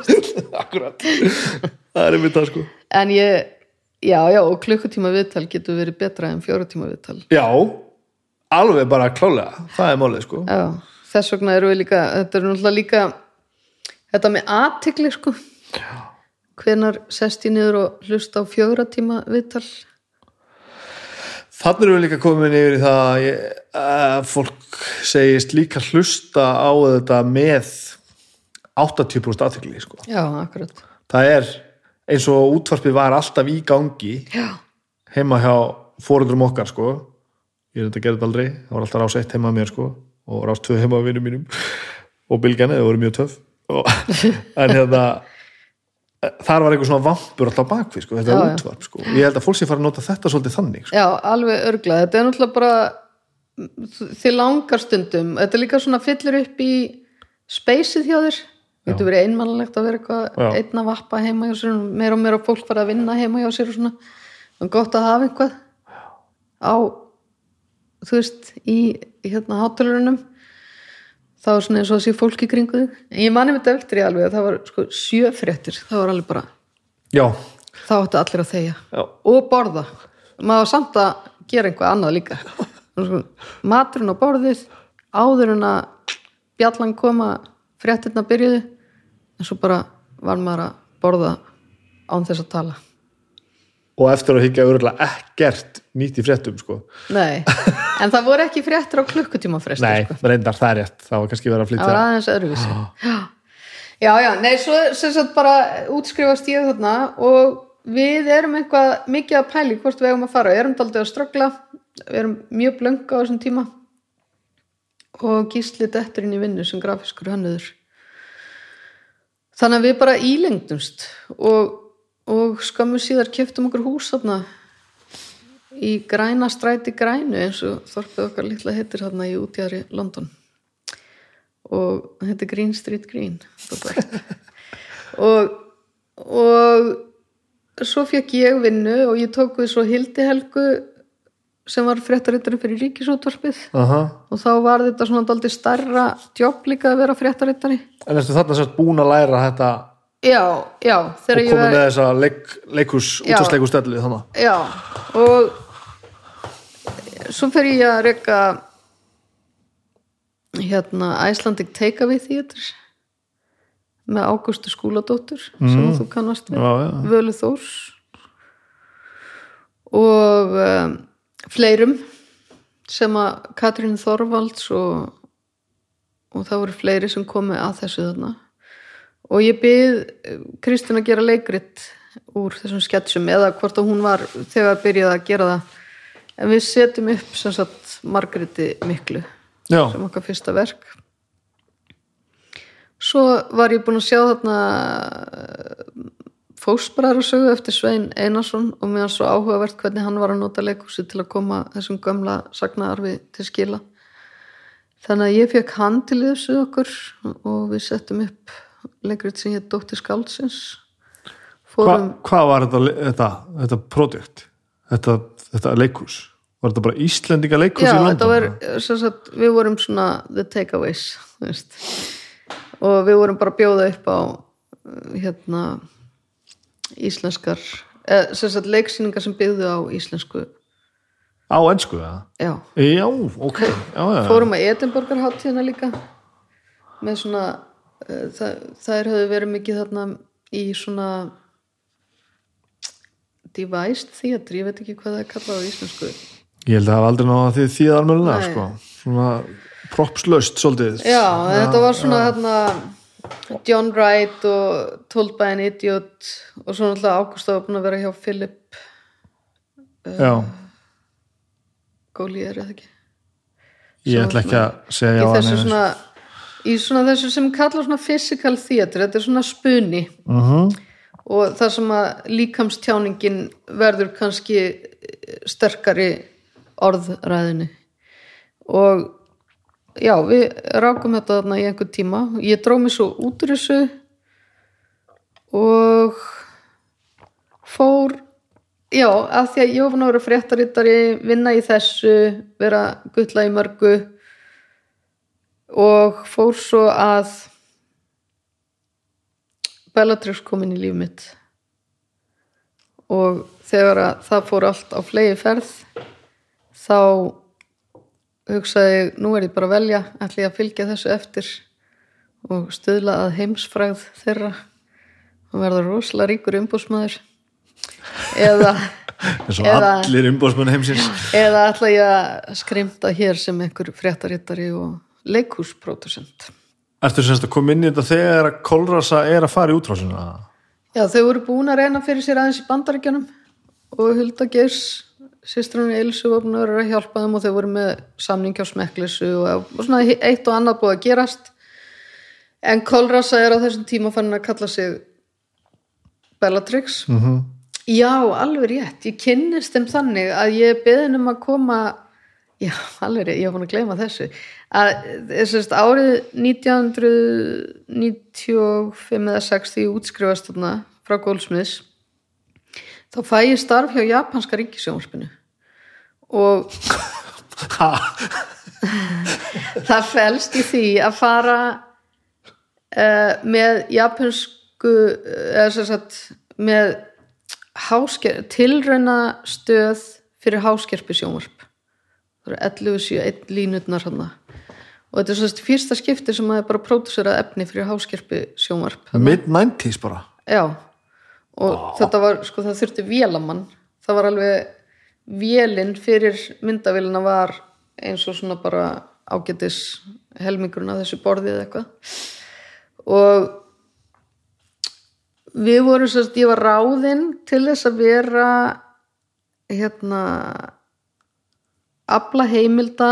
akkurat. Það er einmitt það sko. En ég, já, já, og klukkutíma viðtal getur verið betra en fjóra tíma viðtal. Já, alveg bara klálega. Það er málið sko. Já, þess vegna eru við líka þetta er náttúrulega líka þetta með aðtikli sko hvenar sest ég niður og hlusta á fjóra tíma viðtal? Þannig erum við líka komin yfir í það að, ég, að fólk segist líka hlusta á þetta með 80% aðtekli sko. já, akkurat. Það er eins og útvarpið var alltaf í gangi já, heima hjá fóruðrum okkar sko. Ég er þetta gerðið aldrei, það var alltaf rás eitt heima að mér sko og rás tvö heima að vinnum mínum og bylgjani, það voru mjög töff. Og, en hérna þar var einhver svona vampur alltaf bakvið sko, þetta Já, er útvarp sko. ég held að fólk sé fara að nota þetta svolítið þannig sko. já, alveg örgla þetta er náttúrulega bara þið langar stundum þetta er líka svona fyllir upp í speysið hjá þér. Getur verið einmannlegt að vera eitthvað einn að vappa heima hjá sér meira og meira fólk fara að vinna heima hjá sér og svona. Og gott að hafa eitthvað á þú veist, í hérna hátölurunum þá er svona eins og að sé fólk í kringu þig. En ég manni með eftir í alveg að það var sko sjöfréttir, það var alveg bara Já, þá áttu allir að þegja. Já, og borða. Maður var samt að gera einhvað annað líka. Sko, maturinn á borðið áður en að bjallan koma fréttirna byrjuðu en svo bara var maður að borða án þess að tala. Og eftir að higgja örgulega ekkert nýtt í fréttum sko. nei, en það voru ekki fréttir á klukkutíma fresti Nei, sko. reyndar það er rétt. Það var kannski verið að það flytja var aðeins öðruvísi. Já. já, já, nei, svo sem sagt bara útskrifast ég þarna og við erum eitthvað mikið að pæli hvort við eigum að fara, við erum daldið að ströggla við erum mjög blönga á þessum tíma. Og gísli detturinn í vinnu sem grafiskur hönnuður. Þannig að við bara ílengdumst og, og skömmu síðar keftum okkur hús þarna í græna stræti grænu eins og þorpið okkar litla heitir þarna í útjæðri London. Og þetta er Green Street Green og og svo fekk ég vinnu og ég tók við svo Hildi Helgu sem var fréttarittari fyrir ríkisútvarpið. Aha. og þá var þetta svona daldið stærra jobb líka að vera fréttarittari En ertu þarna sérst búin að læra þetta? Já, já, og komið var með þessa leik, leikus, Já. útastleikustellu þannig já, og svo fer ég að reyka hérna Icelandic Takeaway Theatre með Ágústu skúladóttur sem þú kannast við Já, já. Völu Þórs og um, fleirum sem að Katrín Þorvalds og, og það voru fleiri sem komu að þessu þarna. Og ég byrð Kristín að gera leikrit úr þessum sketsum eða hvort að hún var þegar byrjaði að gera það en við setjum upp sem sagt Margréti Miklu Já, sem okkar fyrsta verk. Svo var ég búin að sjá þarna fósbræðarsögu eftir Svein Einarsson og mér var svo áhugavert hvernig hann var að nota leikhúsi til að koma þessum gamla sagnaarfi til skila. Þannig að ég fekk hann til þessu okkur og við settum upp leikrið sem hétt Dóttir Skáldsins. Hva, fórum hvað var þetta, þetta, þetta projekt þetta, þetta leikus var þetta bara Íslendinga leikus Já, í London? var, sagt, við vorum svona the takeaways og við vorum bara bjóða upp á hérna íslenskar eh, sagt leiksýningar sem byggðu á íslensku. Á ennsku, eða? já, Já, ok. Já, já, fórum að Edinborgar hátíðina líka. Með svona uh, það, þær höfðu verið mikið þarna í svona devised theatre, ég veit ekki hvað það er kallað á íslensku. Ég held að það hafa aldrei náða því því Nei. sko. svona propslaust svolítið. Já, þetta var svona hérna John Wright og Told by an Idiot og svo náttúrulega Ágúst var búin að vera hjá Philip já, Gaulier eða ekki? Ég ætla ekki að segja á hann svona í svona þessu sem kallar svona physical theatre, þetta er svona spuni. Uh -huh. Og það sem að líkamstjáningin verður kannski sterkari orðræðinni og já, við rákum þetta þarna í einhver tíma. Ég dró mig svo út úr þessu og fór já, af því að ég búin að vera fréttarittari vinna í þessu vera gulla í mörgu og fór svo að Bellatrix kom inn í líf mitt. Og þegar að það fór allt á flegi ferð þá hugsaði ég, nú er ég bara að velja. Ætla ég að fylgja þessu eftir og stuðla að heimsfræð þeirra og verða rosalega ríkur umbúsmaður eða eins og Eða- allir umbóðsmenn heimsins. Eða ætla ég að skrimta hér sem einhver fréttarittari og leikhúspródusent Ertu semst að koma inn í þetta þegar að Kolrasa er að fara í útrásina? Já, þau voru búin að reyna fyrir sér aðeins í bandaríkjunum og Hulda Geirs sýstrunni Elsu var búin að vera að hjálpa þeim og þau voru með samning hjá smekklissu og, og svona eitt og annað búið að gerast en Kolrasa er á þessum tíma fannin að kalla sig Bellatrix Mm -hmm. Já, alveg rétt, ég kynnist þeim þannig að ég beðin um að koma já, alveg ég var búin að gleyma þessu. Að þessast árið 1995 eða 6 því ég útskrifast þarna frá Goldsmiths þá fæ ég starf hjá japanska ríkisjónvarpinu og það felst í því að fara uh, með japansku eða sem sagt með tilrauna stöð fyrir háskerpi sjónvarp það eru 11.71 línutnar hann og þetta er svona fyrsta skipti sem maður bara pródusera efni fyrir háskerpi sjónvarp Mid-90s bara? Já. Og þetta var, sko það þurfti vélamann. Það var alveg vélinn fyrir myndavélina var eins og svona bara ágætis helmingurinn af þessu borðið eitthvað. Og við vorum sérst, ég var ráðinn til þess að vera hérna afla heimilda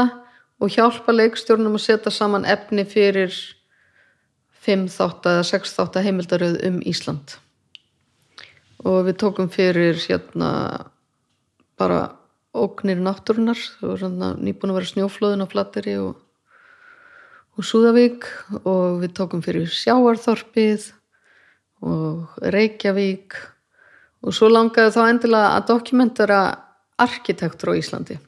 og hjálpa leikstjórnum að setja saman efni fyrir fimm þátt eða sex þátt heimildaröð um Ísland. Og við tókum fyrir hérna bara ógnir náttúrunar það var svona nýbúin að vera snjóflóðin á Flatteri og, og Súðavík. Og við tókum fyrir Sjáarþorpið og Reykjavík. Og svo langaði þá endilega að dokumentara arkitektur á Íslandi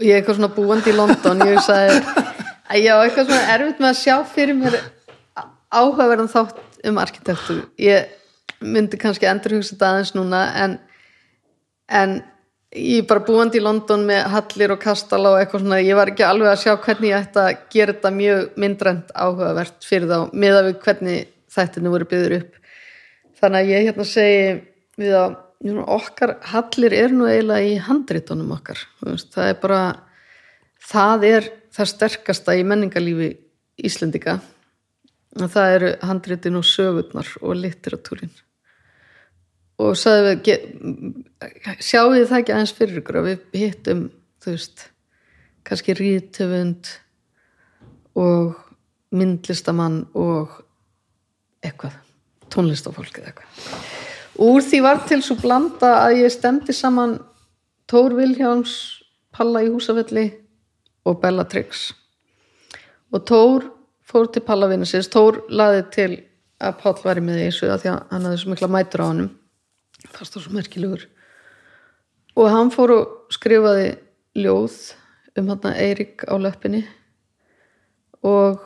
ég er eitthvað svona búandi í London ég sagði að ég á eitthvað svona erfitt með að sjá fyrir mér áhugaverðan þátt um arkitektur. Ég myndi kannski endurhugsa þetta aðeins núna en, en ég er bara búandi í London með hallir og kastala og eitthvað svona. Ég var ekki alveg að sjá hvernig ég ætti að gera þetta mjög myndrænt áhugavert fyrir þá miða við hvernig þættinu voru byggður upp. Þannig að ég hérna segi við know, okkar hallir er nú eiginlega í handritunum okkar. Það er bara það er það sterkasta í menningarlífi Íslendika að það eru handritin og sögurnar og literatúrin og sagði við ge- sjáu þið það ekki aðeins fyrir ykkur að við hittum þú veist kannski rítöfund og myndlistamann og eitthvað, tónlistafólk eða eitthvað úr því var til svo blanda að ég stemdi saman Tór Vilhjáms Palla í Húsafelli og Bellatrix og Tór fór til Palla vinna sinns Tór laði til að Páll væri með þessu að því að hann hafði svo mikla mætur á honum. Fast það svo merkilegur. Og hann fór og skrifaði ljóð um hann Eirík á löppinni. Og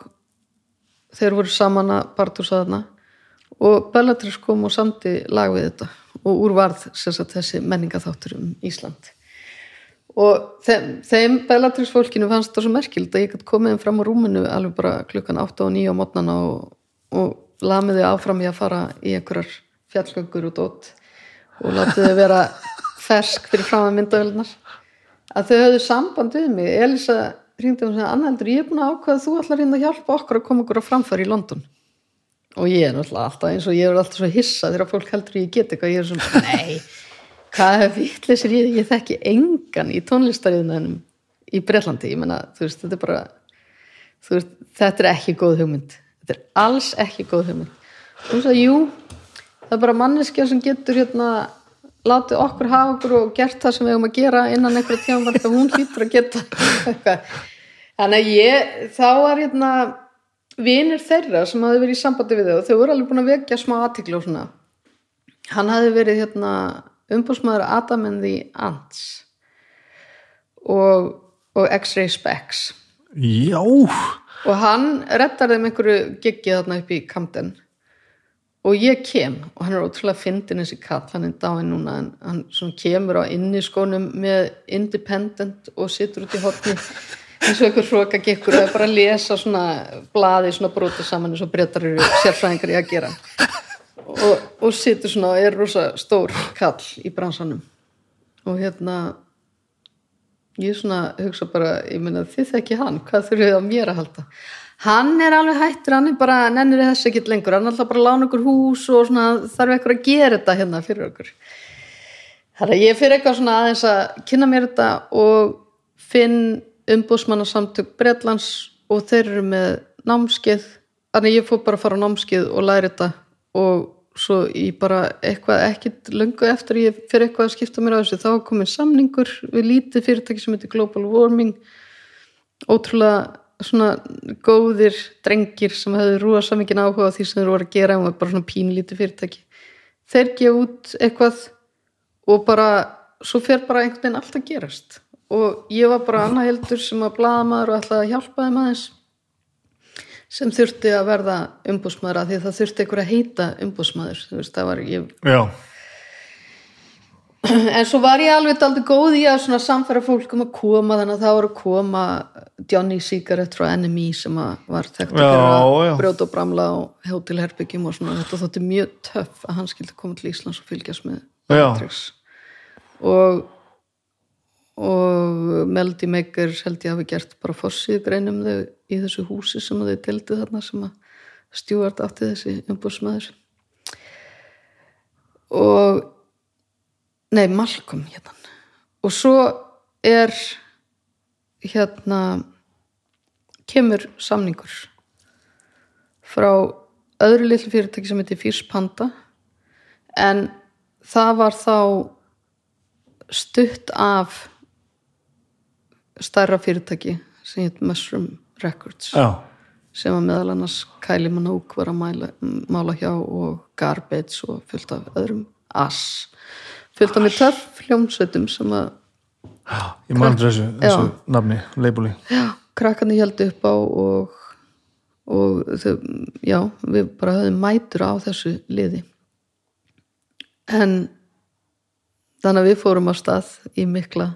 þeir voru saman að Bartúsa þarna og Bellatrix kom og samti lag við þetta. Og úr varð sem sagt, þessi menningaþáttur um Ísland. Og þeim, þeim Bellatrix fólkinu fannst það svo merkild að ég gæti komið fram á rúminu alveg bara klukkan 8 og 9 á mótnana og, og lamiði áfram í að fara í einhverjar fjallgöngur og dót og látið þau vera fersk fyrir fram að myndavélunar að þau höfðu samband við mig. Elisa hringdi um að Anna heldur ég er búin að ákvaða að þú ætlar hérna að hjálpa okkur að koma okkur á framfæri í London og ég er náttúrulega alltaf eins og ég er alltaf svo hissa þegar fólk heldur ég get eitthvað. Ég er svona, nei, hvað vitleysir ég, ég þekki engan í tónlistariðunum í Bretlandi. Ég menna, þú veist, þetta er bara veist, þetta er ekki góð hugmynd. Þetta er alls ekki góð hugmynd. Þú veist að, jú það er bara manneskja sem getur hérna látið okkur hafa okkur og gert það sem við höfum að gera innan einhverja tíma hún hlýtur að geta eitthvað. Þannig að ég, þá var hérna vinir þeirra sem hafði verið í sambandi við þau og þau voru alveg búin að vekja smá aðtikli og svona. Hann hafði verið hérna umbúsmaður Adam and the Ants og, og X-Ray Specs. Já, og hann rettar þeim einhverju giggi þarna upp í Camden. Og ég kem og hann er ótrúlega fyndin þessi kall, hann er dáinn núna hann kemur á inniskónum með independent og situr út í hotni eins og einhver hróka gekkur og bara lesa svona blaði svona brota saman eins og breytar eru sérfræðingar í að gera. Og, og situr svona og er rosa stór kall í bransanum. Og hérna ég svona hugsa bara, ég meina þið þekki hann, hvað þurfið þið á mér að halda? Hann er alveg hættur, hann er bara nennir þess ekki lengur, hann er alltaf bara lána okkur hús og svona þarf eitthvað að gera þetta hérna fyrir okkur. Þannig að ég fyrir eitthvað svona aðeins að kynna mér þetta og finn umbúsmann og samtök Bretlands og þeir eru með námskeið. Þannig ég fór bara að fara á námskeið og læra þetta. Og svo ég bara eitthvað ekkit löngu eftir ég fyrir eitthvað að skipta mér á þessu þá er komin samningur við lítið fyrirtæki sem heitir Global Warming. Ótrúlega svona góðir drengir sem hefur rúa samingin áhuga á því sem þeir voru að gera og bara svona pínlítið fyrirtæki. Þeir gefa út eitthvað og bara svo fer bara einhvern veginn allt að gerast og ég var bara annað heldur sem að blaða maður og ætlaði að hjálpa þeim aðeins sem þurfti að verða umbúsmaður að því það þurfti einhver að heita umbúsmaður þú veist, það var ég já, en svo var ég alveg aldrei góð í að samfæra fólk um að koma þannig að það voru að koma Johnny Cigarette frá NME sem að var fyrir að já. brjóta og bramla og hótelherbyggjum og svona þetta þótti mjög töff að hann skildi koma til Íslands og fylgjast með. Matrix og og Melody Maker held ég hafi gert bara fossið greinum þau í þessu húsi sem þau deldu þarna sem að Stewart átti þessi umbúrsmaður og nei, Malcolm hérna og svo er hérna kemur samningur frá öðru litlu fyrirtæki sem heitir Fierce Panda. En það var þá stutt af stærra fyrirtæki sem heit Mushroom Records já, sem að meðal annars Kylie Minogue var að mæla, mála hjá og Garbage og fullt af öðrum Ass. Fullt af með töff hljómsveitum sem að ég mann þessu, þessu nafni, labeli. Já, krakkarnir heldur upp á og, og þau, já, við bara höfum mætur á þessu liði. En þannig að við fórum á stað í mikla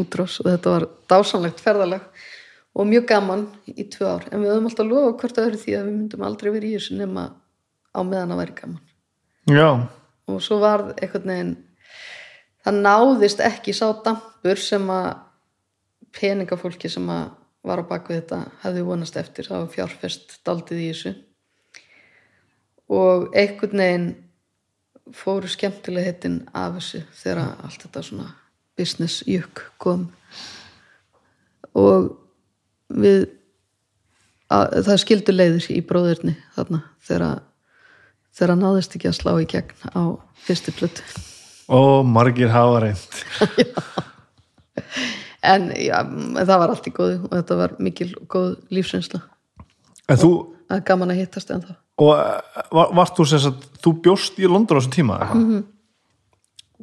útrás og þetta var dásanlegt ferðalag og mjög gaman í tvö ár. En við höfum alltaf lofa hvort öðru því að við myndum aldrei verið í þessu nema á meðan að væri gaman. Já, og svo var einhvern veginn það náðist ekki sá dampur sem að peningafólki sem að var á baku þetta hefði vonast eftir, það var fjárfest daldið í þessu. Og einhvern veginn fóru skemmtilega hittin af þessu þegar allt þetta svona business jökk kom. Og við að, það skildu leiðir í bróðurni þarna þegar þegar náðist ekki að slá í gegn á fyrstu plötu. Og margir hafa reynd en já, það var allt í góðu og þetta var mikil góð lífsreynsla. En þú, er gaman að hittast en það og eh, var, varst þú sem sagt, þú bjóst í London á þessum tíma mm -hmm.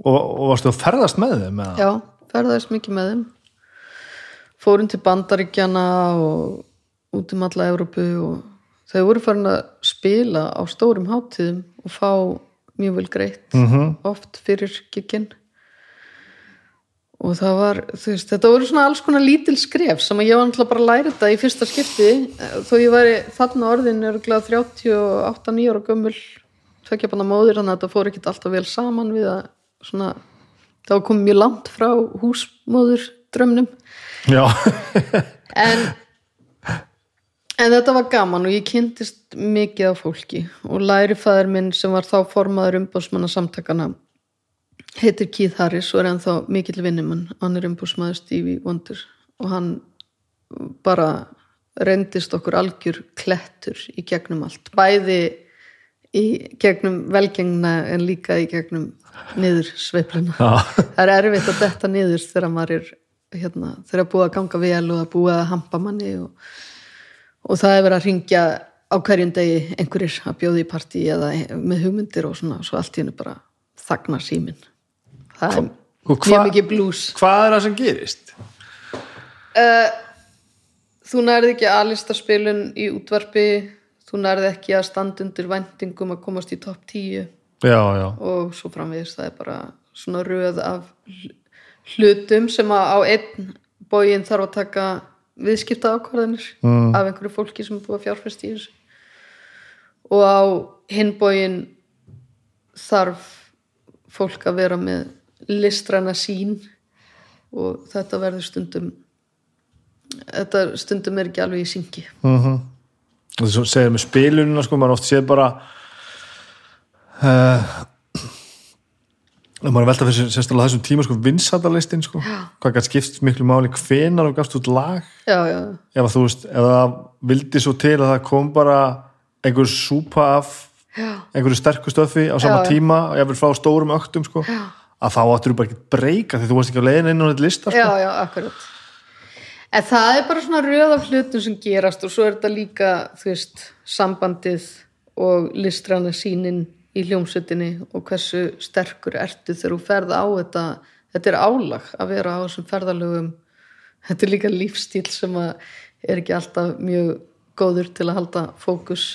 Og, og varstu að ferðast með þeim eða? já, ferðaðist mikið með þeim fórum til Bandaríkjana og út um alla Evrópu og þau voru farin að spila á stórum hátíðum og fá mjög vel greitt Mhm. oft fyrir kikinn og það var, veist, þetta voru svona alls konar lítil skref sem að ég var náttúrulega bara að læra þetta í fyrsta skipti þó ég væri þarna orðin er 38-9 ára gömul tvekja banna móðir þannig að þetta fór ekkert alltaf vel saman við að svona þá kom mjög langt frá húsmóður drömnum já, en en þetta var gaman og ég kynntist mikið af fólki. Og lærifæður minn sem var þá formaður umbásmanna samtakana heitir Keith Harris og er ennþá mikill vinnumann. Hann er umbúsmaður Stevie Wonder og hann bara reyndist okkur algjör klettur í gegnum allt. Bæði í gegnum velgengna en líka í gegnum niður sveifluna já, það er erfitt að detta niður þegar maður er hérna, þegar búið að ganga vel og að búið að hampa manni og, og það er verið að ringja á hverjum degi einhverjir að bjóði í partí eða með hugmyndir og svona svo allt í hennu bara þagnar símin það er mjög mikið blús Hvað er það sem gerist? þú nærði ekki aðlistarspilun í útvarpi þú nærði ekki að standa undir væntingum að komast í topp 10 Já, já, og svo framvegis það er bara svona röð af hl- hlutum sem að á einn bógin þarf að taka viðskipta ákvarðanir Mm. af einhverju fólki sem er búið að fjárfest í þessu. Og á hinn bógin þarf fólk að vera með listræna sín og þetta verður stundum þetta stundum er ekki alveg í syngi. Og þess að segja með spilunina sko, maður oft séð bara uh, maður er velta fyrir sér- sérstaklega þessum tíma sko, vinsættarlistin sko, hvað gætt skipt miklu máli hvenar og gafst út lag já, já, ef þú veist, ef það vildi svo til að það kom bara einhver súpa af já, einhverju sterku stöfi á sama Já, já. tíma og ég vil frá stórum öktum sko, Já. að þá áttur þú bara ekki breyka því þú varst ekki á leiðin inn á þetta lista sko. já, já, akkurat en það er bara svona röð af hlutum sem gerast og svo er þetta líka þú veist, sambandið og listræna sínin í hljómsveitinni og hversu sterkur ertu þegar þú ferð á þetta. Þetta er álag að vera á þessum ferðalögum. Þetta er líka lífstíl sem er ekki alltaf mjög góður til að halda fókus.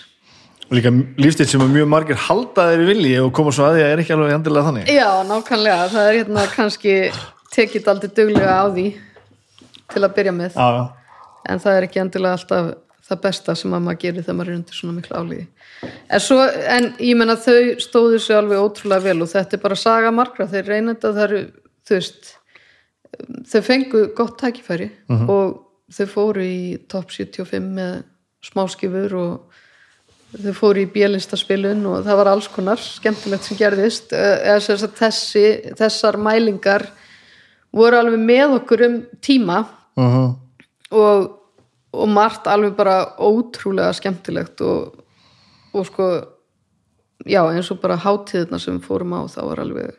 Líka lífstíl sem mjög margir halda þeir vilji og koma svo að því að er ekki alveg endilega þannig. Já, nákvæmlega, það er hérna kannski tekið aldrei duglega á því til að byrja með. Já, já. en það er ekki endilega alltaf það besta sem að maður gerir þegar maður er undir svona miklu álíði en, svo, en ég menna þau stóðu sig alveg ótrúlega vel og þetta er bara saga margra, þeir þú veist þau fengu gott tækifæri og þau fóru í top 75 með smáskifur og þau fóru í bjölistaspilun og það var alls konar skemmtilegt sem gerðist. Eh, eða sem sagt þessi, þessar mælingar voru alveg með okkur um tíma Uh og, og margt alveg bara ótrúlega skemmtilegt og, og sko já eins og bara hátíðina sem við fórum á þá var alveg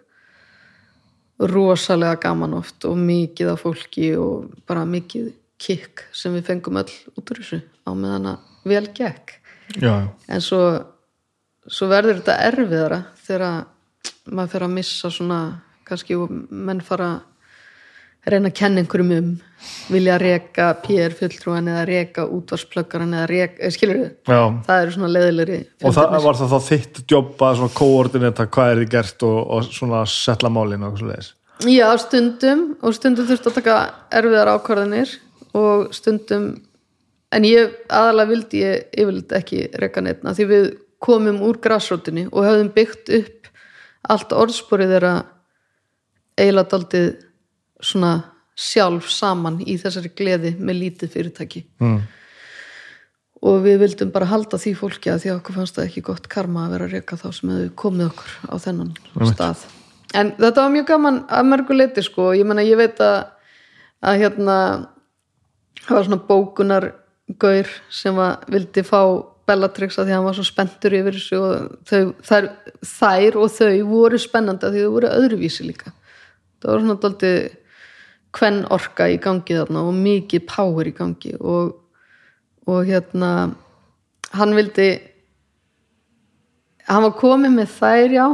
rosalega gaman oft og mikið af fólki og bara mikið kikk sem við fengum öll út úr þessu á meðan að vel gekk. Já, en svo, svo verður þetta erfiðara þegar maður fer að missa svona kannski og menn fara reyna að kenna einhverjum um vilja reka PR fulltrúan eða reka útvarsplöggaran eða reka, skilur við, já. það eru svona leðilegri og það var það þá þitt jobb að svona koordinata hvað er þið gert og, og svona setla málin og svo leiðis Já, stundum og stundum þurftu að taka erfiðar ákvarðanir og stundum en ég aðalega vildi ég yfirleitt ekki reka neittna því við komum úr grassrótinni og höfðum byggt upp allt orðsporið þeirra eiginlega daldið svona sjálf saman í þessari gleði með lítið fyrirtæki. Mm. og við vildum bara halda því fólki að því að okkur fannst það ekki gott karma að vera að reka þá sem hefðu komið okkur á þennan stað. En þetta var mjög gaman að mörgu leiti sko, ég menna ég veit að að hérna það var svona bókunar gaur sem að vildi fá Bellatrix að því að hann var svo spenntur yfir þessu og þau, þær, þær og þau voru spennandi að því þau voru öðruvísi líka. Það var svona daldið hvern orka í gangi þarna og mikið power í gangi og, og hérna hann vildi hann var komið með þær já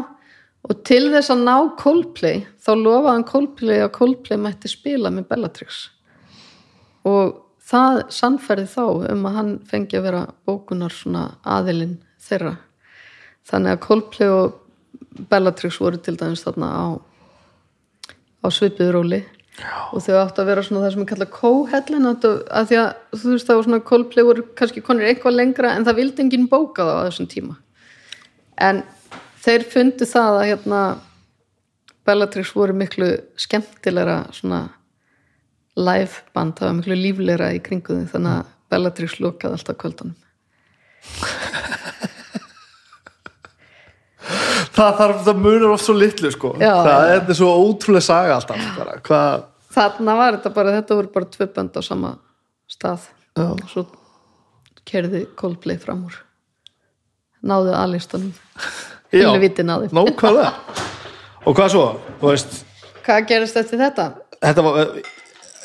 og til þess að ná Coldplay þá lofaði hann Coldplay að Coldplay mætti spila með Bellatrix. Og það sannferði þá um að hann fengi að vera bókunar svona aðilinn þeirra. Þannig að Coldplay og Bellatrix voru til dæmis þarna á á svipiðróli og þau áttu að vera svona það sem er kallað co-headline að því að þú veist það var svona Coldplay voru kannski konir eitthvað lengra en það vildi enginn bóka þá á þessum tíma. En þeir fundu það að hérna Bellatrix voru miklu skemmtilegra svona live band, það var miklu líflegra í kringu þau þannig að Bellatrix lokaði alltaf kvöldanum það þarf, það munur oft svo litlu sko. Já, það já. er svo ótrúlega saga alltaf bara, hvað þarna var þetta bara, þetta voru bara tvö bönd á sama stað. Já. og svo kerði Coldplay fram úr. Náðu aðlistunum. Helviti nákvæmlega. Og hvað svo, veist hvað gerist eftir þetta? þetta var,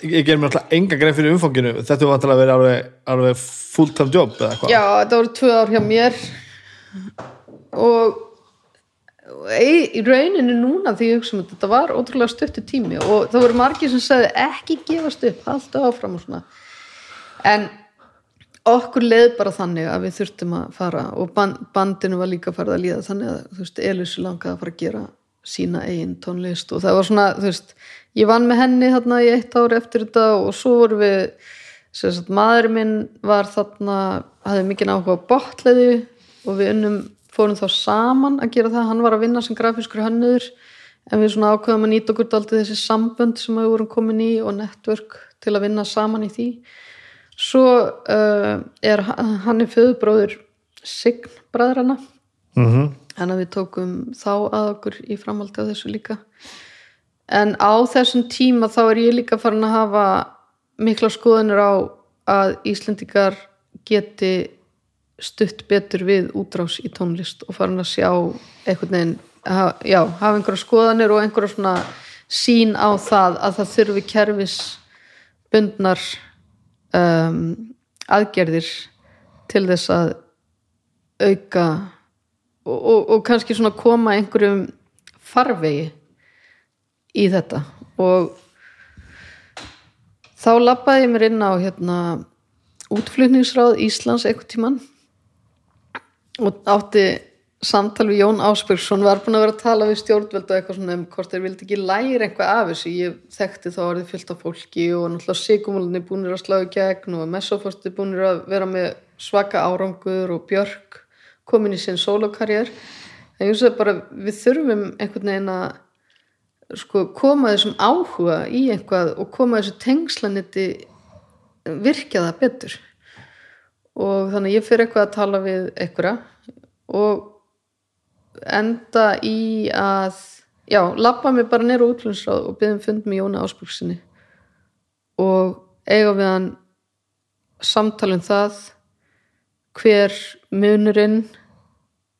ég ger mér alltaf enga grein fyrir umfanginu. Þetta var alltaf að vera alveg, alveg full time job Já, þetta voru tvö ár hjá mér. Og í, rauninu núna því ég hugsa um þetta, þetta var ótrúlega stöttu tími og það voru margir sem sagði ekki gefast upp, halda áfram og svona. En okkur leið bara þannig að við þurftum að fara og band, bandinu var líka farið að líða þannig að þú veist, Elísu langaði að fara að gera sína eigin tónlist og það var svona, þú veist, ég vann með henni þarna í eitt ári eftir þetta og svo voru við sem sagt, maður minn var þarna hafði mikið á botleði og við unnum, fórum þá saman að gera það, hann var að vinna sem grafiskur hannuður en við svona ákveðum að nýta okkur aldrei þessi sambönd sem við vorum komin í og network til að vinna saman í því. Svo uh, er hann er föðubróður Sign bræðrana mm en að við tókum þá að okkur í framhaldi á þessu líka. En á þessum tíma þá er ég líka farin að hafa mikla skoðunir á að Íslendingar geti stutt betur við útrás í tónlist og farin að sjá einhvern veginn, ha- já, hafa einhverja skoðanir og einhverja svona sín á það að það þurfi kerfis bundnar um, aðgerðir til þess að auka og, og, og kannski svona koma einhverjum farvegi í þetta. Og þá labbaði ég mér inn á hérna útflutningsráð Íslands eitthvað tíman og átti samtal við Jón Ásbjörgsson var búin að vera að tala við stjórnvöld og eitthvað svona um hvort þeir vildi ekki læra eitthvað af þessu. Ég þekkti þá orðið fyllt af fólki og náttúrulega sigumúlinni búinir að slá í gegn og messofosti búinir að vera með svaka árangur og björk komin í sinn sólokarjör en ég veist bara við þurfum einhvern veginn að sko, koma þessum áhuga í eitthvað og koma þessu tengslanetti virkja það betur og þannig að ég fyrir eitthvað að tala við einhverja og enda í að já, labba mig bara nýra útlunnsráð og byggðum fund með Jóni Ásbúksinni og eiga við hann samtalum það hver munurinn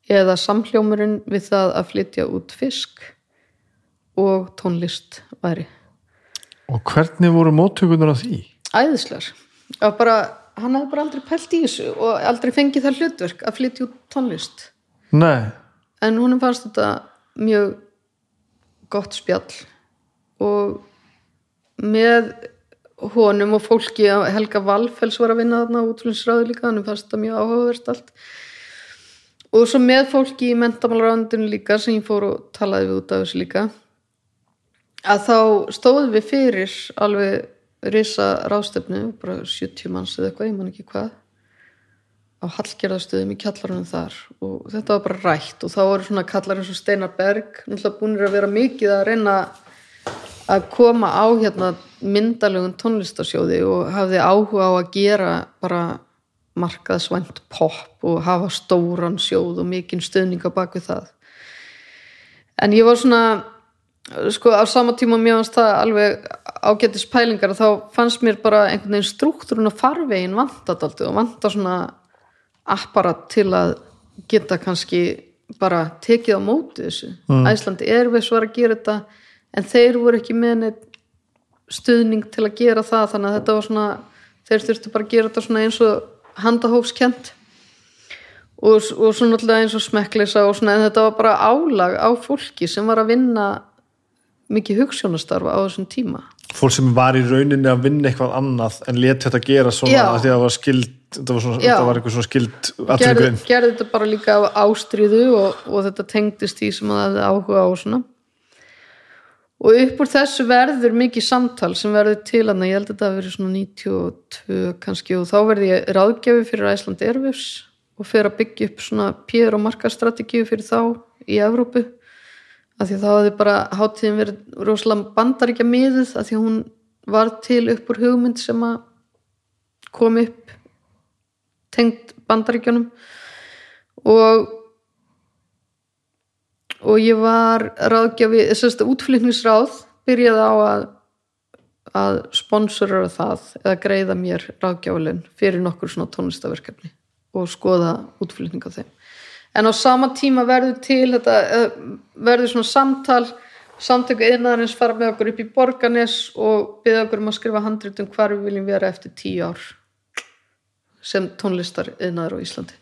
eða samhljómurinn við það að flytja út fisk og tónlist væri. Og hvernig voru móttökunar af því? æðislegar. Og bara, hann hefði bara aldrei pælt í þessu og aldrei fengið það hlutverk að flytja út tónlist. Nei, en húnum fannst þetta mjög gott spjall. Og með honum og fólki Helga Valfells var að vinna þarna útflýnsráði líka, hann fannst þetta mjög áhugavert allt. Og svo með fólki í mentamálarándinu líka sem ég fór og talaði við út af þessu líka að þá stóðum við fyrir alveg risa rástefnu, bara 70 manns eða eitthvað, ég man ekki hvað á hallgerðastöðum í kjallarunum þar. Og þetta var bara rætt og þá voru svona kallar eins og Steinar Berg náttúrulega búinir að vera mikið að reyna að koma á hérna myndalegun tónlistasjóði og hafði áhuga á að gera bara markaðsvænt pop og hafa stóran sjóð og mikinn stöðninga bak við það. En ég var svona sko á sama tíma mér fannst það alveg ágættis pælingar þá fannst mér bara einhvern veginn struktúrun og farvegin vantat aldrei og vanta svona apparat til að geta kannski bara tekið á móti þessu mm. Æslandi Airways var að gera þetta en þeir voru ekki með neitt stuðning til að gera það þannig að þetta var svona þeir þurftu bara að gera þetta svona eins og handahófskent og, og svona alltaf eins og smekkleisa og svona en þetta var bara álag á fólki sem var að vinna mikið hugssjónastarfa á þessum tíma? Fólk sem var í rauninni að vinna eitthvað annað en let þetta gera svona að því að það var skild þetta var, svona, þetta var eitthvað svona skild gerði, gerði þetta bara líka af ástríðu og, og þetta tengdist í sem að það áhuga á svona. Og upp úr þessu verður mikið samtal sem verður til hann ég held að þetta verið svona 92 kannski og þá verði ég ráðgjafi fyrir Æsland Airwaves og fyrir að byggja upp svona pér og markastrategíu fyrir þá í Evrópu af því að þá hafði bara hátíðin verið rosalega bandaríkja miðuð af því að hún var til upp úr hugmynd sem að kom upp tengt bandaríkjunum. Og og ég var ráðgjafi, þessast útflutningsráð byrjaði á að að sponsora það eða greiða mér ráðgjafalinn fyrir nokkur svona tónlistaverkefni og skoða útflutning á þeim en á sama tíma verður til þetta eh, verður svona samtal samtöku yðnaðarins fara með okkur upp í Borganes og byggja okkur um að skrifa handrit um hvar við viljum vera eftir tíu ár sem tónlistar yðnaður á Íslandi.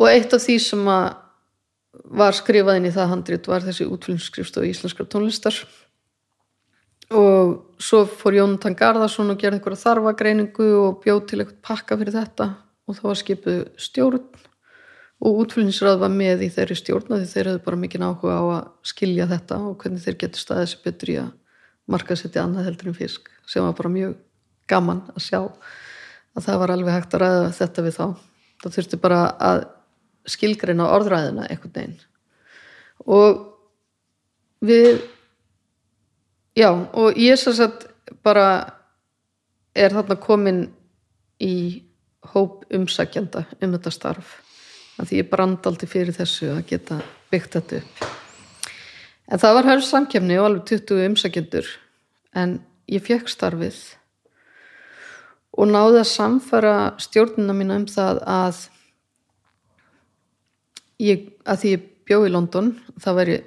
Og eitt af því sem að var skrifað inn í það handrit var þessi útfylgningsskrifstof íslenskar tónlistar. Og svo fór Jónatan Garðarsson og gerði einhverja þarfagreiningu og bjóð til eitthvað pakka fyrir þetta og það var skipuð stjórn og útfylgningsrað var með í þeirri stjórn því þeir hefðu bara mikið áhuga á að skilja þetta og hvernig þeir getur staðið sér betur í að marka sér til annað heldur en fisk sem var bara mjög gaman að sjá að það var alveg hægt að ræða þetta við þá. Það þurfti bara að skilgreina orðræðina einhvern veginn. Og við já og ég svo satt bara er þarna komin í hóp umsækjanda um þetta starf að því ég brandaldi fyrir þessu að geta byggt þetta upp. En það var hörð samkefni og alveg 20 umsækjendur en ég fekk starfið og náði að samfara stjórnina mína um það að ég, að því ég bjó í London það væri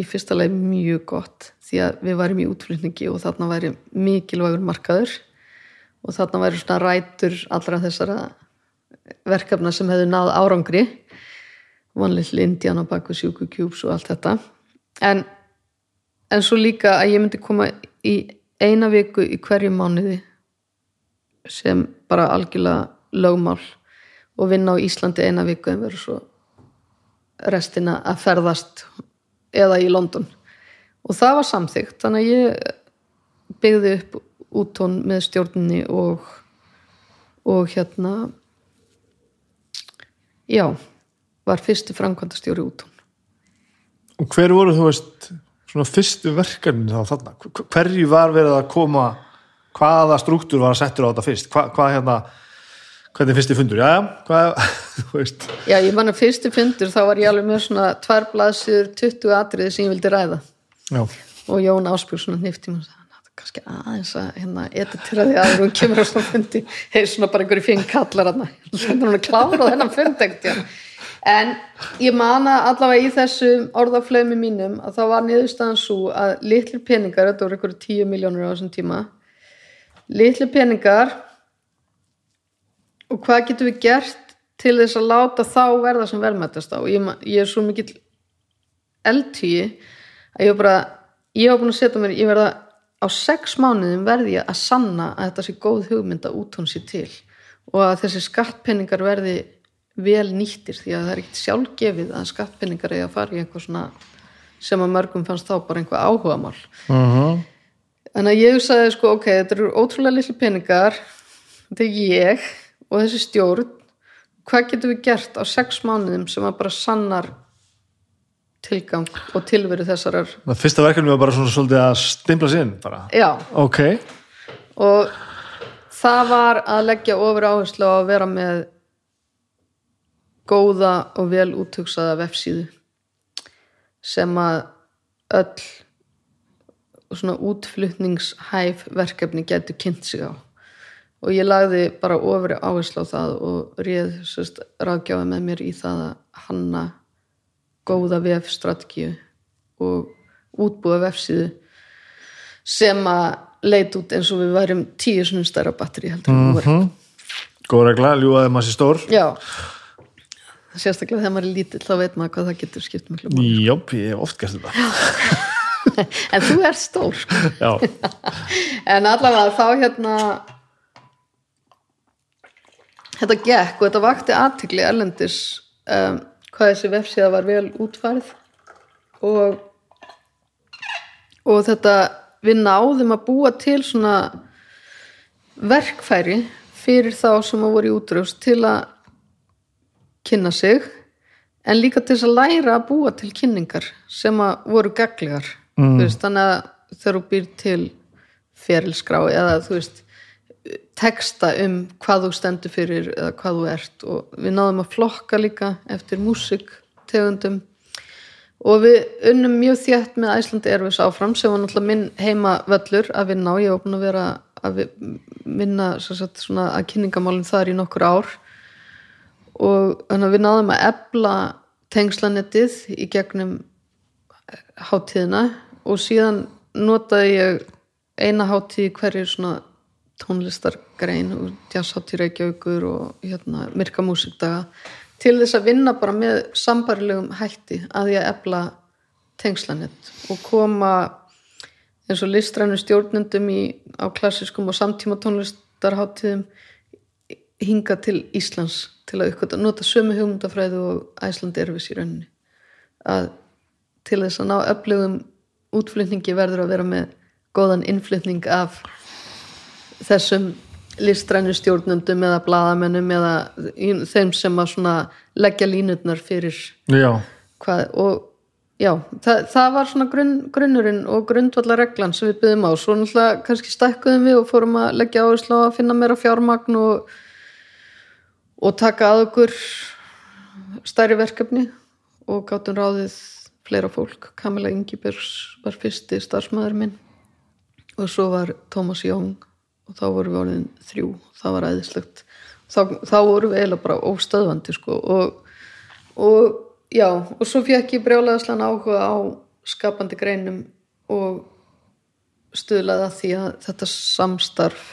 í fyrsta leið mjög gott því að við værim í útflutningi og þarna væri mikilvægur markaður og þarna væri svona rætur allra þessara verkefna sem hefðu náð árangri. Vanlega Indiana baku sjúku kjúps og allt þetta. En, en svo líka að ég myndi koma í eina viku í hverju mánuði sem bara algjörlega lögmál og vinna á Íslandi eina viku en verður svo restina að ferðast eða í London. Og það var samþygt þannig að ég byggði upp úttón með stjórnni og og hérna já var fyrsti framkvæmdastjóri úttón Og hver voru þú veist svona fyrstu verkefni þá þarna? Hverju var verið að koma hvaða struktúr var að setja á þetta fyrst? Hva, hvað hérna hvernig fyrsti fundur? Já, hvað, þú veist Já, ég manna fyrsti fundur þá var ég alveg með svona tvær blaðsýður 20 atriði sem ég vildi ræða Já, og Jón Áspjörg svona nýfti mér sagði, kannski aðeins að hérna editera því að hún kemur á svona fundi. Hefur svona bara einhverju finn kallar hann hún er klára á þennan fundegt en ég mana allavega í þessu orðaflömi mínum að það var niðurstaðan svo að litlir peningar, þetta voru einhverju 10 miljónur á þessum tíma litlir peningar og hvað getum við gert til þess að láta þá verða sem verðmættast á? Ég, ég er svo mikill eldtíi að ég var bara ég var búin að setja mér, ég verða á sex mánuðum verði ég að sanna að þetta sé góð hugmynd að út hún sé til og að þessi skattpenningar verði vel nýttir því að það er ekkert sjálfgefið að skattpenningar eigi að fara í einhver svona sem að mörgum fannst þá bara einhver áhuga mál uh -huh. Þannig að ég sagði sko, ok, þetta eru ótrúlega litli peningar, þetta er ég og þessi stjórn, hvað getum við gert á sex mánuðum sem að bara sannar tilgang og tilveru þessarar. Það fyrsta verkefni var bara svona svolítið að stimpla sér inn bara. Já, Ok, og það var að leggja ofur áherslu á að vera með góða og vel úthugsaða vefsíðu sem að öll svona útflutningshæf verkefni getur kynnt sig á. Og ég lagði bara ofri áherslu á það og réð sérst, ráðgjáði með mér í það að hanna góða vefstrategíu og útbúa vefsíðu sem að leit út eins og við værum tíu svona stærra batteri heldur en við vorum góð regla, ljúaði maður sér stór. Já. Sérstaklega þegar maður er lítill þá veit maður hvað það getur skipt miklu máli. Jó, ég hef oft gert þetta. En þú er stór. Já, en allavega þá hérna þetta gekk og þetta vakti aðtikli erlendis um, hvað þessi vefsíða var vel útfærið og og þetta við náðum að búa til svona verkfæri fyrir þá sem að voru í útrúst til að kynna sig en líka til þess að læra að búa til kynningar sem að voru gaglegar mm. þannig að þegar þú býr til ferilskrá eða þú veist teksta um hvað þú stendur fyrir eða hvað þú ert og við náðum að flokka líka eftir músiktegundum. Og við unnum mjög þétt með Æslandi Erfis áfram sem var náttúrulega minn heima völlur að vinna og ég var búin að vera að vinna sagt, að kynningamálum þar í nokkur ár. Og þannig að við náðum að ebla tengslanettið í gegnum hátíðina. Og síðan notaði ég eina hátíð hverju svona tónlistargrein og jazzhátíð Reykjavíkur og hérna myrka músikdaga til þess að vinna bara með sambarilegum hætti að ég efla tengslanett og koma eins og listrænu stjórnundum í, á klassiskum og samtíma tónlistarháttíðum hinga til Íslands til að ykkur, nota sömu hugmyndafræðu og Æsland erfis í rauninni. Að til þess að ná öflugum útflutningi verður að vera með góðan innflutning af þessum listrænu stjórnundum eða bladamennum eða þeim sem að leggja línutnar fyrir já. hvað og já, það, það var svona grunn, grunnurinn og grundvallar reglan sem við byggðum á svo náttúrulega kannski stækkuðum við og fórum að leggja áherslu á að finna meira fjármagn og, og taka að okkur stærri verkefni og gáttum ráðið fleira fólk Kamila Ingibergs var fyrsti starfsmæður minn og svo var Tómas Jóng og þá voru við orðin þrjú. Það var æðislegt. Þá, þá voru við eiginlega bara óstöðvandi sko. og, og já og svo fekk ég brjálega áhuga á skapandi greinum og stuðlaði að því að þetta samstarf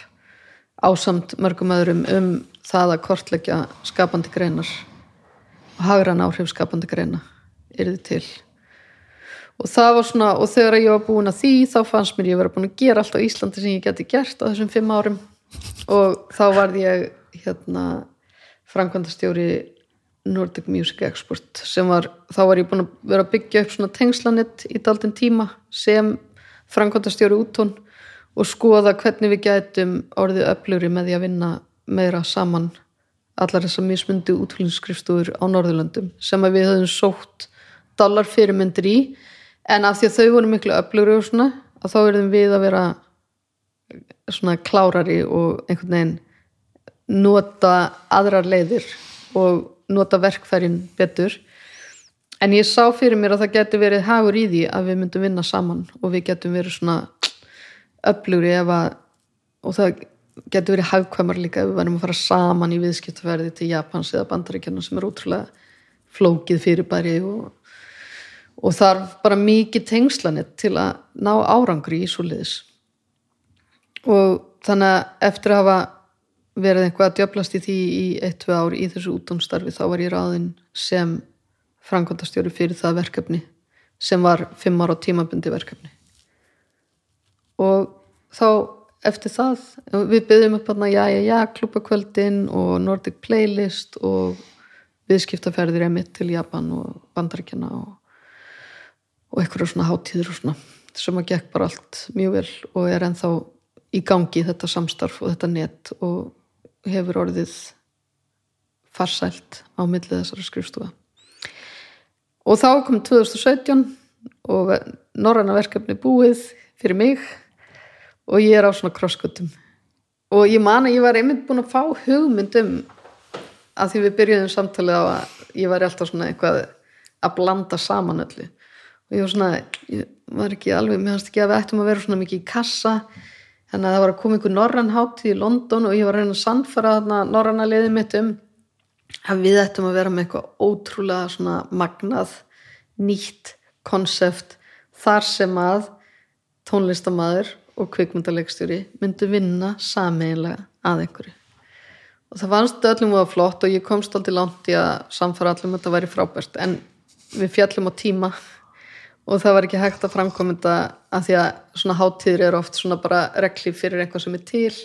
ásamt mörgum öðrum um það að kortleggja skapandi greinar og hagran áhrif skapandi greina er þið til og það var svona, og þegar ég var búin að því þá fannst mér ég verið búin að gera allt á Íslandi sem ég geti gert á þessum fimm árum. Og þá varð ég hérna framkvæmdastjóri Nordic Music Export sem var, þá var ég búin að vera að byggja upp svona tengslanett í daldinn tíma sem framkvæmdastjóri útón og skoða hvernig við gætum orðið öfluri með því að vinna meira saman allar þessar mismundi útflýningsskrifstúður á Norðurlöndum sem að við höfum sótt dollar fyrirmyndir í en af því að þau voru miklu öflugri og svona að þá verðum við að vera svona klárari og einhvern veginn nota aðrar leiðir og nota verkfærin betur. En ég sá fyrir mér að það getur verið hagur í því að við myndum vinna saman og við getum verið svona öflugri ef að og það getur verið hagkvæmar líka ef við verðum að fara saman í viðskiptverði til Japans eða bandaríkjana sem er útrúlega flókið fyrirbæri og og þarf bara mikið tengslanett til að ná árangri í svo liðis og þannig að eftir að hafa verið einhvað að djöblast í því í eitt-tvei ár í þessu útónstarfi þá var ég ráðinn sem framkvæmdastjóri fyrir það verkefni sem var fimm ára tímabundi verkefni. Og þá eftir það við byrjum upp já já já klúpakvöldin og Nordic Playlist og viðskiptaferðir emitt til Japan og Bandaríkjana og og eitthvað svona hátíður og svona sem að gekk bara allt mjög vel og er ennþá í gangi þetta samstarf og þetta net og hefur orðið farsælt á millið þessara skrifstúa og þá kom 2017 og norranna verkefni búið fyrir mig og ég er á svona krosskutum og ég man að ég var einmitt búin að fá hugmyndum að því við byrjuðum samtalið á að ég var alltaf svona eitthvað að blanda saman öllu og ég var svona, ég var ekki alveg mér fannst ekki að við ættum að vera svona mikið í kassa. Þannig að það var að koma einhver norrann hátíð í London og ég var að reyna að sannfara norranna liðið mitt um að við ættum að vera með eitthvað ótrúlega svona magnað nýtt konsept þar sem að tónlistamæður og kvikmyndalegstjóri myndu vinna sameinlega að einhverju. Og það fannst öllum að flott og ég komst alltaf langt í að samfara allum að þetta væri frábært. En við fjallum á tíma og það var ekki hægt að framkoma þetta að því að svona háttíður eru oft svona bara reglíf fyrir eitthvað sem er til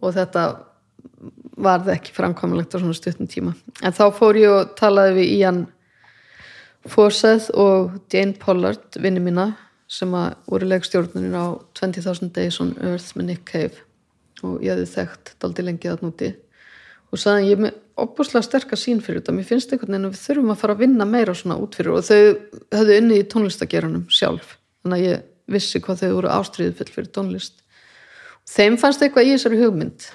og þetta varði ekki framkomilegt á svona stuttum tíma. En þá fór ég og talaði við Ian Forseth og Jane Pollard, vinni mína sem að voru legstjórnunir á 20.000 Days on Earth með Nick Cave. Og ég hefði þekkt daldi lengið að núti og sagði ég með opbúslega sterkar sín fyrir þetta. Mér finnst einhvern veginn að við þurfum að fara að vinna meira svona út fyrir og þau höfðu inni í tónlistageranum sjálf. Þannig að ég vissi hvað þau voru ástriðið fyrir tónlist. Þeim fannst eitthvað í þessari hugmynd.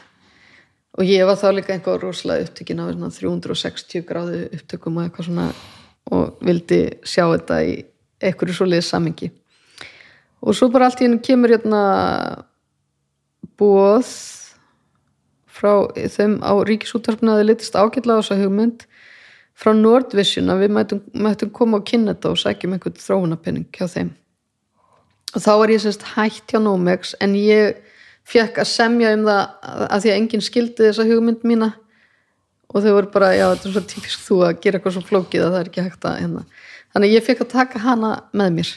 Og ég var þá líka einhvað rosalega upptökin á 360 gráðu upptökum og eitthvað svona og vildi sjá þetta í einhverju svoleiðis samingi og svo bara allt í hennu kemur hérna bóð frá þeim á ríkisúttarpinu að þið litist ágætla á þessa hugmynd frá Nordvision að við mættum, mættum koma og kynna þetta og sækjum einhvern þróunapenning hjá þeim. Og þá var ég sérst hætt hjá Nomex en ég fekk að semja um það að því að enginn skildi þessa hugmynd mína. Og þau voru bara, já þetta er svo típisk þú að gera eitthvað svo flókið að það er ekki hægt að hérna. þannig ég fekk að taka hana með mér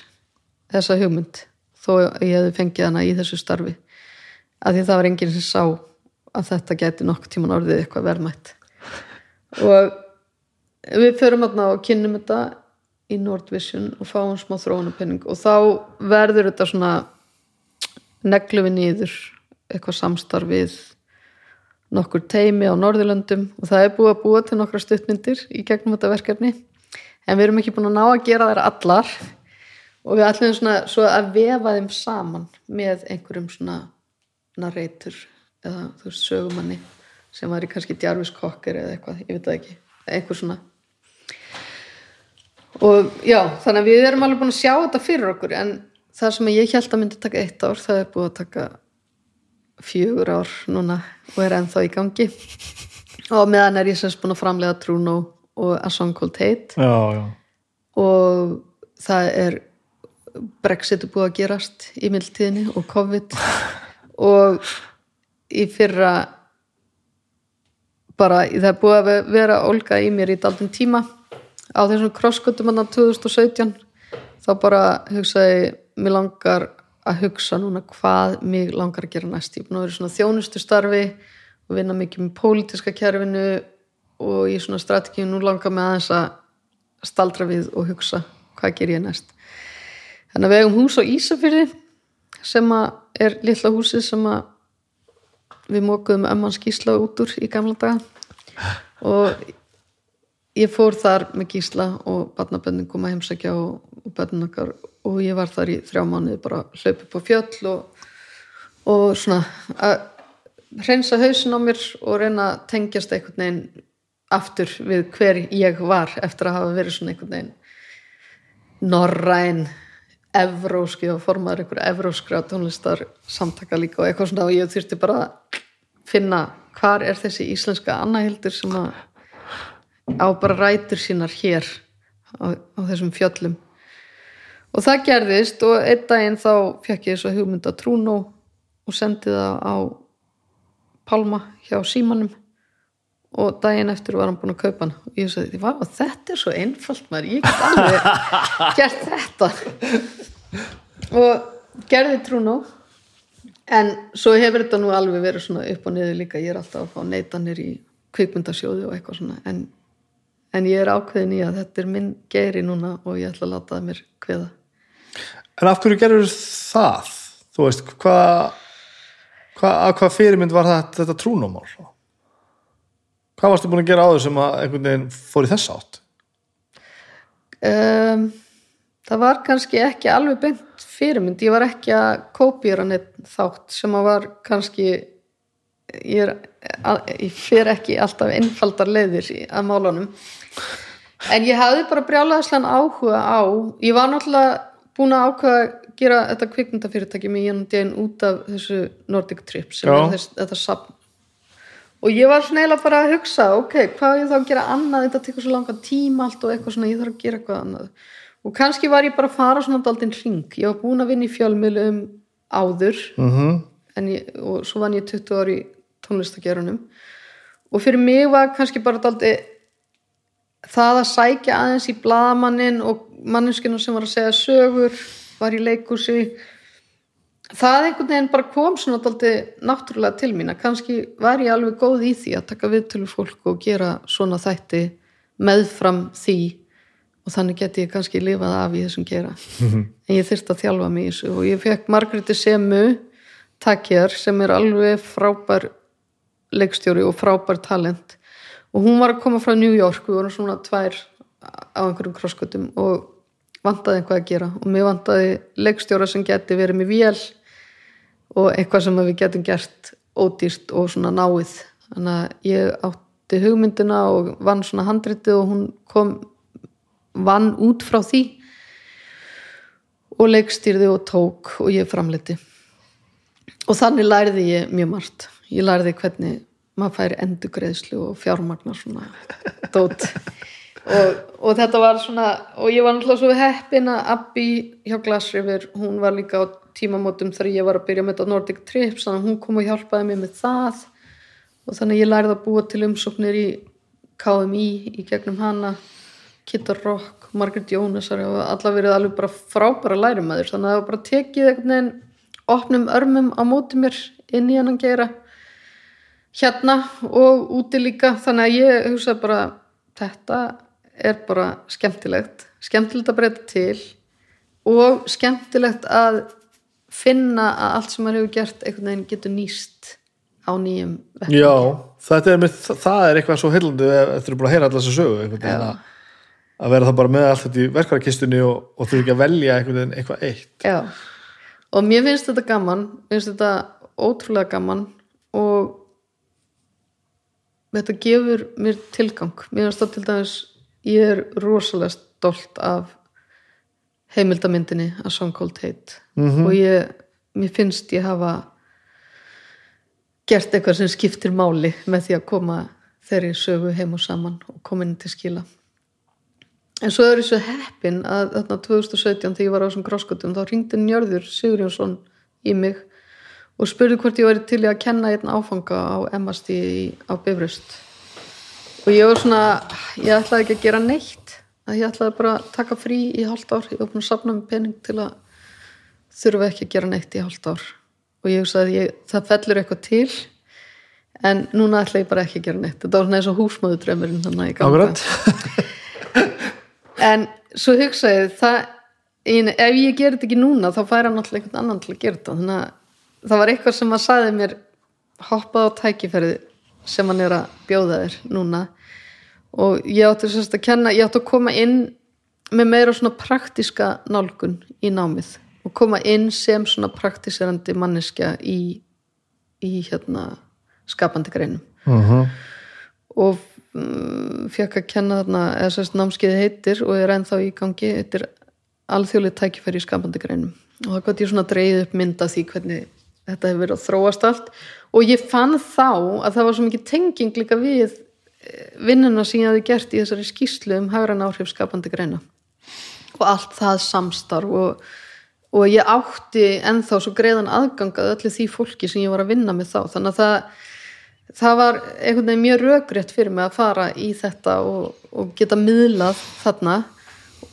þessa hugmynd þó ég hefði fengið hana í þessu starfi. Að því það var enginn sem sá að þetta gæti nokkuð tíman orðið eitthvað verðmætt. Og við förum aðna og kynnum þetta í Nordvision og fáum smá þróunapenning og þá verður þetta svona neglu við nýður eitthvað samstarf við nokkur teimi á Norðurlöndum. Og það er búið að búa til nokkra stuttmyndir í gegnum þetta verkefni. En við erum ekki búin að ná að gera þær allar. Og við ætlum svona svo að vefa þeim saman með einhverjum svona narrator eða þú veist sögumanni sem var í kannski djarfiskokkir eða eitthvað, ég veit það ekki einhver svona. Og já, þannig að við erum alveg búin að sjá þetta fyrir okkur en það sem ég held að myndi taka eitt ár það er búið að taka fjögur ár núna og er ennþá í gangi. Og meðan er ég semst búin að framlega Trúnó og A Song Called Hate. Já, já. og það er Brexit er búið að gerast í mildtíðinni og COVID. Og í fyrra bara það er búið að vera olga í mér í daldum tíma. Á þessum krosskotum hann á 2017 þá bara hugsaði mér langar að hugsa núna hvað mig langar að gera næst. Ég er búin að vera svona þjónustu starfi og vinna mikið með pólitiska kjærfinu og í svona strategíu. Nú langar mig aðeins að staldra við og hugsa hvað ger ég næst. Þannig að við hefum hús á Ísafyrði sem er lilla húsi sem að við mókuðum ömman skísla út úr í gamla daga. Og ég fór þar með gísla og barnabönnin kom að heimsækja og, og bönnin okkar. Og ég var þar í þrjá mánuði bara hlaup upp á fjöll og, og svona að hreinsa hausin á mér og reyna að tengjast einhvern veginn aftur við hver ég var eftir að hafa verið svona einhvern veginn norræn evróski og formaður einhverju evróskra tónlistar samtaka líka og eitthvað svona og ég þurfti bara að finna hvar er þessi íslenska annahildur sem að á bara rætur sínar hér á, á þessum fjöllum. Og það gerðist og einn daginn þá fekk ég þess að hugmynda trúnó og sendi það á Palma hjá símanum og daginn eftir var hann búin að kaupa hann. Og ég sagði, Vá, þetta er svo einfalt maður, ég get alveg gert þetta. Og gerði trúnó en svo hefur þetta nú alveg verið svona upp og niður líka, ég er alltaf að fá neitanir í kvikmyndasjóði og eitthvað svona. En, en ég er ákveðin í að þetta er minn geiri núna og ég ætla að láta það mér kveða. En af hverju gerur það? Þú veist, hvað hva, hvað fyrirmynd var það, þetta trúnumál? Hvað varstu búin að gera á þau sem að einhvern veginn fór í þess átt? um, það var kannski ekki alveg beint fyrirmynd, ég var ekki að kópýra neitt þátt sem að var kannski ég, er, ég fer ekki alltaf einfaldar leiðir að málunum en ég hafði bara brjálæðislega áhuga á ég var náttúrulega búin að ákveða að gera þetta kvikmyndafyrirtæki með Jón Dén út af þessu Nordic Trip sem Já. er þess, þetta sapn og ég var svona eiginlega bara að hugsa ok, hvað ég þá að gera annað þetta tekur svo langan tíma allt og eitthvað svona ég þarf að gera eitthvað annað. Og kannski var ég bara að fara svona daldinn ring ég var búin að vinna í fjölmiðlum áður Mm -hmm. ég, og svo vann ég 20 ári tónlistagerunum og fyrir mig var kannski bara daldi það að sækja aðeins í blaðamannin og manneskinu sem var að segja sögur var í leikúsi það einhvern veginn bara kom svona daldi náttúrulega til mín að kannski var ég alveg góð í því að taka viðtölu fólk og gera svona þætti meðfram því og þannig geti ég kannski lifað af í þessum gera. En ég þyrst að þjálfa mig í þessu og ég fekk Margréti Semu takkjar sem er alveg frábær leikstjóri og frábær talent. Og hún var að koma frá New York við vorum svona tvær á einhverjum krosskutum og vantaði einhvað að gera. Og mér vantaði leikstjóra sem geti verið með vél og eitthvað sem við getum gert ódýrt og svona náið. Þannig að ég átti hugmyndina og vann svona handritið og hún kom vann út frá því og leikstýrði og tók og ég framleiti og þannig lærði ég mjög margt. Ég lærði hvernig maður færi endugreðslu og fjármagnar svona dót. Og, og þetta var svona og ég var náttúrulega svo heppin að Abby hjá Glass River, hún var líka á tímamótum þegar ég var að byrja með þetta Nordic Trips þannig að hún kom og hjálpaði mér með það. Og þannig að ég lærði að búa til umsóknir í KMI í gegnum hana Kitta Rock, Margaret Jónasar og alla verið alveg bara frábæra lærumæður þannig að það var bara tekið einhvern veginn opnum örmum á móti mér inn í hennan gera hérna og úti líka. Þannig að ég hugsa bara þetta er bara skemmtilegt. Skemmtilegt að breyta til og skemmtilegt að finna að allt sem maður hefur gert einhvern veginn getur nýst á nýjum vettvangi. Já, þetta er, með, það er eitthvað svo heilandi eftir að búin að heyra allar þessu sögu að, að vera það bara með allt þetta í verkvarakistunni og, og þú ekki að velja einhvern veginn eitthvað eitt. Já, og mér finnst þetta gaman mér finnst þetta ótrúlega gaman og þetta gefur mér tilgang. Mér finnst það til dæmis ég er rosalega stolt af heimildamyndinni að Song Cold Hate. Mhm. og ég, mér finnst ég hafa gert eitthvað sem skiptir máli með því að koma þeirri sögu heim og saman og koma inn til skila. En svo er þessu heppin að þarna 2017 þegar ég var á þessum krosskotum þá ringdi Njörður Sigurjónsson í mig og spurði hvort ég væri til að kenna einn áfanga á MST á Bifröst. Og ég var svona ég ætlaði ekki að gera neitt að ég ætlaði bara að taka frí í hálft ár. Ég var búin að safna með pening til að þurfa ekki að gera neitt í hálft ár. Og ég hugsaði að ég, það fellur eitthvað til en núna ætla ég bara ekki að gera neitt. Þetta var svona eins og húsmaður drömmurinn þannig að ég ganga en svo hugsa ég það, ein, ef ég ger þetta ekki núna þá færa náttúrulega einhvern annan til að gera þetta. Þannig að það var eitthvað sem að saði mér hoppað á tækifærið sem hann er að bjóða þér núna og ég átti sérst að kenna ég átti að koma inn með meira svona praktiska nálgun í námið og koma inn sem svona praktiserandi manneskja í, í hérna skapandi greinum. Uh og um, fekk að kenna þarna eða sérst námskeiði heitir og er ennþá í gangi þetta er alþjóðlega tækifæri í skapandi greinum. Og það gott ég svona dreigð upp mynda því hvernig þetta hefur verið að þróast allt. Og ég fann þá að það var svo mikið tenging líka við vinnuna sem ég hafi gert í þessari skýslu um hagran áhrif skapandi greina. Og allt það samstarf og, og ég átti ennþá svo greiðan aðgangað öllu því fólki sem ég var að vinna með þá. Þannig að það það var einhvern veginn mjög rökrétt fyrir mig að fara í þetta og, og geta miðlað þarna.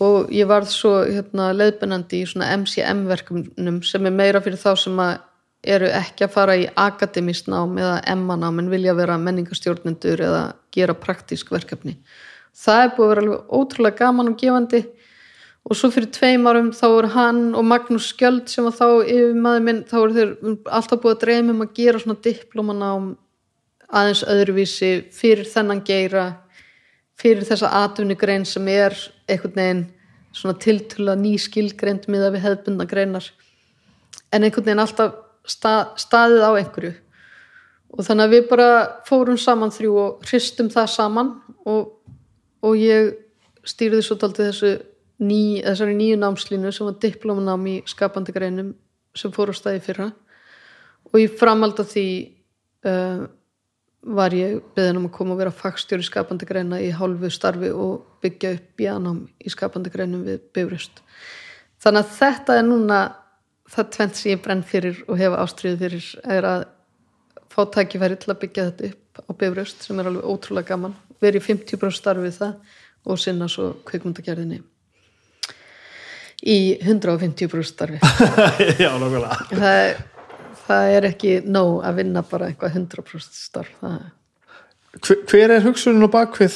Og ég varð svo hérna, leiðbennandi í svona MCM verkefnum sem er meira fyrir þá sem að eru ekki að fara í akademist nám eða emma nám en vilja vera menningastjórnendur eða gera praktísk verkefni. Það er búið að vera alveg ótrúlega gaman og gefandi. Og svo fyrir tveim árum þá er hann og Magnús Skjöld sem var þá yfir maður minn þá eru þeir alltaf búið að dreyma um að gera svona diplómanám aðeins öðruvísi fyrir þennan geira fyrir þessa atvinnugrein sem er einhvern veginn svona tiltöla ný skilgreind miða við hefðbundna greinar. En einhvern veginn alltaf stað, staðið á einhverju og þannig að við bara fórum saman þrjú og hristum það saman og, og ég stýrði svo taldið þessu ný, þessari nýju námslínu sem var diplómanám í skapandi greinum sem fór á staði fyrra og ég framhald af því uh, var ég beðin um að koma og vera fagstjóri skapandi greina í hálfu starfi og byggja upp bjánám í skapandi greinum við bifröst. Þannig að þetta er núna það tvent sem ég brenn fyrir og hefa ástriðið fyrir er að fá tækifæri til að byggja þetta upp á bifröst sem er alveg ótrúlega gaman. Verið 50% starfi við það og sinna svo kveikmundagerðinni í 150% starfi. Já, nákvæmlega það það er ekki nóg að vinna bara eitthvað 100% starf er hver, hver er hugsunin á bakvið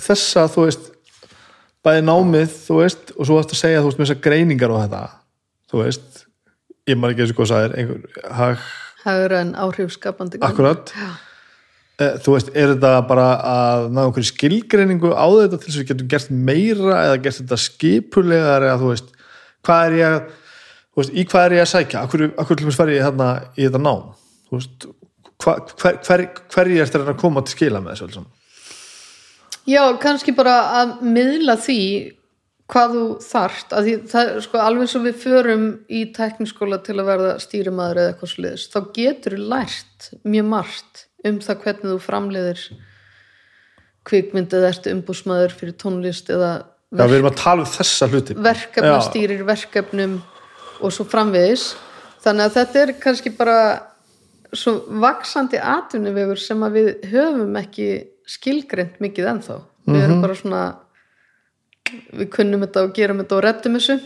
þessa, þú veist bæði námið, þú veist og svo varst að segja, þú veist, með þessar greiningar og þetta þú veist, ég maður ekki eins og hvað það er, einhver, hag, hagur en áhrifskapandi akkurat. Eh, þú veist, er þetta bara að ná einhverju skilgreiningu á þetta til þess að við getum gert meira eða gert þetta skipulegar eða þú veist, hvað er ég að þú veist, í hvað er ég að sækja? Akkur, til þess fær ég hérna í þetta nám? Þú veist, hver, hver, hver ég er að koma til skila með þessu Já, kannski bara að miðla því hvað þú þarft því það, sko, alveg svo við förum í tekniskóla til að verða stýrimaður eða eitthvað sliðis, þá getur lært mjög margt um það hvernig þú framleiðir kvikmynd eða ertu umbúsmaður fyrir tónlist eða Já, við erum að tala um þessa hluti. verkefnastýrir verkefnum og svo framvegis. Þannig að þetta er kannski bara svo vaksandi atvinnuvegur sem að við höfum ekki skilgreynd mikið ennþá. Við erum bara svona við kunnum þetta og gerum þetta og reddum þessu.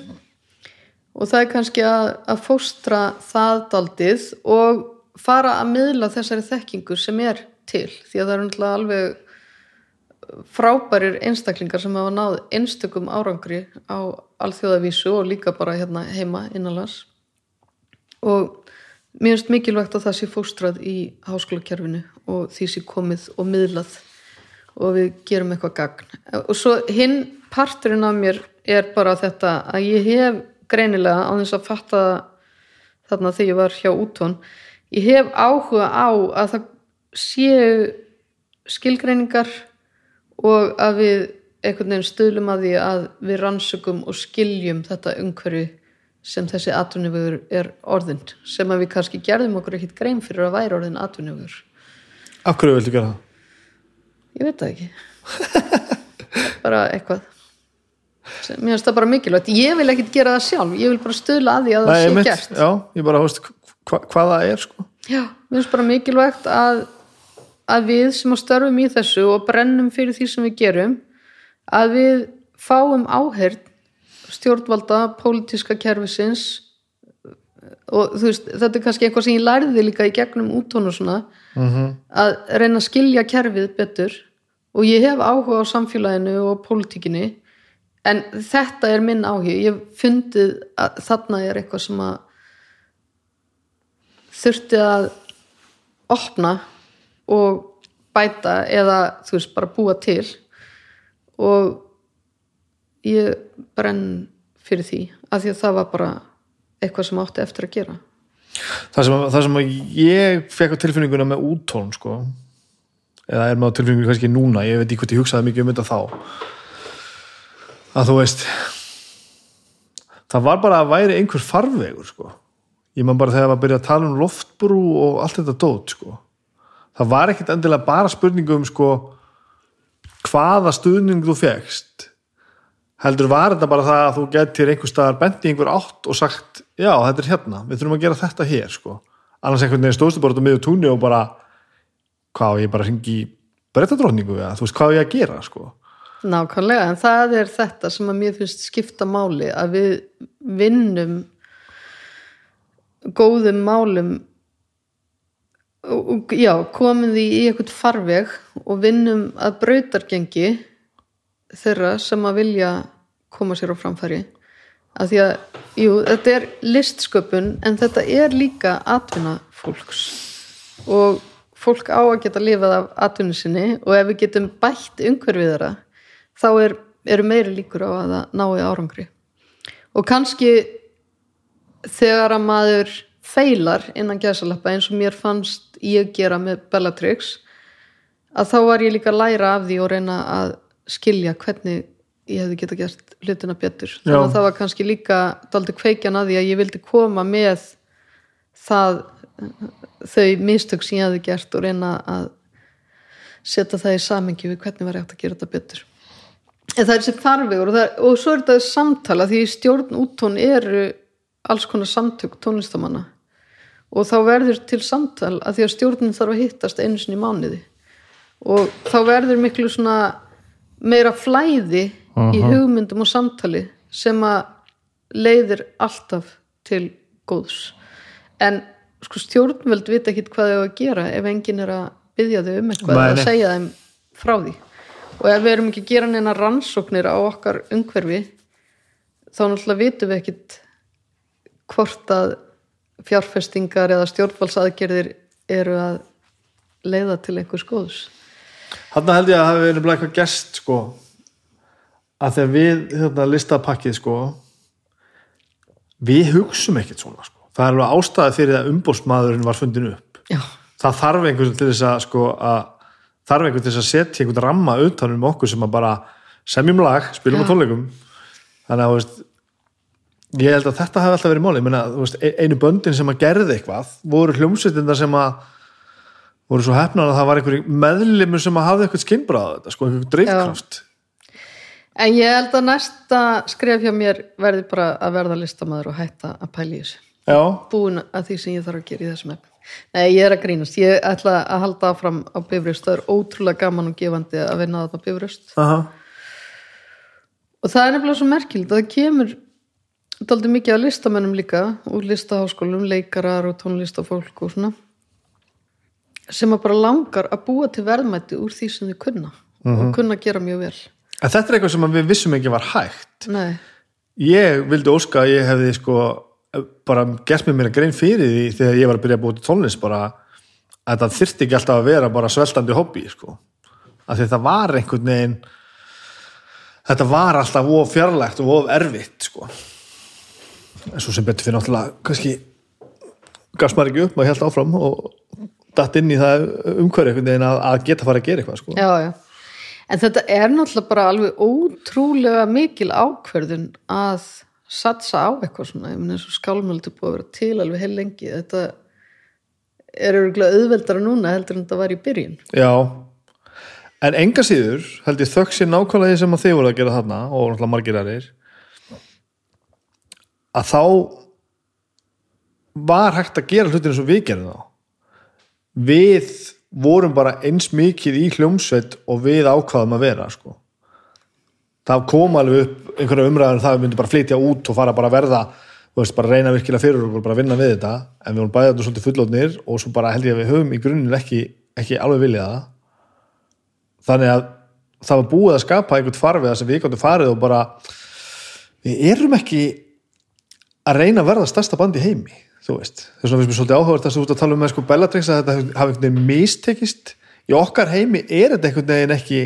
Og það er kannski að, að fóstra það daldið og fara að miðla þessari þekkingu sem er til. Því að það eru alveg frábærir einstaklingar sem hafa náð einstökum árangri á alþjóðavísu og líka bara hérna heima innanlands. Og mér finnst mikilvægt að það sé fóstrað í háskólakerfinu og því sé komið og miðlað og við gerum eitthvað gagn. Og svo hinn parturinn af mér er bara þetta að ég hef greinilega á þess að fatta þarna þegar ég var hjá útvon ég hef áhuga á að það séu skilgreiningar og að við einhvern veginn stöðlum að því að við rannsökum og skiljum þetta umhverfi sem þessi atvinnuvegur er orðin sem að við kannski gerðum okkur ekkit grein fyrir að væri orðin atvinnuvegur. Af hverju viltu gera það? Ég veit það ekki. Bara eitthvað mér finnst það bara mikilvægt. Ég vil ekkit gera það sjálf, ég vil bara stöðla að því að það sé mitt, gert. Já, ég bara, veist, hva, hvað það er sko. Já, mér finnst bara mikilvægt að að við sem á störfum í þessu og brennum fyrir því sem við gerum að við fáum áherd stjórnvalda, pólitíska kerfisins og þú veist, þetta er kannski eitthvað sem ég lærði líka í gegnum útón og svona mm að reyna að skilja kerfið betur og ég hef áhuga á samfélaginu og pólitíkinni en þetta er minn áhuga ég fundið að þarna er eitthvað sem að þurfti að opna og bæta eða þú veist bara búa til. Og ég brenn fyrir því af því að það var bara eitthvað sem átti eftir að gera. Það sem, það sem ég fekk á tilfinninguna með úttón sko eða er maður á tilfinninguna kannski núna ég veit ekki hvort ég hugsaði mikið um þetta þá að þú veist það var bara að væri einhver farvegur sko ég man bara þegar maður byrja að tala um loftbrú og allt þetta dót sko það var ekkit endilega bara spurningum sko hvaða stuðning þú fegst heldur var þetta bara það að þú getur einhver staðar bent í einhver átt og sagt já þetta er hérna, við þurfum að gera þetta hér sko. annars einhvern veginn stóðstu bara út á miður túnni og bara hvað ég bara að ringi breytadrótningu eða þú veist hvað ég að gera sko. Nákvæmlega, en það er þetta sem að mér finnst skipta máli að við vinnum góðum málum og já, komum því í eitthvað farveg og vinnum að brautargengi þeirra sem að vilja koma sér á framfæri. Að því að, jú, þetta er listsköpun en þetta er líka atvinna fólks. Og fólk á að geta lifað af atvinnu sinni og ef við getum bætt umhverfið þeirra þá er, eru meiri líkur á að það nái árangri. Og kannski þegar að maður feilar innan gæsalappa eins og mér fannst ég gera með Bellatrix að þá var ég líka að læra af því og reyna að skilja hvernig ég hefði geta gert hlutina betur. Þannig að það var kannski líka daldi kveikjan að því að ég vildi koma með það þau mistök sem ég hefði gert og reyna að setja það í samengi við hvernig var ég hægt að gera þetta betur það er þessi farvegur og, það, og svo er þetta samtala því stjórn úttón eru alls konar samtök tónlistamanna. Og þá verður til samtal að því að stjórnin þarf að hittast einu sinni í mánuði. Og þá verður miklu svona meira flæði í hugmyndum og samtali sem að leiðir alltaf til góðs. En sko stjórnvöld vita ekki hvað þau að gera ef enginn er að byggja þau um eitthvað eða nei. segja þeim frá því og ef við erum ekki að gera neina rannsóknir á okkar umhverfi þá náttúrulega vitum við ekkit hvort að fjárfestingar eða stjórnvalsaðgerðir eru að leiða til einhvers góðs. Þarna held ég að hafi verið bara eitthvað gest sko að þegar við hérna, listapakkið sko við hugsum ekkert svona sko. það er alveg ástæði fyrir að umbóðsmaðurinn var fundin upp. Já, það þarf einhvern til þess að sko að þarf einhvern til þess að setja einhvern ramma utanum um okkur sem að bara semjum lag, spilum Já. á tónleikum þannig að veist ég held að þetta hafi alltaf verið máli Menna, veist, e- einu böndin sem að gerði eitthvað voru hljómsveitinda sem að voru svo hefnar að það var einhver meðlimur sem að hafði eitthvað skinnbráð þetta, sko, einhver dreifkraft En ég held að næsta skref hjá mér verði bara að verða listamæður og hætta að pæla í þessu. já, Búin að því sem ég þarf að gera í þessum efnum. Nei, ég er að grínast. Ég ætla að halda áfram á bifröst. Það er ótrúlega gaman og gefandi að vinna þarna á bifröst. aha, Og það er nefnilega svo merkild að það kemur daldið mikið á listamennum líka úr listaháskólum, leikarar og tónlistafólk og svona sem að bara langar að búa til verðmætti úr því sem þau kunna og kunna gera mjög vel. en þetta er eitthvað sem við vissum ekki var hægt Nei, ég vildi óska að ég hefði sko bara gert mér mér að grein fyrir því þegar ég var að byrja að búa til tónlist bara að það þyrfti ekki alltaf að vera bara sveltandi hobby sko. Að því það var einhvern veginn þetta var alltaf of fjarlægt og of erfitt sko. En svo sem betur fyrir náttúrulega kannski gafst maður ekki upp, maður held áfram og datt inn í það umhverju einhvern veginn að, að geta fara að gera eitthvað sko. Já, já. En þetta er náttúrulega bara alveg ótrúlega mikil ákverðun að satsa á eitthvað svona, ég meina eins og skálmöldu búið að vera til alveg heil lengi, þetta er örgulega auðveldara núna heldur en þetta var í byrjun. Já, en enga síður held ég þökk sér nákvæmlega því sem þið voru að gera þarna og náttúrulega margir aðrir að þá var hægt að gera hlutinu sem við gerum þá við vorum bara eins mikið í hljómsveit og við ákvaðum að vera sko. Það kom alveg upp einhverja umræðan það við myndum bara flytja út og fara bara að verða veist, bara reyna virkilega fyrir okkur, bara vinna við þetta. En við vorum bæðið þetta svolítið fullotnir og svo bara held ég að við höfum í grunninn ekki, ekki alveg viljað það. Þannig að það var búið að skapa einhvern farfið sem við gáttum farið og bara við erum ekki að reyna að verða stærsta band í heimi þú veist, þess vegna finnst mér svolítið áhugavert að þú ert að tala um með sko Bellatrix að þetta hafi einhvern veginn mistekist. Í okkar heimi er þetta einhvern veginn ekki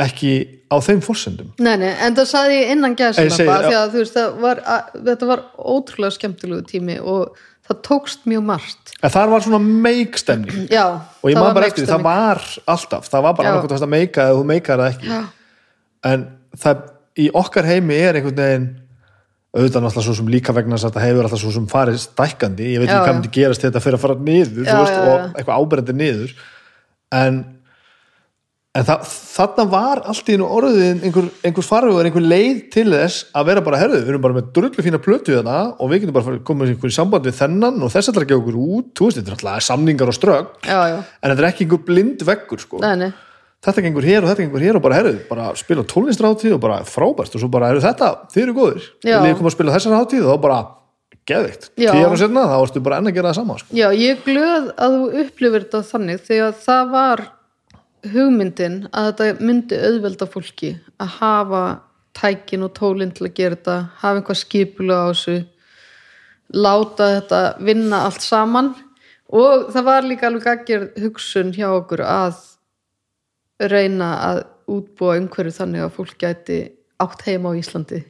ekki á þeim fórsendum Nei, nei, en það saði ég innan það að, þetta var ótrúlega skemmtilegu tími og það tókst mjög margt. en þar var svona meik-stemning. Já, og ég það var bara eftir því, það var alltaf það var bara annað hvort að meika eða þú meikar það ekki. Já. en það í okkar heimi er einhvern veginn auðvitað náttúrulega svo sem líka vegna þess að þetta hefur alltaf svo sem farið stækkandi ég veit ekki hvað myndi gerast þetta fyrir að fara niður Já, veist, já, já. og eitthvað áberendi niður. En, en það, þarna var allt í orðin einhver, einhver farvegur, einhver leið til þess að vera bara herðu, við erum bara með drullu fína plötu þarna og við getum bara komið í einhver samband við þennan og þess að það ekki okkur út. Þú veist, þetta er alltaf samningar og strögg en þetta er ekki einhver blind veggur sko. Nei, nei. þetta gengur hér og þetta gengur hér og bara herru, bara spila tónlistrátíð og bara frábært. Og svo bara, herru þetta, þið eru góðir. Við komum að spila þessar hátíð? Og þá bara geðvikt, tíu ára setna þá varstu bara enn að gera það sama sko. Já, ég er glöð að þú upplifir þetta þannig því að það var hugmyndin að þetta myndi auðvelda fólki að hafa tækin og tólinn til að gera þetta hafa einhvað skipulega á þessu láta þetta vinna allt saman. Og það var líka alveg gaggjörð hugsun hjá okkur að reyna að útbúa umhverju þannig að fólk gæti átt heima á Íslandi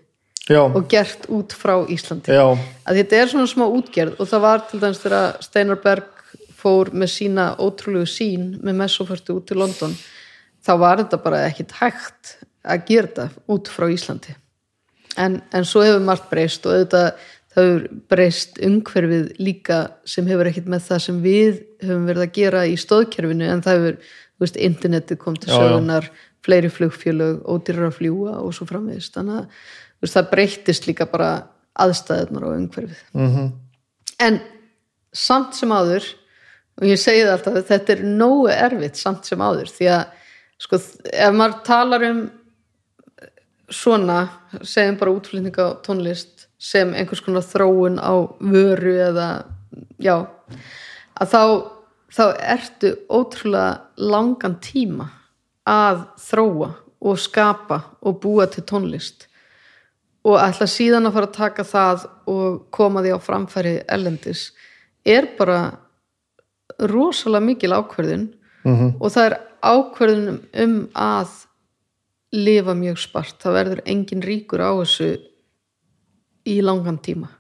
já, og gert út frá Íslandi. Já, að þetta er svona smá útgerð og það var til dæmis þegar Steinar Berg fór með sína ótrúlegu sín með messoförtu út til London þá var þetta bara ekkit hægt að gera þetta út frá Íslandi. En, en svo hefur margt breyst og auðvitað það hefur breyst umhverfið líka sem hefur ekkit með það sem við höfum verið að gera í stóðkerfinu en það hefur, þú veist, internetið kom til sögunar, fleiri flugfjölög ódýrar að fljúa og svo framvegist þannig að þú veist, það breyttist líka bara aðstæðunar og umhverfið. Mhm, en samt sem áður og ég segi það alltaf þetta er nógu erfitt samt sem áður því að sko ef maður talar um svona segjum bara útflutning á tónlist sem einhvers konar þróun á vöru eða já að þá, þá ertu ótrúlega langan tíma að þróa og skapa og búa til tónlist. Og ætla síðan að fara að taka það og koma því á framfæri ellendis er bara rosalega mikil ákverðin mhm, og það er ákverðin um að lifa mjög spart. Það verður engin ríkur á þessu í langan tíma.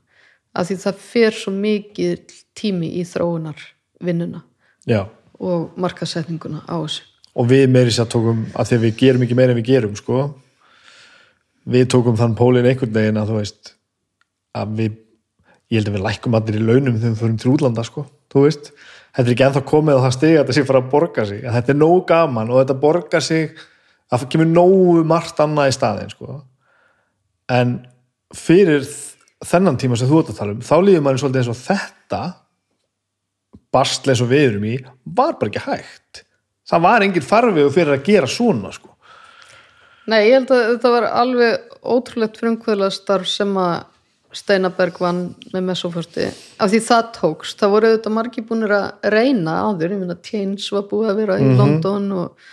Af því það fer svo mikið tími í þróunar vinnuna já. og markasetninguna á þessu. Og við meiri sér tókum að því að við gerum ekki meira en við gerum sko. Við tókum þann pólinn einhvern veginn að þú veist að við, ég held að við lækkum allir í launum þegar við förum til útlanda sko, þú veist þetta er ekki ennþá komið á það stig að þetta sé fara að borga sig að þetta er nógu gaman og þetta borga sig að það kemur nógu margt annað í staðin sko. en fyrir þennan tíma sem þú ert að tala um þá líður maður svolítið eins og þetta bastleis og við erum í var bara ekki hægt það var engin farfið fyrir að gera svona sko. Nei, ég held að þetta var alveg ótrúlegt frumkvöðlega starf sem að Steinaberg vann með mesoförsti af því það tókst, það voru auðvitað margi búinir að reyna áður, ég finna Tjanes var búið að vera í London og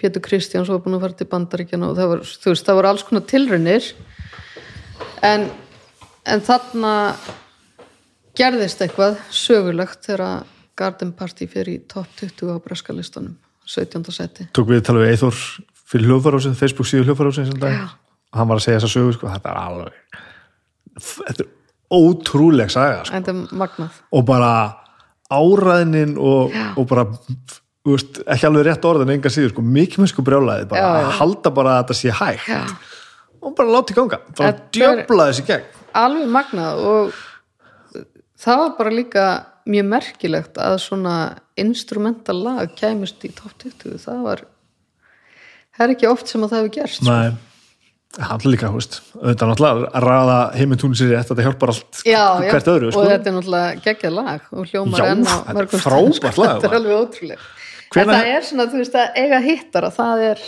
Pétur Kristjáns var búin að fara til Bandaríkjana og það var, þú veist, það voru alls konar tilraunir. En, en þarna gerðist eitthvað sögulegt þegar Garden Party fyrir í top 20 á breskalistunum 17. seti tók við að tala við Eithor fyrir hljóðfarásin, Facebook síðu hljóðfarásin og hann var að segja þessa sögu sko, þetta er alveg þetta er ótrúleg saga sko. og bara áræðnin og, og bara veist, ekki alveg rétt orðin enga síður sko, mikið með sko brjálæði bara, Já, já. halda bara að þetta sé hægt. Já. og bara láti ganga. Bara djöfla þessi gegn. alveg magnað og það var bara líka mjög merkilegt að svona instrumental lag kæmust í top 20 það var það er ekki oft sem að það hefur gerst sko. Nei, hann líka, hú veist. Auðvitað náttúrulega að ræða heimintúni sér rétt þetta hjálpar allt já, já, hvert öðru og sko. þetta er náttúrulega geggjað lag og hljómar Já, enn á er mörgum stöðum, sko. þetta er alveg ótrúlega Hvenær- en það er svona, þú veist, að eiga hittara það er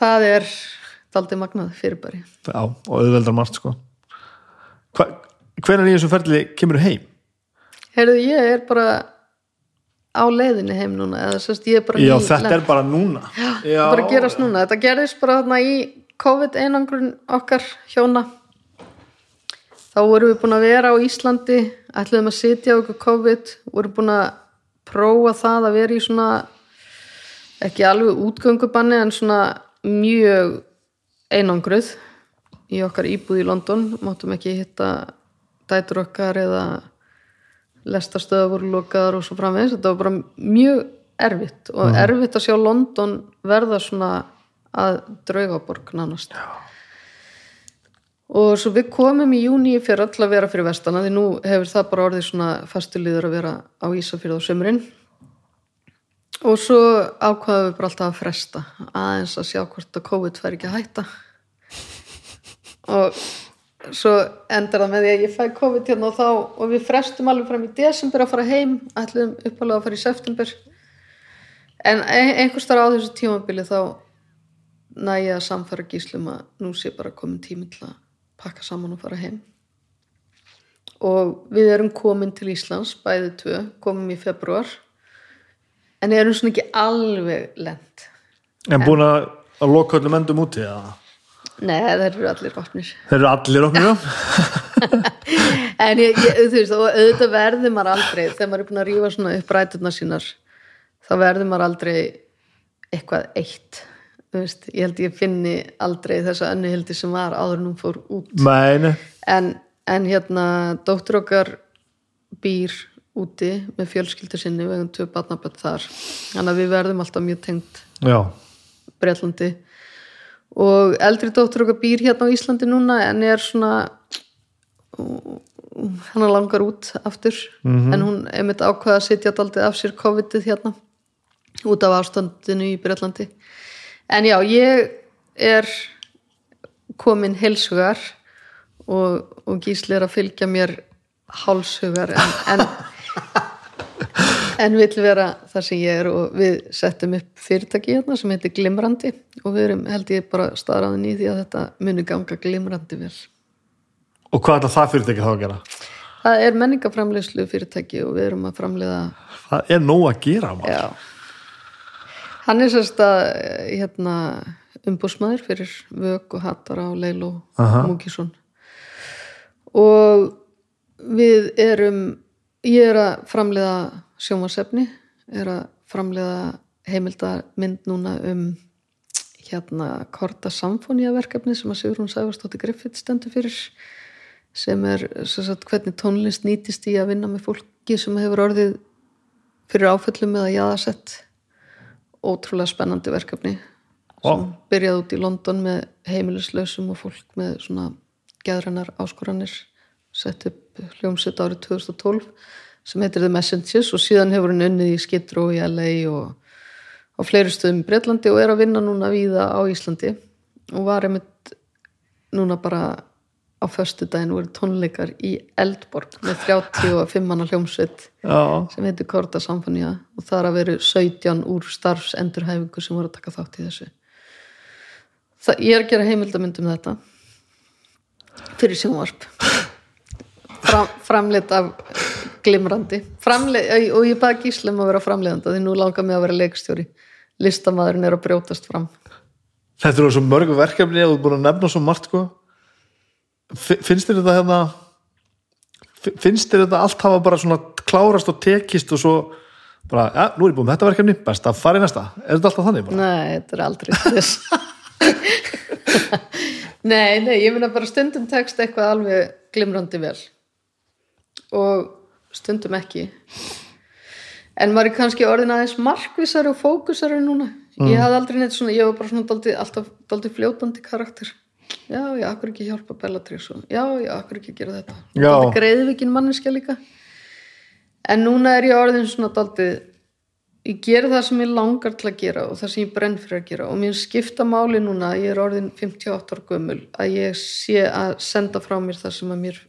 það er daldið magnað fyrirbæri. Já, og auðveldar margt sko. Hva, Hvenær í þessu ferli kemur heim? heyrðu, ég er bara á leiðinni heim núna eða sérst, ég er bara Já, þetta er bara núna. Já, Já, bara COVID-einangrun okkar hjóna. Þá vorum við búin að vera á Íslandi ætluðum að sitja á okkur COVID vorum búin að prófa það að vera í svona ekki alveg útgöngubanni en svona mjög einangruð í okkar íbúð í London. Máttum ekki hitta dætur okkar eða lestastöða voru lokaðar og svo framvegis. Þetta var bara mjög erfitt og erfitt að sjá London verða svona að draugaborg nánast. Já. og svo við komum í júni fyrir öll að vera fyrir vestana því nú hefur það bara orðið svona fastuliður að vera á Ísafjörð á sömurinn og svo ákvaðum við bara alltaf að fresta aðeins að sjá hvort að COVID fær ekki að hætta. Og svo endar það með því að ég fæ COVID hérna og þá og við frestum alveg fram í desember að fara heim ætlum uppalega að fara í september. En ein- einhvers þar á þessu tímabili þá næ ég að samfæra gíslum að nú sé bara komin tími til að pakka saman og fara heim. Og við erum komin til Íslands bæði tvö, komum í februar en erum svona ekki alveg lent. En búin að, að loka öllum endum úti eða? Nei, það eru allir opnir. Þeir eru allir opnir já? En ég, ég, þú veist, auðvitað verður maður aldrei þegar maður er búin að rífa svona upp ræturnar sínar þá verður maður aldrei eitthvað eitt veist, ég held ég finni aldrei þessa önnuhildi sem var áður en hún fór út. Mæni en, en hérna dóttur okkar býr úti með fjölskyldu sinni við hefum tvö barnaböld þar. Þannig að við verðum alltaf mjög tengt Breitlandi og eldri dóttur okkar býr hérna á Íslandi núna en er svona hann langar út aftur. En hún einmitt ákvaða að sitja daldið af sér COVID-ið hérna út af ástandinu í Breitlandi en já, ég er komin heilsugar og, og gísli er að fylgja mér hálshugar en, en en vill vera það sem ég er og við settum upp fyrirtæki hérna sem heitir Glimrandi og við erum held ég bara staðræðin í því að þetta muni ganga glimrandi vel. og hvað er það fyrirtæki þá að gera? Það er menningaframleyslu fyrirtæki og við erum að framleiða, Það er nóg að gera maður. já, hann er sérst að hérna umbúsmaður fyrir Vög og Hattara og Leilo Aha. Múkisson og við erum ég er að framleiða sjómasefni er að framleiða heimildamynd núna um hérna Korta Samfónia verkefni sem að Sigrún Sæfarsdóttir Griffith stendur fyrir sem er sem sagt, hvernig tónlist nýtist í að vinna með fólki sem hefur orðið fyrir áföllum eða jaðasett ótrúlega spennandi verkefni sem Vá. byrjaði út í London með heimilislausum og fólk með svona geðrannar áskoranir sett upp hljómsett árið 2012 sem heitir The Messengers og síðan hefur hann unnið í Skidró í LA og á fleiri stöðum í Breitlandi og er að vinna núna víða á Íslandi og var einmitt núna bara á föstu daginn voru tónleikar í Eldborg með 35 manna hljómsveit Já, sem heitir Korda Samfonía og það er að veru 17 úr starfsendurhæfingu sem voru að taka þátt í þessu. Það, ég er að gera heimildamynd um þetta fyrir sjónvarp. Fram, framleitt af glimrandi. Framleitt, og ég baði gíslum að vera framleiðanda því nú langar mig að vera leikstjóri. Listamæðurinn er að brjótast fram. Þetta eru svo mörgu verkefni og þú er búin að nefna svo margt sko. Fi- finnst þér þetta hérna fi- finnst þér þetta allt hafa bara svona klárast og tekist og svo bara, ja, nú er ég búin með þetta verkefni best að fara í næsta, er þetta alltaf þannig bara? Nei, þetta er aldrei Nei, nei, ég meina bara stundum tekst eitthvað alveg glimrandi vel. Og stundum ekki. En maður er kannski orðin aðeins markvissari og fókusari núna. Ég hafði aldrei neitt svona, ég var bara svona alltaf fljótandi karakter já, já, akkur ekki hjálpa Bellatrix og já, já, akkur ekki gera þetta? Já. daldi greiðvikin manneskja líka. En núna er ég orðin svona daldi ég gera það sem ég langar til að gera og það sem ég brenn fyrir að gera. Og mér skipta máli núna, ég er orðin 58 ára gömul, að ég sé að senda frá mér það sem að mér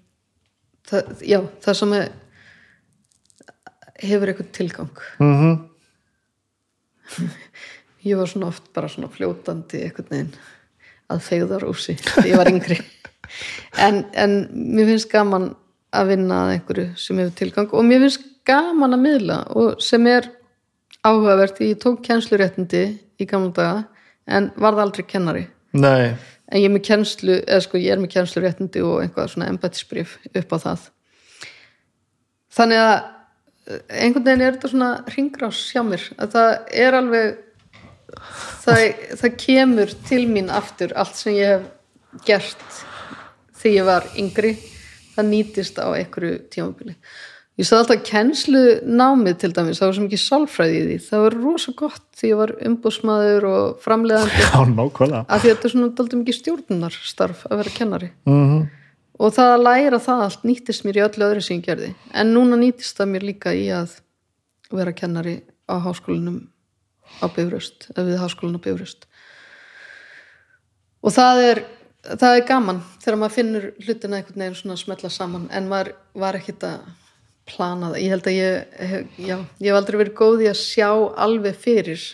það, já, það sem að hefur eitthvað tilgang. Mm ég var svona oft bara svona fljótandi einhvern veginn að fegðar úsi ég var yngri. En, en mér finnst gaman að vinna að einhverju sem hefur tilgang og mér finnst gaman að miðla og sem er áhugavert ég tók kennsluréttindi í gamla daga en varð aldrei kennari. Nei, en ég er með kennslu eða sko ég er með kennsluréttindi og einhvað svona embættisbrif upp á það. Þannig að eh, einhvern veginn er þetta svona ringrás hjá mér að það er alveg það, það kemur til mín aftur allt sem ég hef gert þegar ég var yngri það nýtist á einhverju tímabili. Ég sagði alltaf kennslu námið til dæmis, það var sem ekki sálfræði í því. Það var rosa gott því ég var umbúsmaður og framleiðandi. Já, af því þetta er svona daldum ekki stjórnunarstarf að vera kennari. Mm og það að læra það allt nýttist mér í öllu öðru sem ég gerði. En núna nýttist það mér líka í að vera kennari á háskólinum á Bifröst við háskólinu á Bifröst. Og það er það er gaman þegar maður finnur hlutina einhvern veginn svona að smetla saman en maður var ekkit að plana það. Ég held að ég, hef- já, ég hef aldrei verið góð í að sjá alveg fyrir.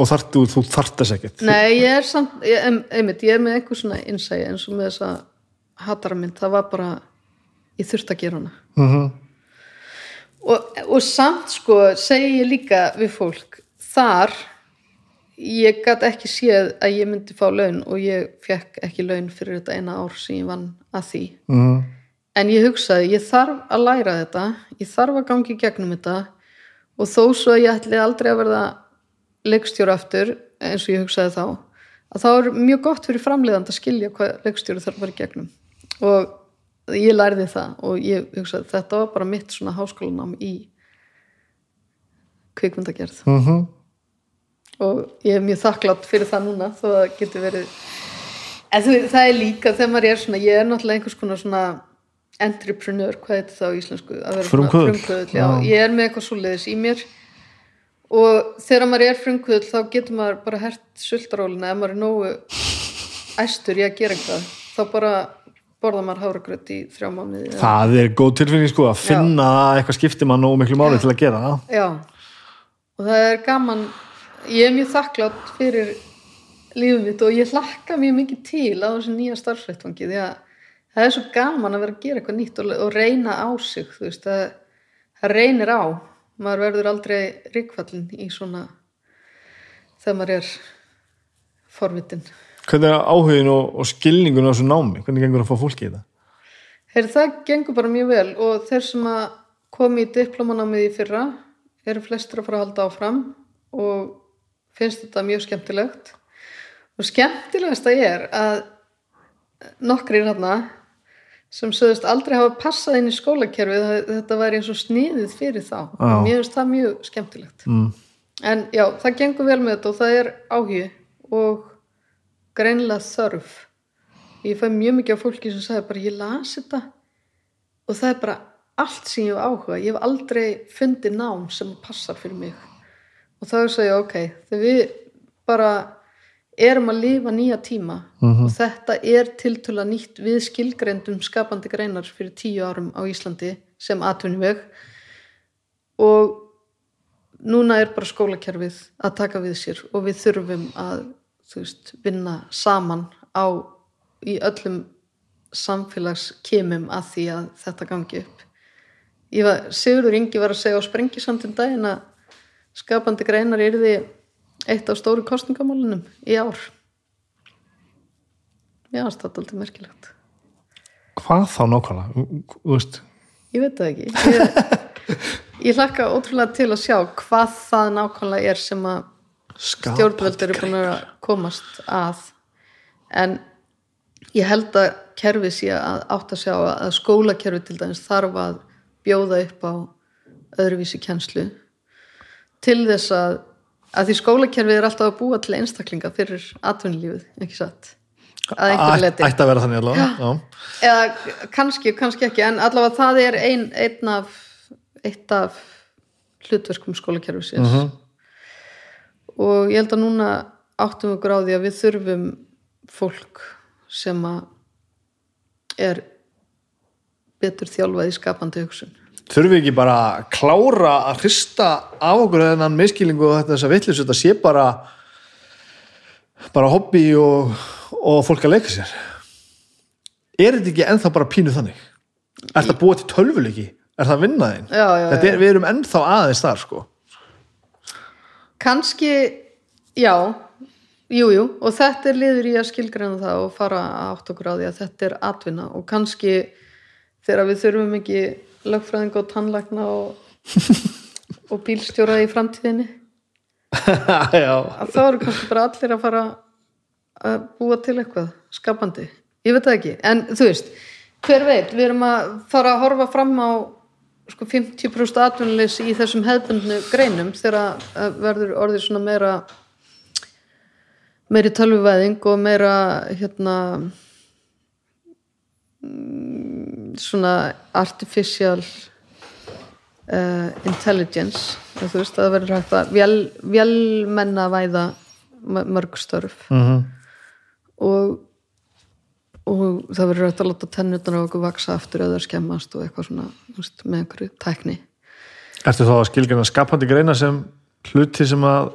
Og þartu, þú þart þess ekkert? Nei, ég er samt, ég, einmitt, ég er með einhver svona innsæi eins og með þessa hataramynd, það var bara ég þurfti að gera hana. Mm og, og samt sko segi ég líka við fólk þar ég gat ekki séð að ég myndi fá laun og ég fekk ekki laun fyrir þetta eina ár sem ég vann að því -hmm. en ég hugsaði, ég þarf að læra þetta ég þarf að gangi gegnum þetta og þó svo að ég ætli aldrei að verða leikstjóra aftur eins og ég hugsaði þá að þá er mjög gott fyrir framleiðand að skilja hvað leikstjóra þarf að vera gegnum og ég lærði það og ég hugsaði þetta var bara mitt svona háskólanám í kvikmyndagerð. Mm og ég er mjög þakklátt fyrir það núna þó að það getur verið en þú, það er líka þegar maður er svona ég er náttúrulega einhvers konar svona entrepreneur, hvað heitir það á íslensku? Frumkvöðull. frumkvöðull, já, ég er með eitthvað svoleiðis í mér. Og þegar maður er frumkvöðull þá getur maður bara hert sultarólina ef maður er nógu æstur í að gera eitthvað þá bara borða maður háragröð í þrjá mánuði það er góð tilfinning sko að finna að eitthvað skiptir maður nógu miklu máli til að gera. Það Já, og það er gaman, ég er mjög þakklátt fyrir lífum mitt og ég hlakka mjög mikið til á þessu nýja starfsvettvangi því að það er svo gaman að vera að gera eitthvað nýtt og, og reyna á sig, þú veist, það, það reynir á, maður verður aldrei ríkfallin í svona þegar maður er forvitin. hvernig er áhugin og, og skilningun á þessu námi, hvernig gengur að fá fólki í það? Heyr, það gengur bara mjög vel og þeir sem að komi í diplomanámið í fyrra eru flestir að fara að halda áfram og finnst þetta mjög skemmtilegt. Og skemmtilegast að er að nokkrir hérna sem sögðust aldrei hafa passað inn í skólakerfið þetta væri eins og sniðið fyrir þá. Já. mér finnst það mjög skemmtilegt. Mm. en já, það gengur vel með þetta og það er áhugi og greinlega þörf. Ég fæ mjög mikið af fólki sem sagði bara ég las þetta. Og það er bara allt sem ég hef áhuga ég hef aldrei fundið nám sem passar fyrir mig. Og þá er að segja ok, þegar við bara erum að lifa nýja tíma Mhm. og þetta er tiltöla nýtt við skilgreindum skapandi greinar fyrir tíu árum á Íslandi sem atvinnuveg. Og núna er bara skólakerfið að taka við sér og við þurfum að veist, vinna saman á í öllum samfélagskemum að því að þetta gangi upp var, Sigurður Ingi var að segja á sprengisandum daginn að skapandi greinar yrði eitt af stóru kostningamálunum í ár. Já, það er alltaf merkilegt. Hvað þá nákvæmlega? Þú veist, Ég veit það ekki. Ég, ég hlakka ótrúlega til að sjá hvað það nákvæmlega er sem að stjórnvöld eru búin að komast að. En ég held að kerfi sé að átt að sjá að skólakerfi til dæmis þarf að bjóða upp á öðruvísi kennslu til þess að að því skólakerfið er alltaf að búa til einstaklinga fyrir atvinnulífið, ekki satt að einhverju leti Ætti að vera þannig allavega Já. eða kannski, kannski ekki en allavega það er ein, einn af eitt af hlutverkum skólakerfisins Mhm. og ég held að núna áttum við því að við þurfum fólk sem að er betur þjálfað í skapandi hugsun. Þurfum við ekki bara að klára að hrista af okkur þennan miskilingu og þetta þess að vitlis þetta sé bara bara hobby og, og fólk að leika sér. Er þetta ekki ennþá bara pínu þannig? Er þetta búið til tölvuleiki? Er það vinnaðinn? Er, við erum ennþá aðeins þar sko. Kannski, já. Jújú, jú, og þetta er liður í að skilgreina það og fara átt okkur á því að þetta er atvinna. Og kannski þegar við þurfum ekki lögfræðing og tannlækna og, og bílstjóra í framtíðinni. Þá eru kannski bara allir að fara að búa til eitthvað skapandi, ég veit það ekki. En þú veist, hver veit við erum að fara að horfa fram á sko 50% atvinnuleysi í þessum hefðbundnu greinum þegar verður orðið svona meira meiri tölvuvæðing og meira hérna svona artificial uh, intelligence. Þú veist að það verður hægt að vél, vélmenna væða mörg störf. Mm og, og það verður hægt að láta tennutnar á okkur vaksa aftur eða skemmast og eitthvað svona veist, með einhverju tækni. Ertu þá að skilgjana skapandi greina sem hluti sem að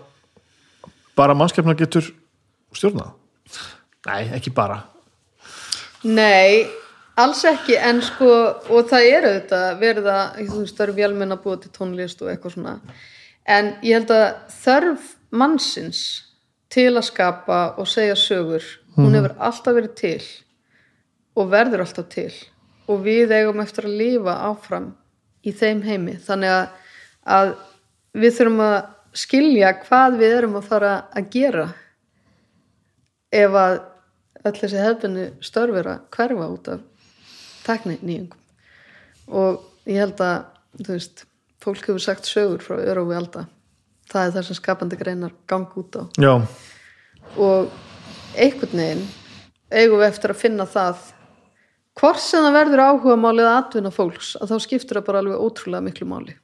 bara mannskefna getur stjórnað? Nei, ekki bara. Nei, alls ekki en sko, og það eru þetta verið að, þú veist, það eru vélmenn að búa til tónlist og eitthvað svona. En ég held að þörf mannsins til að skapa og segja sögur, hún hefur alltaf verið til og verður alltaf til. Og við eigum eftir að lifa áfram í þeim heimi. Þannig að, að við þurfum að skilja hvað við erum að fara að gera ef að öll þessi hefðbunni störf er að hverfa út af tekni nýjungum. Og ég held að þú veist, fólk hefur sagt sögur frá öru og við alda. Það er það sem skapandi greinar gang út á. Já, og einhvern veginn eigum við eftir að finna það hvort sem það verður áhuga málið að atvinna fólks að þá skiptir það bara alveg ótrúlega miklu máli.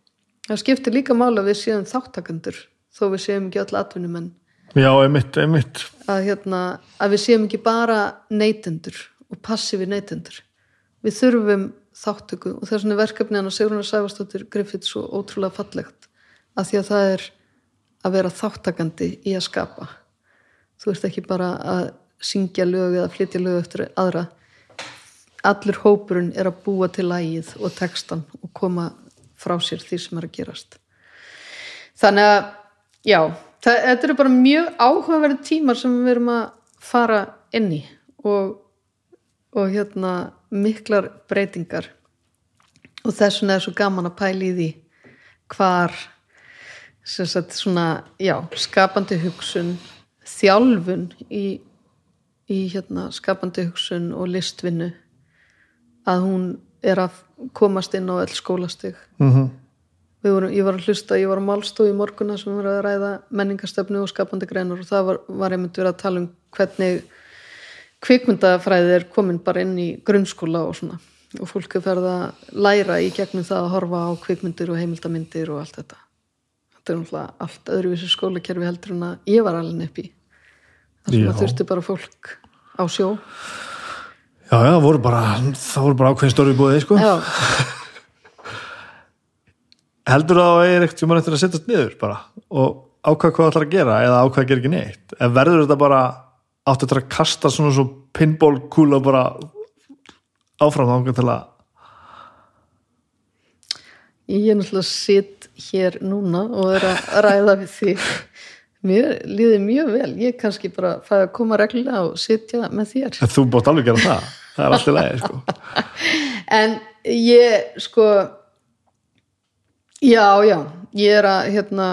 Það skiptir líka máli að við séum þáttakendur þó við séum ekki öll atvinnumenn. Já, einmitt, einmitt. Að, hérna, að við séum ekki bara neytendur og passífi neytendur við þurfum þáttöku og þess vegna er verkefni hann að Sigruna Sæfarsdóttir Griffith svo ótrúlega fallegt að því að það er að vera þáttakandi í að skapa. Þú ert ekki bara að syngja lög eða flytja lög eftir aðra. Allur hópurinn er að búa til lægið og textan og koma frá sér því sem er að gerast. Þannig að já, það, þetta eru bara mjög áhugaverði tímar sem við erum að fara inn í og, og hérna miklar breytingar. Og þess vegna er svo gaman að pæla í því hvar sagt svona, já, skapandi hugsun þjálfun í, í hérna skapandi hugsun og listvinnu að hún er að komast inn á öll skólastig. Mm Við vorum, ég var að hlusta, ég var á málstofu í morguna sem var að ræða menningastöfnu og skapandi greinar og það var, var einmitt verið að tala um hvernig kvikmyndafræði er komin bara inn í grunnskóla og svona. Og fólk er ferð að læra í gegnum það að horfa á kvikmyndir og heimildamindir og allt þetta. Þetta er náttúrulega allt öðruvísi skólakerfi heldur en að ég var alveg upp í. Þar sem að þurfti bara fólk á sjó. Já, já, það voru bara bara ákveðin stóri búið sko. heldur það að það er ekkert sem mann eftir að setjast niður bara og ákveða hvað það ætlar að gera eða ákveða að gera ekki neitt? En verður þetta bara áttu þetta að kasta svona svo pinball kúla bara áfram þá til að ég er náttúrulega sitt hér núna og er að ræða við því mér líði mjög vel. Ég kannski bara fæði að koma reglulega og sitja með þér. En þú bótt alveg gera það. Það er alltaf leið sko. En ég sko já, já. Ég er að hérna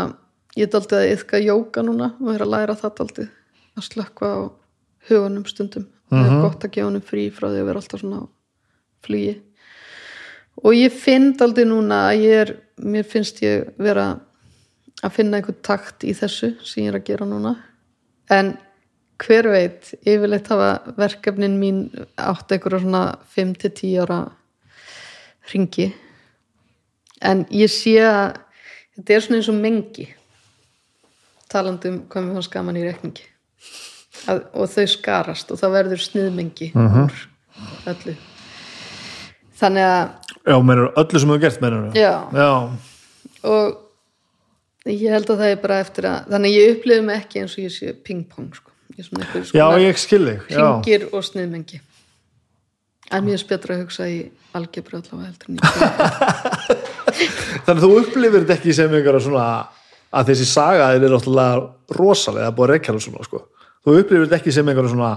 ég er daldið að yfka jóka núna og er að læra það daldið að slökka á hugunum stundum. Það er gott að gefa honum frí frá því að vera alltaf svona á flugi. Og ég finn daldið núna að ég er mér finnst ég vera að finna einhvern takt í þessu sem ég er að gera núna. En hver veit, yfirleitt hafa verkefnin mín átt einhverja svona 5-10 ára ringi en ég sé að þetta er svona eins og mengi talandi um hvað mér fannst gaman í rekningi að, og þau skarast og það verður sniðmengi úr öllu. Þannig að já, meinur öllu sem þú gert meinur já, já, og ég held að það er bara eftir að þannig að ég upplifi mig ekki eins og ég sé ping-pong sko. já, ég skil þig já. og sniðmengi. En mér er betra að hugsa í algebra allavega heldur þannig að þú upplifir þetta ekki sem einhverja svona að þessi saga er náttúrulega rosalega að rekja það svona sko. þú upplifir þetta ekki sem einhverja svona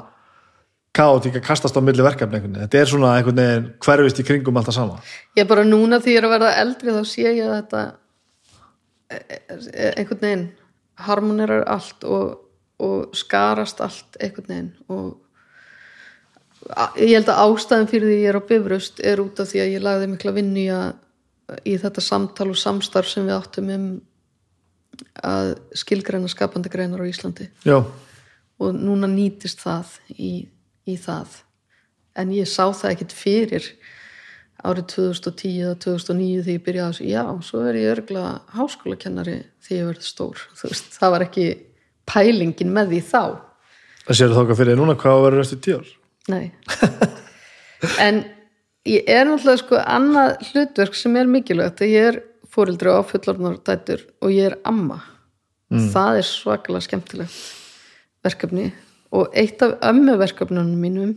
kaotík að kastast á milli verkefni einhvern veginn. þetta er svona einhvern veginn hverfist í kringum alltaf sama ég bara núna því ég er að verða eldri þá sé ég að þetta e- e- einhvern veginn harmonerar allt og, og skarast allt einhvern veginn og ég held að ástæðan fyrir því ég er á bifröst er út af því að ég lagði mikla vinnu í, í þetta samtal og samstarf sem við áttum um að skilgreina skapandi greinar á Íslandi. Já, og núna nýtist það í, í það. En ég sá það ekkit fyrir árið 2010 eða 2009 þegar ég byrjaði að þessu, já, svo er ég örgla háskólakennari þegar ég verði stór. Veist, það var ekki pælingin með því þá. Það séu þá hvað fyrir núna hvað verður næstu tíu ár? Nei. En ég er náttúrulega sko annað hlutverk sem er mikilvægt. Ég er fóreldri á fullorðnar dætur og ég er amma. Það er svakalega skemmtilegt verkefni. Og eitt af ömmu verkefnunum mínum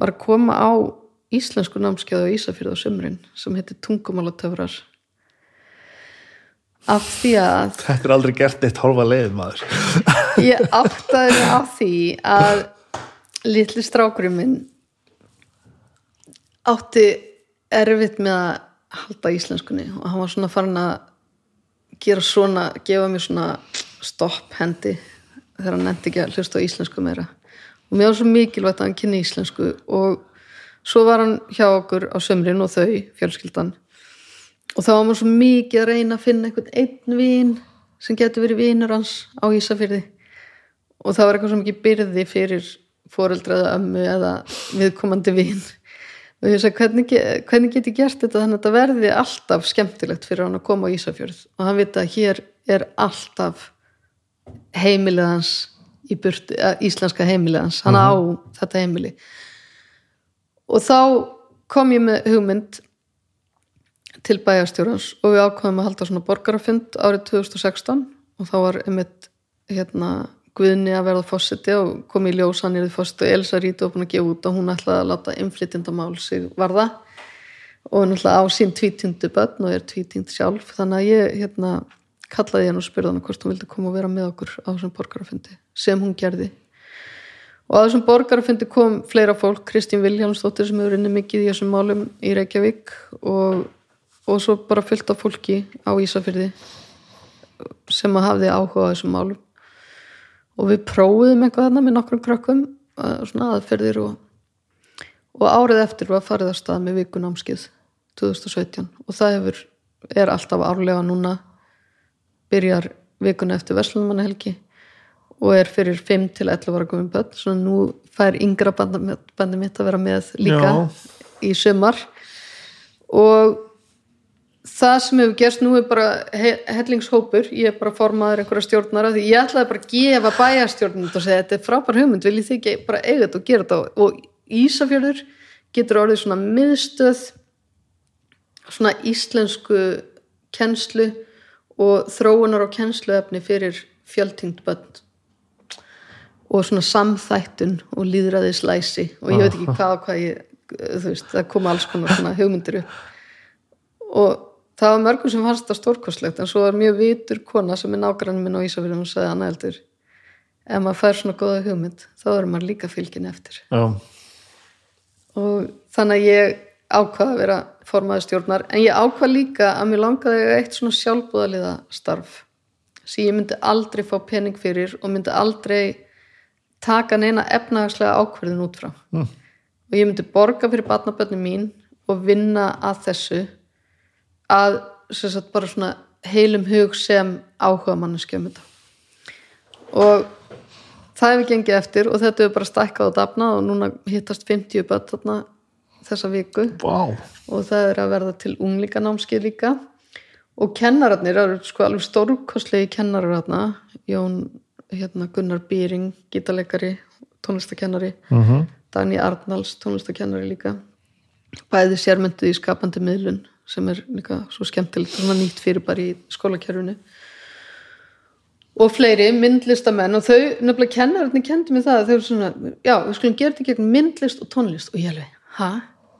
var að koma á íslensku námskeið á Ísafjörð á sömurinn sem heitir tungumálatöfrar. Af því að þetta er aldrei gert eitt hálfa leið maður. Ég áttaði mig á því að litli strákurinn minn átti erfitt með að halda íslenskunni. Og hann var svona farin að gera svona, gefa mér svona stopp hendi þegar hann nefndi ekki að hlusta á íslensku meira. Og mér var svo mikilvægt að hann kynni íslensku. Og svo var hann hjá okkur á sömrin og þau, fjölskyldan. Og þá var maður svo mikið að reyna að finna einhvern einn vín sem getur verið vínur hans á Ísafyrði og það var eitthvað svo mikið byrði fyrir foreldra eða ömmu eða viðkomandi vín og ég sagði hvernig, hvernig get ég gert þetta þannig að þetta verði alltaf skemmtilegt fyrir hann að koma á Ísafjörð? Og hann vita að hér er alltaf í burtu, eh, íslenska heimilið hans. Hann á þetta heimili. Og þá kom ég með hugmynd til bæjarstjórans og við ákvaðum að halda svona borgarafund árið 2016 og þá var einmitt hérna Guðni að verða fósiti og kom í ljós hann er því fósiti og Elsa Ríti var búin að gefa út og hún ætlaði að láta innflytjandamál sig varða. Og náttúrulega á sín tvítindu börn og er tvítind sjálf. Þannig að ég hérna kallaði henn og spurði hann hvort hún vildi koma og vera með okkur á þessum borgarafundi sem hún gerði. Og á þessum borgarafundi kom fleira fólk Kristín Viljánsdóttir sem hefur inni mikið í þessum málum í Reykjavík og, og svo bara fullt af fólki á Ísafyrði sem hafði áhuga á þessum málum og við prófuðum eitthvað þarna með nokkrum krökkum uh, svona aðferðir og, og árið eftir var farið að stað með vikunámskið 2017 og það hefur, er alltaf árlega núna byrjar vikuna eftir Veslunumannahelgi og er fyrir 5 til 11 ára komið börn. Svona nú fær yngra bandi, mitt að vera með líka Já. í sumar. Og það sem hefur gerst nú er bara he hellingshópur, ég er bara formaður einhverja stjórnara því ég ætlaði bara að gefa bæjarstjórnum og segja þetta er frábær hugmynd, viljið þið ekki bara eiga þetta og gera þetta? Og Ísafjörður getur orðið svona miðstöð svona íslensku kennslu og þróunar og kennsluefni fyrir fjöldtingt börn og svona samþættun og líðræðislæsi og ég veit ekki hvað og hvað ég, þú veist, það koma alls konar svona hugmyndir upp. Og það var mörgum sem fannst það stórkostlegt en svo er mjög vitur kona sem er nágrann minn á Ísafjörðum og sagði annað heldur ef maður fær svona góða hugmynd þá er maður líka fylgin eftir. Já, og þannig að ég ákvaða að vera formaði stjórnar en ég ákvað líka að mér langaði eitt svona sjálfbúðaliða starf sem ég myndi aldrei fá pening fyrir og myndi aldrei taka neina efnahagslega ákverðin út frá. Mm. og ég myndi borga fyrir barnabönni mín og vinna að þessu að sagt, bara svona heilum hug sem áhuga manneski um þetta. Og það hefur gengið eftir og þetta hefur bara stækkað og dafnað og núna hittast 50 börn þarna þessa viku. Vá, og það er að verða til unglíkanámskið líka. Og kennararnir eru sko alveg stórkostlegi kennarar þarna. Jón hérna, Gunnar Býring gítarleikari, tónlistakennari mm Dagný Arnalds, tónlistakennari líka. Bæði sérmynduð í skapandi miðlun sem er líka svo skemmtilegt svona nýtt fyrir bara í skólakerfinu. Og fleiri myndlistamenn og þau, nefnilega kennararnir kendi mig það, þau eru svona, já, við skulum gera þetta í gegnum myndlist og tónlist. Og ég alveg, ha?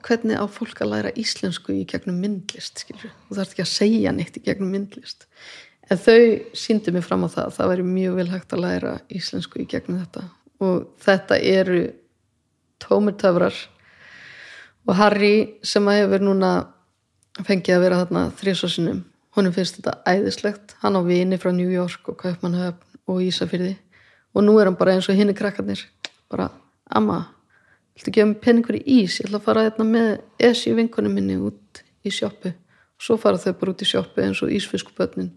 Hvernig á fólk að læra íslensku í gegnum myndlist, skilur og það er ekki að segja neitt í gegnum myndlist. En þau síndu mig fram á það það væri mjög vel hægt að læra íslensku í gegnum þetta. Og þetta eru tómir töfrar. Og Harry sem að hefur núna fengið að vera þarna þrísvarsinum honum finnst þetta æðislegt. Hann á vini frá New York og Kaupmannhöfn og Ísafyrði og nú er hann bara eins og hinni krakkarnir. Bara, amma viltu gefa mig penningur í ís? Ég ætla að fara þetta með esi vinkunum minni út í sjoppu. Og svo fara þau bara út í sjoppu eins og ísfiskubötnin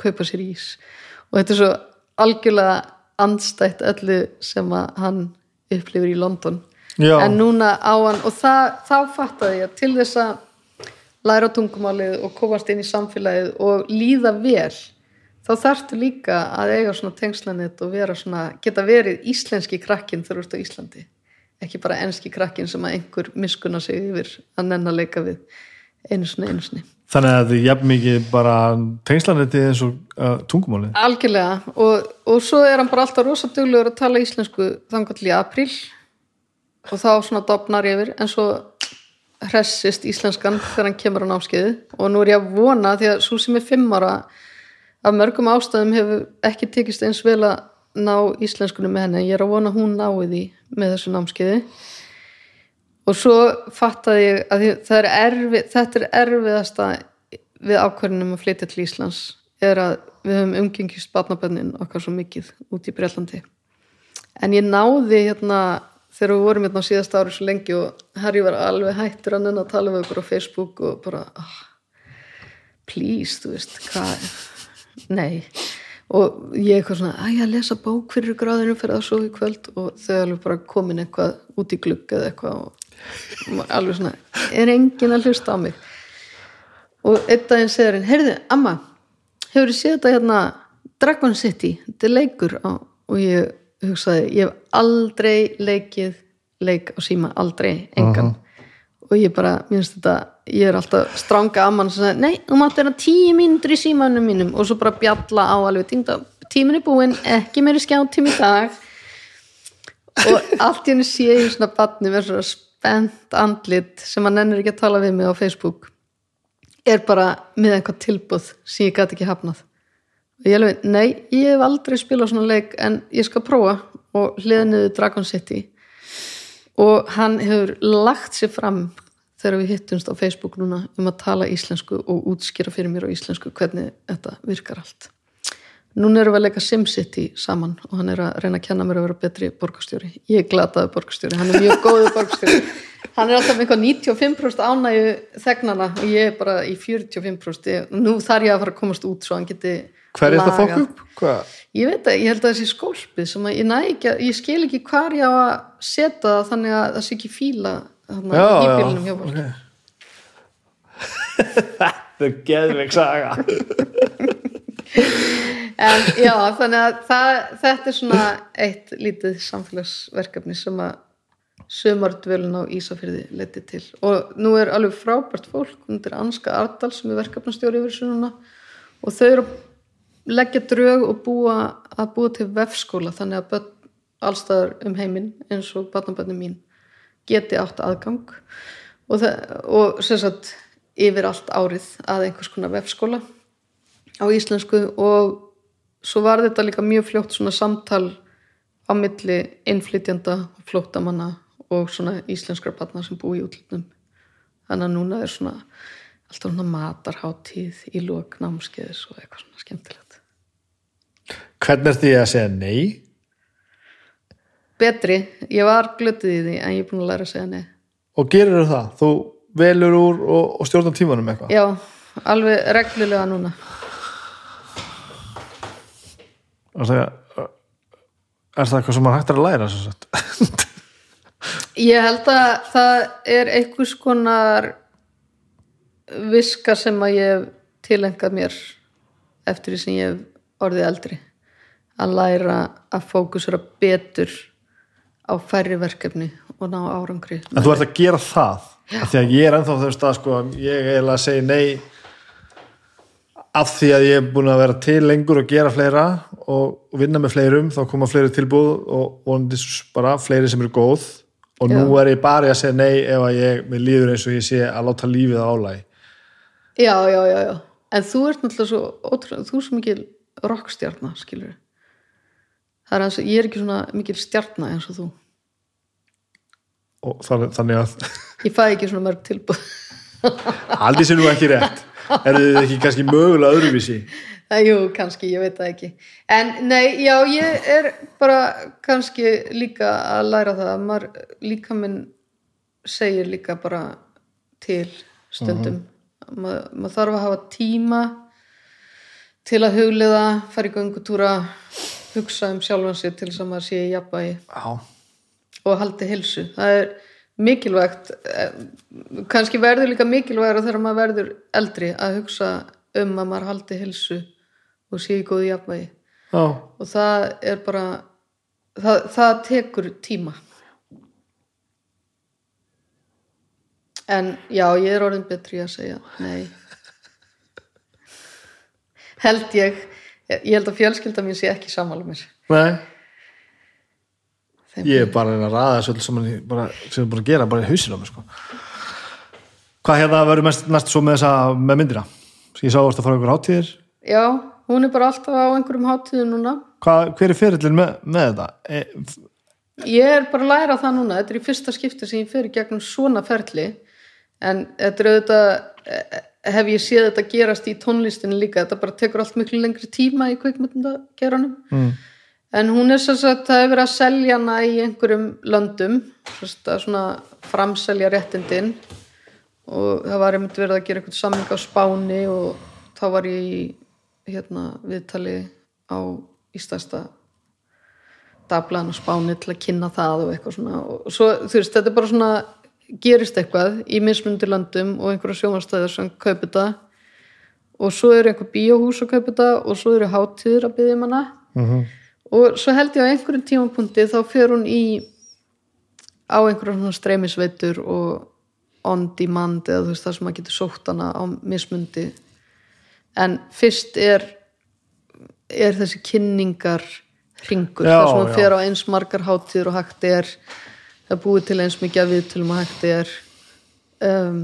kaupa sér ís. Og þetta er svo algjörlega andstætt öllu sem að hann upplifir í London. Já. en núna á hann og það, þá fattaði ég að til þess að læra tungumálið og komast inn í samfélagið og líða vel þá þarftu líka að eiga svona tengslanett og vera svona, geta verið íslenski krakkin þegar þú ert á Íslandi. Ekki bara enski krakkin sem að einhver miskunna sig yfir að nenn að leika við einu sinni, einu sinni. Þannig að þið jafn mikið bara tengslaneti eins og uh, tungumálið. Algjörlega. Og, og svo er hann bara alltaf rosa duglegur að tala íslensku þangar til í apríl. Og þá svona dopnar yfir. En svo hressist íslenskan þegar hann kemur á námskeiði og nú er ég að vona því að svo sem er fimm ára af mörgum ástæðum hefur ekki tekist eins vel að ná íslenskunum með henni. En ég er að vona hún nái því með þessu námskeiði. Og svo fattaði ég að er erfið, þetta er erfiðasta við ákvörðunum að flytja til Íslands er að við höfum umgengist barnabönnin okkar svo mikið út í Breitlandi en ég náði hérna þegar við vorum hérna á síðasta ári svo lengi og Harry var alveg hættur að nennan að tala við okkur á Facebook og bara oh, please, þú veist hvað, nei. Og ég eitthvað svona, að ég að lesa bók fyrir gráðinu fyrir að svo í kvöld. Og þau alveg bara komin eitthvað út í glugg eða eitthvað og alveg svona, er enginn að hlusta á mig? Og einn daginn segir hann, heyrðu, amma hefur þið séð þetta hérna Dragon City, þetta er leikur á, og ég hugsaði, ég hef aldrei leikið leik á síma, aldrei, engan. Og ég bara, mér finnst þetta ég er alltaf stranga amman sem sagði, nei, þú mátt vera tíu mínútur í símanum mínum. Og svo bara bjalla á alveg tímin er búinn, ekki meiri skjáttími í dag. Og allt í henni sé ég svona batni með svona spennt andlit sem hann ennur ekki að tala við mig á Facebook. Er bara með einhvað tilbúð sem ég gæti ekki hafnað og ég alveg, nei, ég hef aldrei spilað svona leik en ég skal prófa. Og hliðniðu Dragon City. Og hann hefur lagt sér fram þegar við hittumst á Facebook núna um að tala íslensku og útskýra fyrir mér á íslensku hvernig þetta virkar allt núna erum við að leika SimCity saman og hann er að reyna að kenna mér að vera betri borgarstjóri ég glataði borgarstjóri, hann er mjög góðu borgarstjóri hann er alltaf með eitthvað 95% ánægju þegnana og ég er bara í 45% ég, nú þarf ég að fara að komast út svo hann geti Hver er þetta lagað. upp? Hvað? Ég veit að, ég held að það sé skólpið sem að ég næ ekki að, ég skil ekki hvar ég á að setja það þannig að það sé ekki fíla þarna í bílunum hjá fólki ok. Þetta er geðveik saga en já, þannig að það, þetta er svona eitt lítið samfélagsverkefni sem að sömardvölun á Ísafyrði leti til. Og nú er alveg frábært fólk undir Anska Ardal sem er verkefnastjóri yfir núna. Og þau eru að leggja drög og búa að búa til vefskóla þannig að börn allstaðar um heiminn eins og barnabönni mín geti átt aðgang. Og, það, og sem sagt yfir allt árið að einhvers konar vefskóla á íslensku og svo var þetta líka mjög fljótt svona samtal á milli innflytjanda og flóttamanna og svona íslenskra barna sem búi í útlutnum þannig að núna er svona alltaf svona matarháttíð í lók námskeiðis og eitthvað svona skemmtilegt Hvernig er því að segja nei? betri, ég var glötuð í því en ég er búin að læra að segja nei Og gerir það? Þú velur úr og, og stjórnar tímanum eitthvað? já, alveg reglulega núna Og segja, er það eitthvað sem maður hægt er að læra? Svo sagt? Ég held að það er einhvers konar viska sem að ég tilengað mér eftir því sem ég orðið eldri að læra að fókusera betur á færri verkefni og ná árangri En þú ert að gera það því að ég er ennþá þau stað sko, ég eiginlega segi nei af því að ég er búin að vera til lengur og gera fleira og vinna með fleirum, þá koma fleiri tilbúð og vonandi bara fleiri sem eru góð. Og nú Já. er ég bara að segja nei ef að ég, mér líður eins og ég sé að láta lífið á álægi Já, já, já, já. En þú ert náttúrulega svo ótrúlega, þú er svo mikil rockstjarna, skilur það er að ég er ekki svona mikil stjarna eins og þú. Og þannig, að ég fæ ekki svona mörg tilbúð aldrei sé nú ekki rétt er þið ekki kannski mögulega öðruvísi jú, kannski, ég veit það ekki. En nei, já, ég er bara kannski líka að læra það að maður líka minn segir líka bara til stundum. Ma, maður þarf að hafa tíma til að hugleiða, fara í göngutúra, hugsa um sjálfan sig til þess að maður sé jafnvægi Já, og haldi hilsu. Það er mikilvægt, eh, kannski verður líka mikilvægur þegar maður verður eldri að hugsa um að maður haldi hilsu og sé í góðu jafnvægi. Já, og það er bara það, það tekur tíma. En já, ég er orðin betri að segja nei. Held ég. Ég held að fjölskylda mín sé ekki sammála mér. Nei ég er bara að ræða þessu saman í- bara, sem ég bara gera bara í hausinu á mér sko. hvað hérna verður mest næst svo með þessa með myndina? Ég sá að það fara ykkur hátíðir. Já, hún er bara alltaf á einhverjum hátíðum núna. Hvað, hver er fyrirlin með, með þetta? E, Ég er bara að læra það núna, þetta er í fyrsta skipti sem ég í gegnum svona ferli. En þetta er auðvitað eh, hef ég séð þetta gerast í tónlistinu líka, þetta bara tekur allt miklu lengri tíma í kvikmyndageranum mm, en hún er sem sagt, það hefur verið að selja hana í einhverjum löndum að svona framselja réttindin og það var einmitt verið að gera eitthvað samling á Spáni og þá var ég í hérna viðtali á ístæsta dablaðan á Spáni til að kynna það og eitthvað svona. Og svo, þú veist, þetta er bara svona gerist eitthvað í mismundi löndum og einhverja sjónvarstæðar sem kaupi þetta. Og svo eru einhver bíóhús að kaupa þetta og svo eru hátíður að byggja um hana. Mm og svo held ég á einhverjum tímapunkti þá fer hún í á einhverjum streymisveitur og on demand eða þú veist það sem maður getur sótt hana á mismundi. En fyrst er er þessi kynningar hringur, það sem hún já. fer á eins margar hátíður og hægt er. Það búið til eins mikið að viðtölum og hægt er. Um,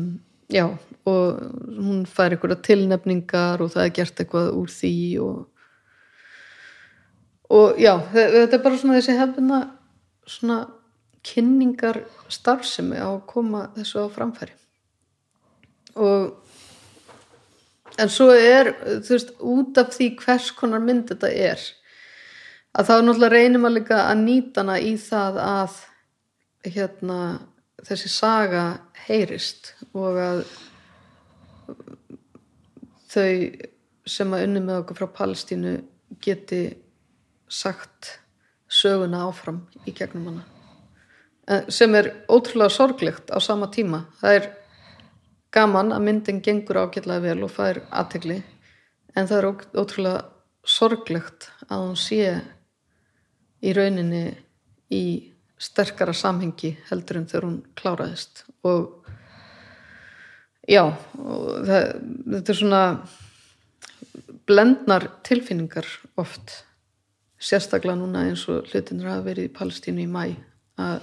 já og hún fær einhverja tilnefningar og það er gert eitthvað úr því og og já, þe- þetta er bara svona þessi hefðina svona kynningar starfsemi á að koma þessu á framfæri. Og en svo er þú veist, út af því hvers konar mynd þetta er að þá náttúrulega reynir maður líka að nýta hana í það að hérna þessi saga heyrist og að þau sem að unni með okkur frá Palestínu geti sagt söguna áfram í gegnum hana. Eh, sem er ótrúlega sorglegt á sama tíma. Það er gaman að myndin gengur ágætlega vel og fær aðtegli en það er ótrúlega sorglegt að hún sé í rauninni í sterkara samhengi heldur en þegar hún kláraðist. Og já og það, þetta er svona blendnar tilfinningar oft sérstaklega núna eins og hlutinir hafa verið í Palestínu í mæ að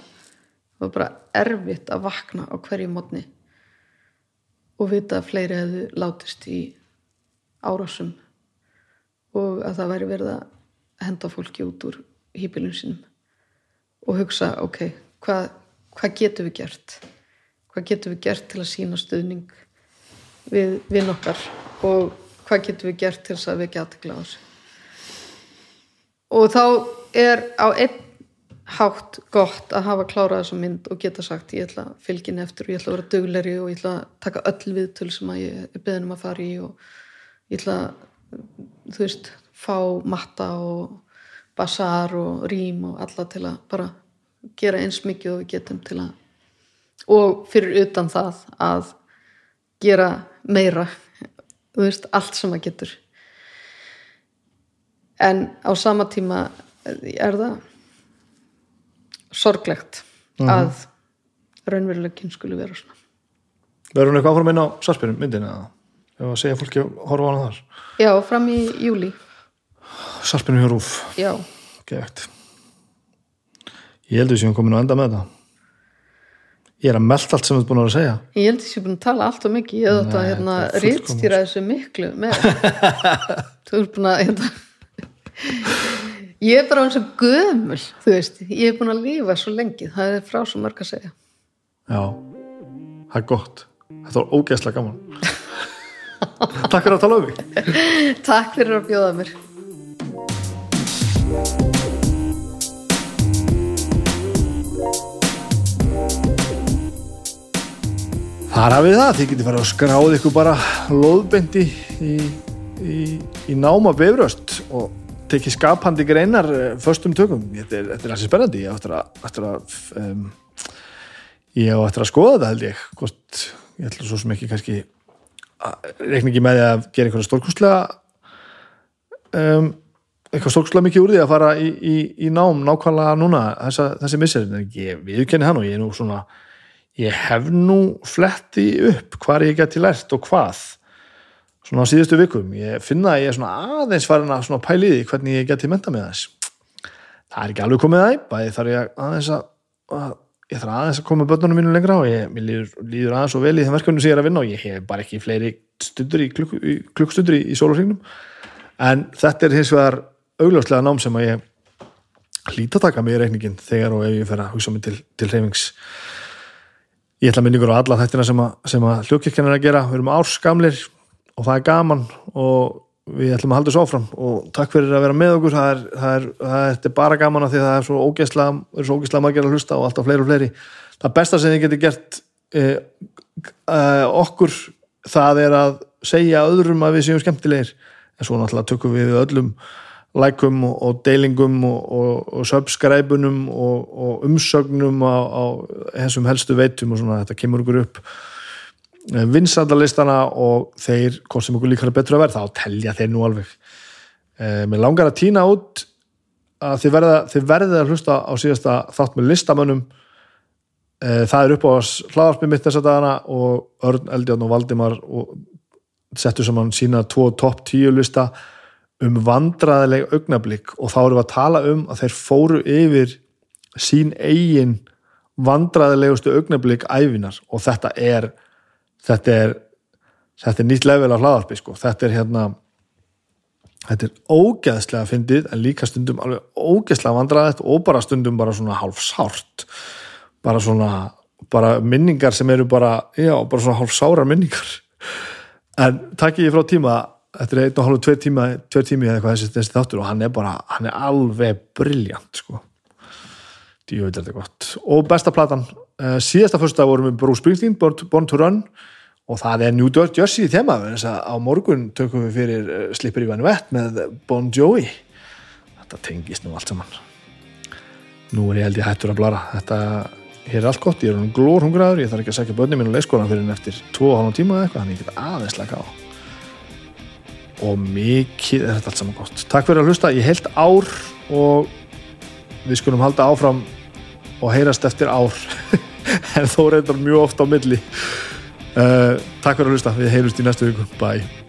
það var bara erfitt að vakna á hverju mótni og vita að fleiri hefðu látist í árásum og að það væri verið að henda fólki út úr hýpilum sínum og hugsa, ok, hvað, hvað getum við gert? Hvað getum við gert til að sína stuðning við vinn okkar og hvað getum við gert til þess að við geta aðtekla á þessu? Og þá er á einn hátt gott að hafa klárað þessa mynd og geta sagt ég ætla að fylgin eftir og ég ætla að vera dugleri og ég ætla að taka öll viðtöl sem að ég er beðin um að fara í og ég ætla að, þú veist, fá matta og basar og rím og alla til að bara gera eins mikið og við getum til að og fyrir utan það að gera meira þú veist, allt sem að getur en á sama tíma er það sorglegt að raunveruleikin skuli vera svona Verður hún eitthvað áfram inn á sarspyrjum myndin eða? Ef að segja fólki að horfa á hana þar. já, fram í júli Sarspyrjum hjá Rúf, já, gett. Ég heldur sem komin á enda með þetta. Ég er að melda allt sem þú ert búin að að segja. ég held að ég sé búin að tala allt og mikið ég hef þetta Nei, hérna rítstýra þessu miklu með þú ert búin að hérna, ég er bara eins og gömul þú veist, ég er búin að lifa svo lengi það er frá svo mörg að segja Já, það er gott. Þetta var ógeðslega gaman. Takk fyrir að tala um mig. takk fyrir að bjóða mér Þar hafið það, þið getið farið að skráða ykkur bara loðbendi í, í, í náma bifröst og tekið skapandi greinar eh, föstum tökum. Þetta er, þetta er alveg spennandi. Ég eftir að, um, ég eftir að skoða þetta held ég. Hvort, ég ætla svo sem ekki kannski reikna ekki með að gera einhverja stórkustlega um, eitthvað stórkustlega mikið úr því að fara í, í, í nám nákvæmlega núna þessa, þessi missir en ég viðurkenni hann og ég er nú svona ég hef nú fletti upp hvar ég geti lært og hvað svona á síðustu vikum. Ég finna að ég er svona aðeins farin að svona pæli því hvernig ég geti menta með þess það er ekki alveg komið að bæði þarf ég aðeins að, að ég þarf aðeins að koma börnunum mínu lengra og ég, líður, líður aðeins svo vel í þeim verkefnum sem ég er að vinna og ég hef bara ekki fleiri stundur í, klukk, klukkstundur í, í sólarhringnum. En þetta er hins vegar augljóslega nám sem að ég hlýta taka mig í reikningin þegar og ef ég fer að hugsa mig til, til hreyfings. Ég ætla minningur á alla þættina sem að, að hljókirkjan er að gera, við erum árskamlir og það er gaman og við ætlum að halda þessu áfram. Og takk fyrir að vera með okkur. Það er, það er, það er, bara gaman af því að það er svo ógeðslega, margir að hlusta og alltaf fleiri og fleiri. Það besta sem þið getur gert eh, eh, okkur það er að segja öðrum að við séum skemmtilegir. En svo náttúrulega tökum við öllum lækum og, og deilingum og, og, og subscribe-unum og, umsögnum á, á þessum helstu veitum og svona þetta kemur okkur upp vinsaldalistana og þeir, hvort sem okkur líkar er betur að verða, þá telja þeir nú alveg. Eh, mér langar að týna út að þið verða, þið verðið að hlusta á síðasta þátt með listamönnum. Eh, það er upp á hlaðarpið mitt þessa dagana og Örn, Eldjón og Valdimar og settu saman sína tvo topp tíu lista um vandræðileg augnablík og þá erum við að tala um að þeir fóru yfir sín eigin vandræðilegustu augnablík æfinar og þetta er þetta er, þetta er nýtt level af hlaðarpi sko. þetta er hérna þetta er ógeðslega fyndið en líka stundum alveg ógeðslega vandræðið og bara stundum bara svona hálf sárt bara svona bara minningar sem eru bara já, bara svona hálf sárar minningar. En takk ég frá tíma þetta er einn og hálf tveir tíma, tveir tími eða eitthvað þessi, þessi þáttur og hann er bara hann er alveg briljant sko. Djúvill er þetta gott. Og besta platan, uh, síðasta fyrsta vorum við Bruce Springsteen, Born to Run og það er New Jersey í að á morgun tökum við fyrir uh, Slippery When Wet með Bon Jovi. Þetta tengist nú allt saman. Nú er ég held ég hættur að blara. Þetta, hér er allt gott, ég er um glórhungraður. Ég þarf ekki að segja bönni mín á leikskólan fyrir en eftir 2,5 tíma eða eitthvað, þannig ég get aðeins laka á. Og mikið er þetta allt saman gott. Takk fyrir að hlusta í heilt ár og við skulum halda áfram og heyrast eftir ár. En þó reyndar mjög oft á milli uh, takk fyrir að hlusta, við heyrumst í næstu viku, bye